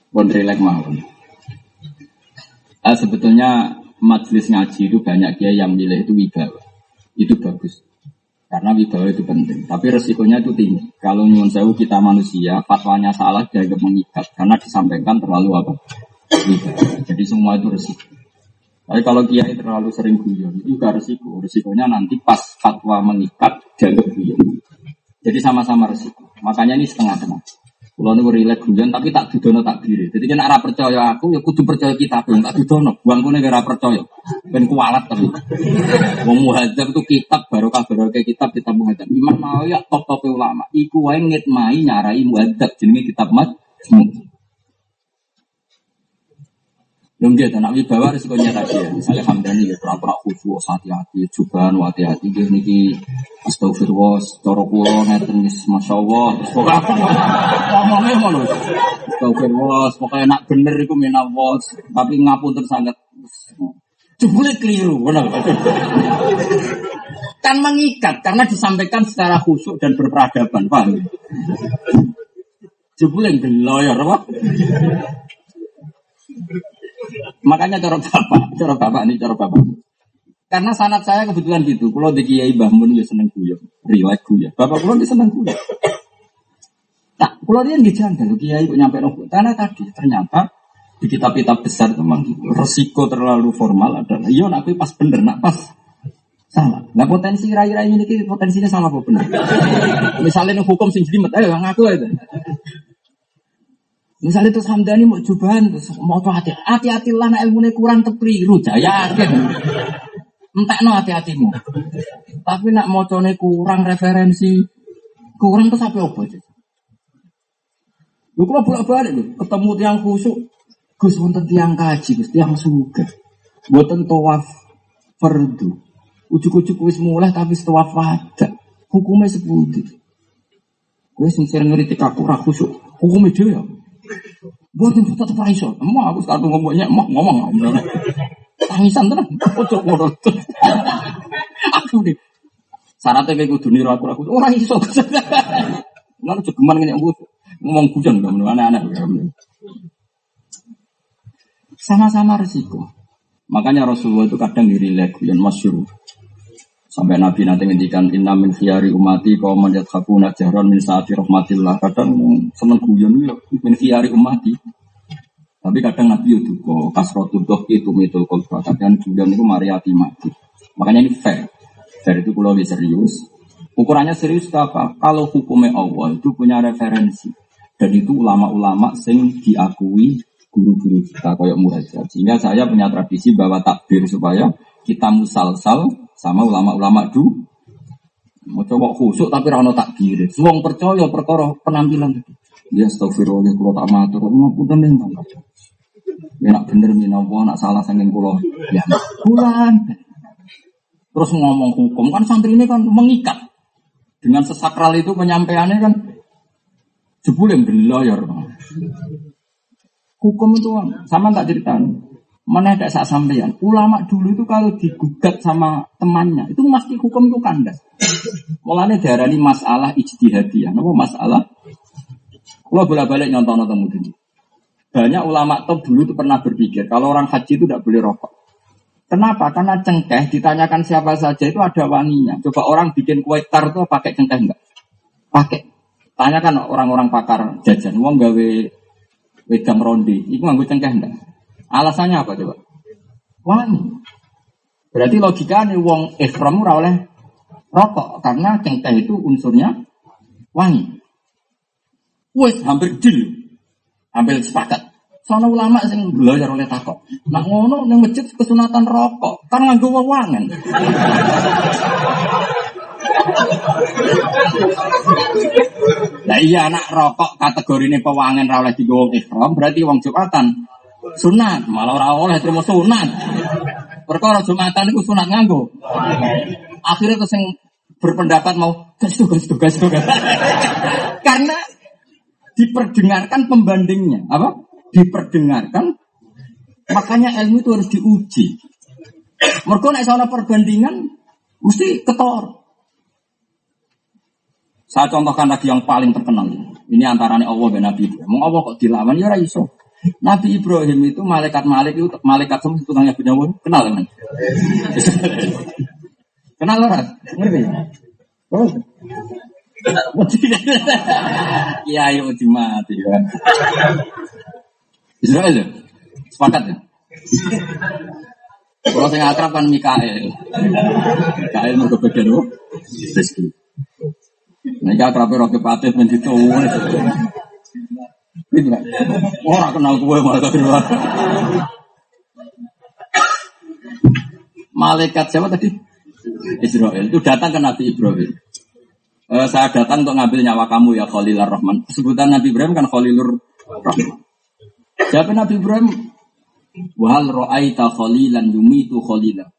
Pun relax mau. Eh, sebetulnya majelis ngaji itu banyak dia yang milih itu wibawa itu bagus. Karena wibawa itu penting. Tapi resikonya itu tinggi. Kalau nyuwun sewu kita manusia, fatwanya salah dianggap mengikat. Karena disampaikan terlalu apa? Jadi semua itu resiko. Tapi kalau kiai terlalu sering guyon, itu juga resiko. Resikonya nanti pas fatwa mengikat, dianggap guyon. Jadi sama-sama resiko. Makanya ini setengah-setengah. Kalau nih rilek guyon tapi tak dudono tak diri. Jadi kan arah percaya aku ya kudu percaya kita dong tak dudono. Buang nih gara percaya. Ben kualat tapi. Wong muhadzab itu kitab baru kabar kayak kitab kitab muhadzab. Imam ya top top ulama. Iku wae ngitmai nyarai muhadzab jenenge kitab mat. Yang dia tak wibawa risikonya tadi ya. Misalnya Hamdani ya pura-pura khusyuk, hati-hati, jubahan, hati-hati. Dia niki astagfirullah, coro kulo, ngeten masya Allah. Terus pokoknya ngomongnya ngono. Astagfirullah, pokoknya nak bener itu minawos. Tapi ngapun tersangat. Jebule keliru, benar. kan mengikat karena disampaikan secara khusyuk dan berperadaban, paham? Jebule geloyor, apa? Makanya cara bapak, cara bapak ini cara bapak. Karena sanat saya kebetulan gitu. Kalau di Kiai Bahmun ya seneng guyon, relax guyon. Bapak kalau dia seneng guyon. Tak, kalau dia nggak janggal, Kiai kok nyampe nopo. Karena tadi ternyata di kitab-kitab besar memang gitu. Resiko terlalu formal adalah, iya nak pas bener, nak pas salah. Nah potensi rai-rai ini potensinya salah apa benar? Misalnya hukum sing jelimet, ayo ngaku aja. Misalnya terus Hamdani mau cobaan terus mau tuh hati hati hati lah nak ilmu kurang lu jaya yakin. Entah no hati hatimu. Tapi nak mau kurang referensi kurang tuh sampai apa aja. Lu kalau bolak balik lu ketemu tiang khusuk, Gus wonten tiang kaji, Gus tiang suka. Buatan tawaf fardu. Ujuk-ujuk wis mulai tapi tawaf wajah. Hukumnya sepuluh. Gue sing ngeritik aku ra khusuk. Hukum itu ya. Buat itu tetap raiso. Emang aku sekarang ngomongnya, emang ngomong. Tangisan tenan. Ojo ngono. Aku deh. Syaratnya kayak kudu niru aku aku ora iso. Ngono jogeman ngene aku ngomong hujan gak aneh-aneh. Sama-sama resiko. Makanya Rasulullah itu kadang dirilek yang masyur. Sampai Nabi nanti ngendikan inna min khiyari umati kau manjat hakuna jahron min saati rahmatillah. Kadang seneng guyon ya min khiyari umati. Tapi kadang Nabi itu kok kasrotul doh itu mitul kolba. Kadang guyon itu mariati mati. Makanya ini fair. Fair itu kalau serius. Ukurannya serius apa? Kalau hukumnya Allah itu punya referensi. Dan itu ulama-ulama sing diakui guru-guru kita kayak muhajir. Sehingga saya punya tradisi bahwa takbir supaya kita musalsal sama ulama-ulama dulu. Mau coba khusuk tapi rano takbir. Suang percaya perkara penampilan itu. Ya astagfirullah kalau tak matur, pun ning Ya nak bener minawa, nak salah saking kulo. Ya bulan. Terus ngomong hukum kan santri ini kan mengikat. Dengan sesakral itu penyampaiannya kan jebule belayar. Hukum itu sama nggak cerita. Mana ada saat sampean. Ulama dulu itu kalau digugat sama temannya, itu pasti hukum itu kandas. Mulanya darah ini masalah ijtihadiyah. Apa masalah? Kalau bolak-balik nyontoh-nyontoh mungkin. Banyak ulama top dulu itu pernah berpikir kalau orang haji itu tidak boleh rokok. Kenapa? Karena cengkeh ditanyakan siapa saja itu ada wanginya. Coba orang bikin kue tar itu pakai cengkeh enggak? Pakai. Tanyakan orang-orang pakar jajan, uang gawe wedang rondi, itu nganggo cengkeh enggak? Alasannya apa coba? Wangi. Berarti logikanya wong ihram ora oleh rokok karena cengkeh itu unsurnya wangi. Wes hampir deal. Hampir sepakat. Soalnya ulama sing belajar oleh takok. Nak ngono yang masjid kesunatan rokok, kan nganggo wewangen. Nah iya anak rokok kategori ini pewangen ra oleh digawa ihram berarti wong Jumatan sunat malah ora oleh terima sunat. Perkara Jumatan itu sunat nganggo. Akhirnya terus yang berpendapat mau tuh gas tuh karena diperdengarkan pembandingnya apa diperdengarkan makanya ilmu itu harus diuji mereka naik soal perbandingan mesti ketor saya contohkan lagi yang paling terkenal. Ini antaranya Allah dan Nabi. Mau Allah kok dilawan ya iso. Nabi Ibrahim itu malaikat malik itu malaikat semua tukangnya penyawa kenal kan? kenal lah, ngerti? Oh. Iya, ayo mati mati kan. Israel ya? Sepakat ya? Kalau saya akrab kan Mikael. Mikael mau ke bagian Rezeki. Nah, akrabe roh kepatit menjitu. Orang kenal gue malah Malaikat siapa tadi? Israel itu datang ke Nabi Ibrahim. Uh, saya datang untuk ngambil nyawa kamu ya Khalilur Rahman. Sebutan Nabi Ibrahim kan Khalilur Rahman. Siapa Nabi Ibrahim? Wahal ro'aita khalilan yumitu khalila.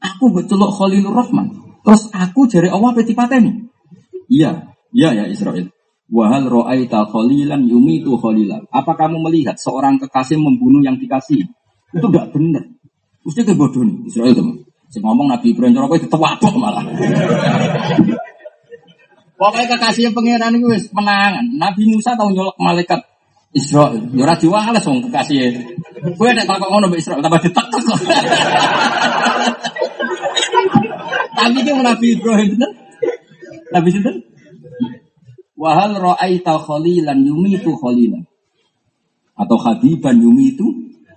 Aku betul Khalilur Rahman. Terus aku jari Allah peti pateni. Iya, iya ya Israel. Wahal ro'aita khalilan yumitu khalilan. Apa kamu melihat seorang kekasih membunuh yang dikasih? Itu tidak benar. Mesti kebodohan Israel teman. Saya ngomong Nabi Ibrahim Joroko itu tewabok malah. Pokoknya kekasih pangeran itu menangan. Nabi Musa tahu nyolok malaikat Israel. Ya ora diwales wong kekasih. Kowe nek takok ngono mbek Israel tambah ditekek. Tapi ki Nabi Ibrahim bener. Nabi sinten? Wahal ra'aita khalilan yumitu khalilan. Atau habiban yumitu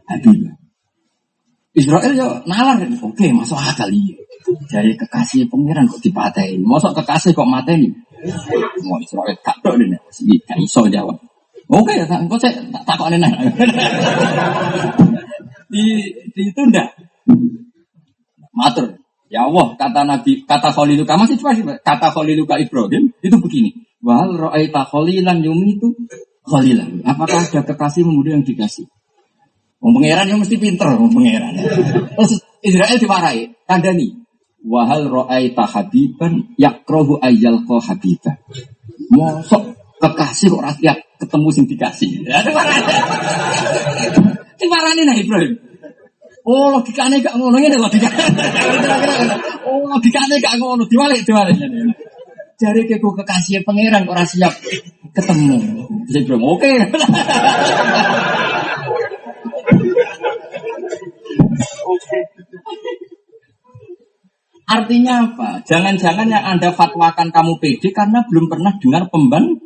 habiban. Israel ya nalar, oke masuk akal iya. Dari kekasih pengiran kok dipatahin. Masuk kekasih kok mateni. Mau Israel tak tahu deh, gak iso jawab. Oke, ya, kok saya tak takut nenek. di, ditunda. Matur. Ya Allah, kata Nabi, kata Khaliluka, masih cuma kata Khaliluka Ibrahim, itu begini. Wal ro'aita khalilan yumi itu khalilan. Apakah ada kekasih muda yang dikasih? Wong pangeran yang mesti pinter, wong pangeran. Terus Israel diwarai, kandani. Wahal ro'aita habiban yakrohu ayyal ko habiban. Mosok kekasih kok rakyat ketemu sing dikasih. Sing marani nah Ibrahim. Oh logikane gak ngono ngene logikane. Oh logikane gak ngono diwalik diwalik. Jari ke kekasih pangeran ora siap ketemu. Jadi Ibrahim oke. Artinya apa? Jangan-jangan yang Anda fatwakan kamu pede karena belum pernah dengar pemban.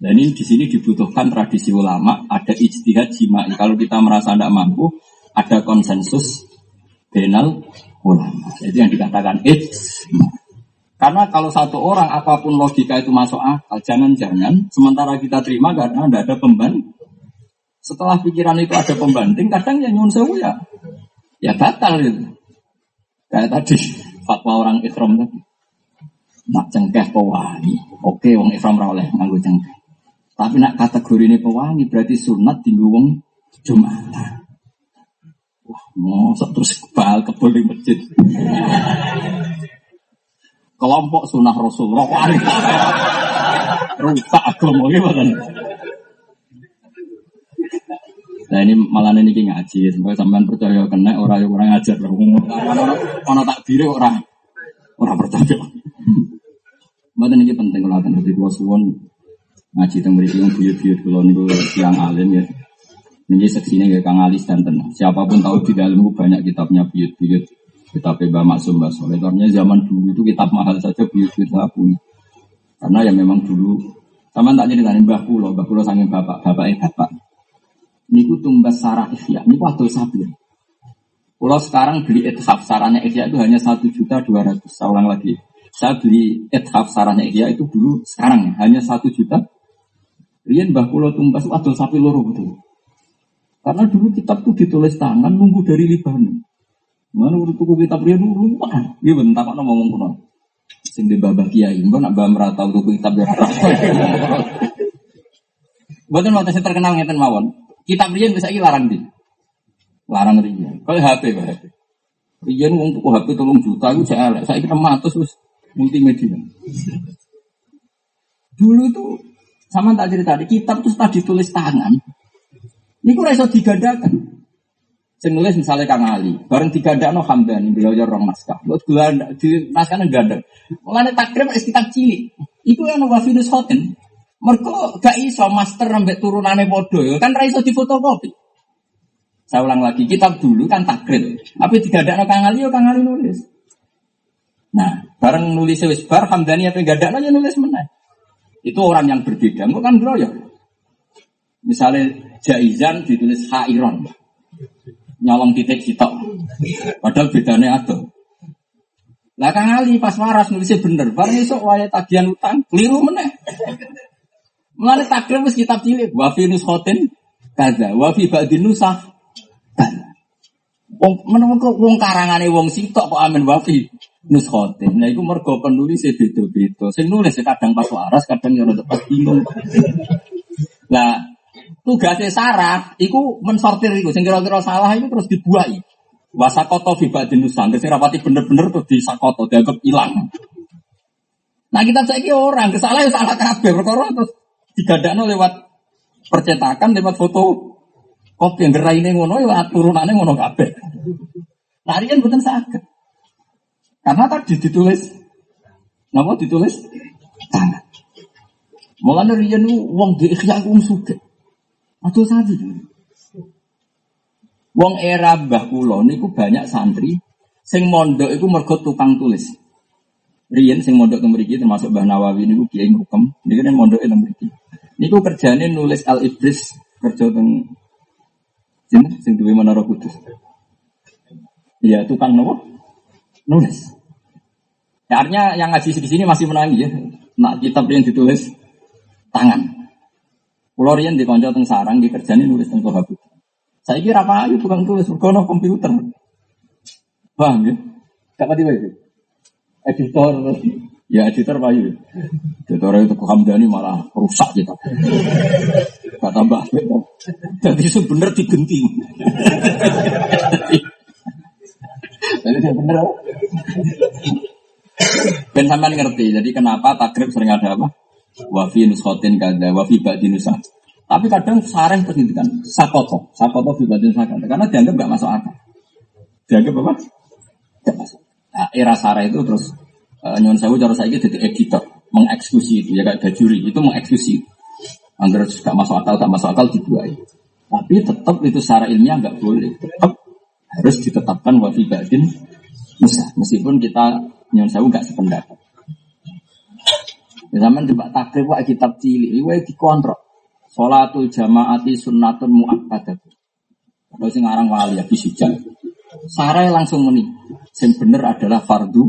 Dan ini di sini dibutuhkan tradisi ulama, ada ijtihad jima'i. Kalau kita merasa tidak mampu, ada konsensus benal ulama. Itu yang dikatakan ijma. Karena kalau satu orang apa pun logika itu masuk akal, jangan-jangan sementara kita terima karena tidak ada pemban. Setelah pikiran itu ada pembanding, kadang yang nyun sewu ya, ya batal itu. Kayak tadi fatwa orang ikhram tadi. Nak cengkeh pewangi, oke wong ikhram rawleh nganggo cengkeh. Tapi nak kategori ini pewangi berarti sunat di wong Jumatan. Mosok terus kebal kebal di masjid. Kelompok sunah Rasul, rokok Rusak agama gimana? Nah ini malah ini ngaji, semoga sampean percaya kena orang yang orang ngajar lah. Ono tak orang orang percaya. Mbak ini penting kalau di dua suwon ngaji tentang mriki yang buyut-buyut kula niku siang alim ya. Ini seksinya ya Kang Alis dan tenang. Siapa pun tahu di dalamku banyak kitabnya buyut-buyut. Kitab Mbak Maksum Mbak Soleh. Karena zaman dulu itu kitab mahal saja buyut-buyut saya punya. Karena ya memang dulu sama tak jadi tanya Mbah Kulo, Mbah Kulo sangat bapak, bapak eh bapak. Niku tumbas sarah ikhya, niku atau sabir. Kulo sekarang beli ethaf sarahnya ikhya itu hanya satu juta dua ratus. Saya ulang lagi. Saya beli ethaf sarahnya ikhya itu dulu sekarang ya, hanya satu juta Rian Mbah Kulo Tumbas adol sapi loro betul. Karena dulu kitab itu ditulis tangan nunggu dari Libanon. Mana urut tuku kitab Rian dulu mana? Iya bentar kok ngomong kuno. Sing di babah kiai, mbak nak mbak merata untuk kitab ya. Bukan waktu saya terkenal ngeten mawon. Kitab Rian bisa larang di. Larang Rian. Kalau HP pak HP. Rian tuku HP tolong juta itu saya elek. Saya kira matus terus multimedia. Dulu tuh sama tak cerita di kitab itu setelah ditulis tangan. Ini kok iso digandakan. Sing nulis misalnya Kang Ali, bareng no Hamdani beliau ya orang naskah. Buat gula di naskahnya ganda. Mulane takrib wis kitab cilik. Iku yang Wafinus Hoten. Mereka gak iso master ambek turunane bodoh, kan ra iso difotokopi. Saya ulang lagi, kitab dulu kan takrib. Tapi no Kang Ali, ya Kang Ali nulis. Nah, bareng nulis wis bar Hamdani apa gadakno ya nulis meneh. Itu orang yang berbeda. Enggak kan ya. Misalnya Jaizan ditulis Hairon. Nyolong titik sitok. Padahal bedanya ada. Lah Kang Ali pas waras nulisnya bener. Barang esok waya tagihan utang, keliru meneh. Mulane takrim wis kitab cilik. Wa fi nushotin kaza, wa fi ba'din nusah. Wong menawa wong karangane wong sitok kok amin wa fi nuskhotin. Nah itu mergo penulis beda-beda. Sing nulis kadang pas waras, kadang rada pas bingung. Nah, tugasnya sarah, itu mensortir itu. Sing kira-kira salah itu terus dibuai. Wasakoto fibadin nusan. Sing rapati bener-bener terus disakoto, dianggap hilang. Nah kita cek orang, kesalahan ya salah kabeh. Perkara terus digadakno lewat percetakan, lewat foto kopi yang gerai ini ngono, ya turunannya ngono kabeh. Nah, kan bukan sakit. Karena tadi ditulis, nama ditulis tangan. Mulane riyen wong di ikhya. Aduh saja. Wong era Mbah kula niku banyak santri sing mondok iku mergo tukang tulis. Riyen sing mondok teng mriki termasuk Mbah Nawawi niku kiai hukum, niku nek mondoke teng mriki. Niku kerjane nulis Al Ibris kerja teng Sinten sing duwe Menara Kudus. Iya, tukang nopo? nulis. Ya, artinya yang ngaji di sini masih menangi ya. Nak kitab yang ditulis tangan. Pulau Rian di konco teng sarang dikerjani nulis teng. Saya kira apa itu bukan tulis berkono komputer. Bang ya? Kata tiba itu. Editor Ya editor Pak Yu. Editor itu Hamdani malah rusak kita. Kata Mbak Jadi sebenarnya digenting. Jadi yang bener Ben sampean ngerti. Jadi kenapa takrib sering ada apa? Wafi nuskotin kada, wafi ba'di nusa. Tapi kadang sareh kan sakoto, sakoto fi ba'di nusa Karena dianggap gak masuk akal. Dianggap apa? Gak masuk. Nah, era sareh itu terus uh, nyuwun sewu cara saya jadi editor, mengeksekusi itu ya kayak bajuri itu mengeksekusi. Angger gak masuk akal, gak masuk akal dibuai. Tapi tetap itu secara ilmiah nggak boleh. Tetap harus ditetapkan wafi ba'din nusa. Meskipun kita nyuwun sewu gak sependapat. Zaman coba takrib wa kitab cilik, iwa dikontrol. Salatul jamaati sunnatun muakkadat. Kalau sing aran wali ya bisujan. Sarai langsung muni. Yang bener adalah fardu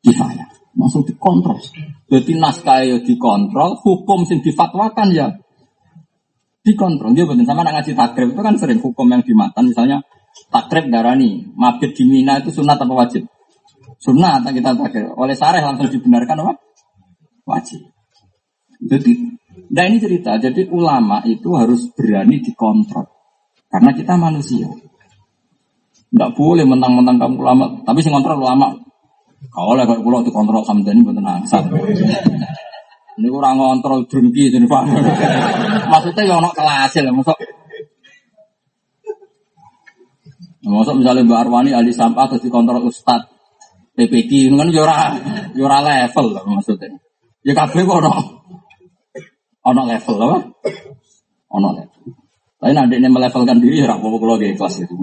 kifayah. Langsung dikontrol. Jadi naskah ya dikontrol, hukum sing difatwakan ya dikontrol. Dia betul sama ngaji takrib itu kan sering hukum yang dimatan. Misalnya takrib darani, mabit di Mina itu sunat apa wajib? Sunat kita takrib. Oleh sareh langsung dibenarkan apa? Wajib. Jadi, nah ini cerita. Jadi ulama itu harus berani dikontrol. Karena kita manusia. Tidak boleh mentang-mentang kamu ulama. Tapi sih kontrol ulama. Kalau oleh kalau pulau dikontrol ini betul nangsat. Ini kurang kontrol drengki jadi pak. Maksudnya ya ono kelas ya, maksud. Maksud misalnya Mbak Arwani ahli sampah atau dikontrol Ustad PPD, itu kan yura ya yura ya level lah maksudnya. Ya kabeh kok ono ono level apa? Ono level. Tapi nanti ini melevelkan diri ya kalau kelas itu.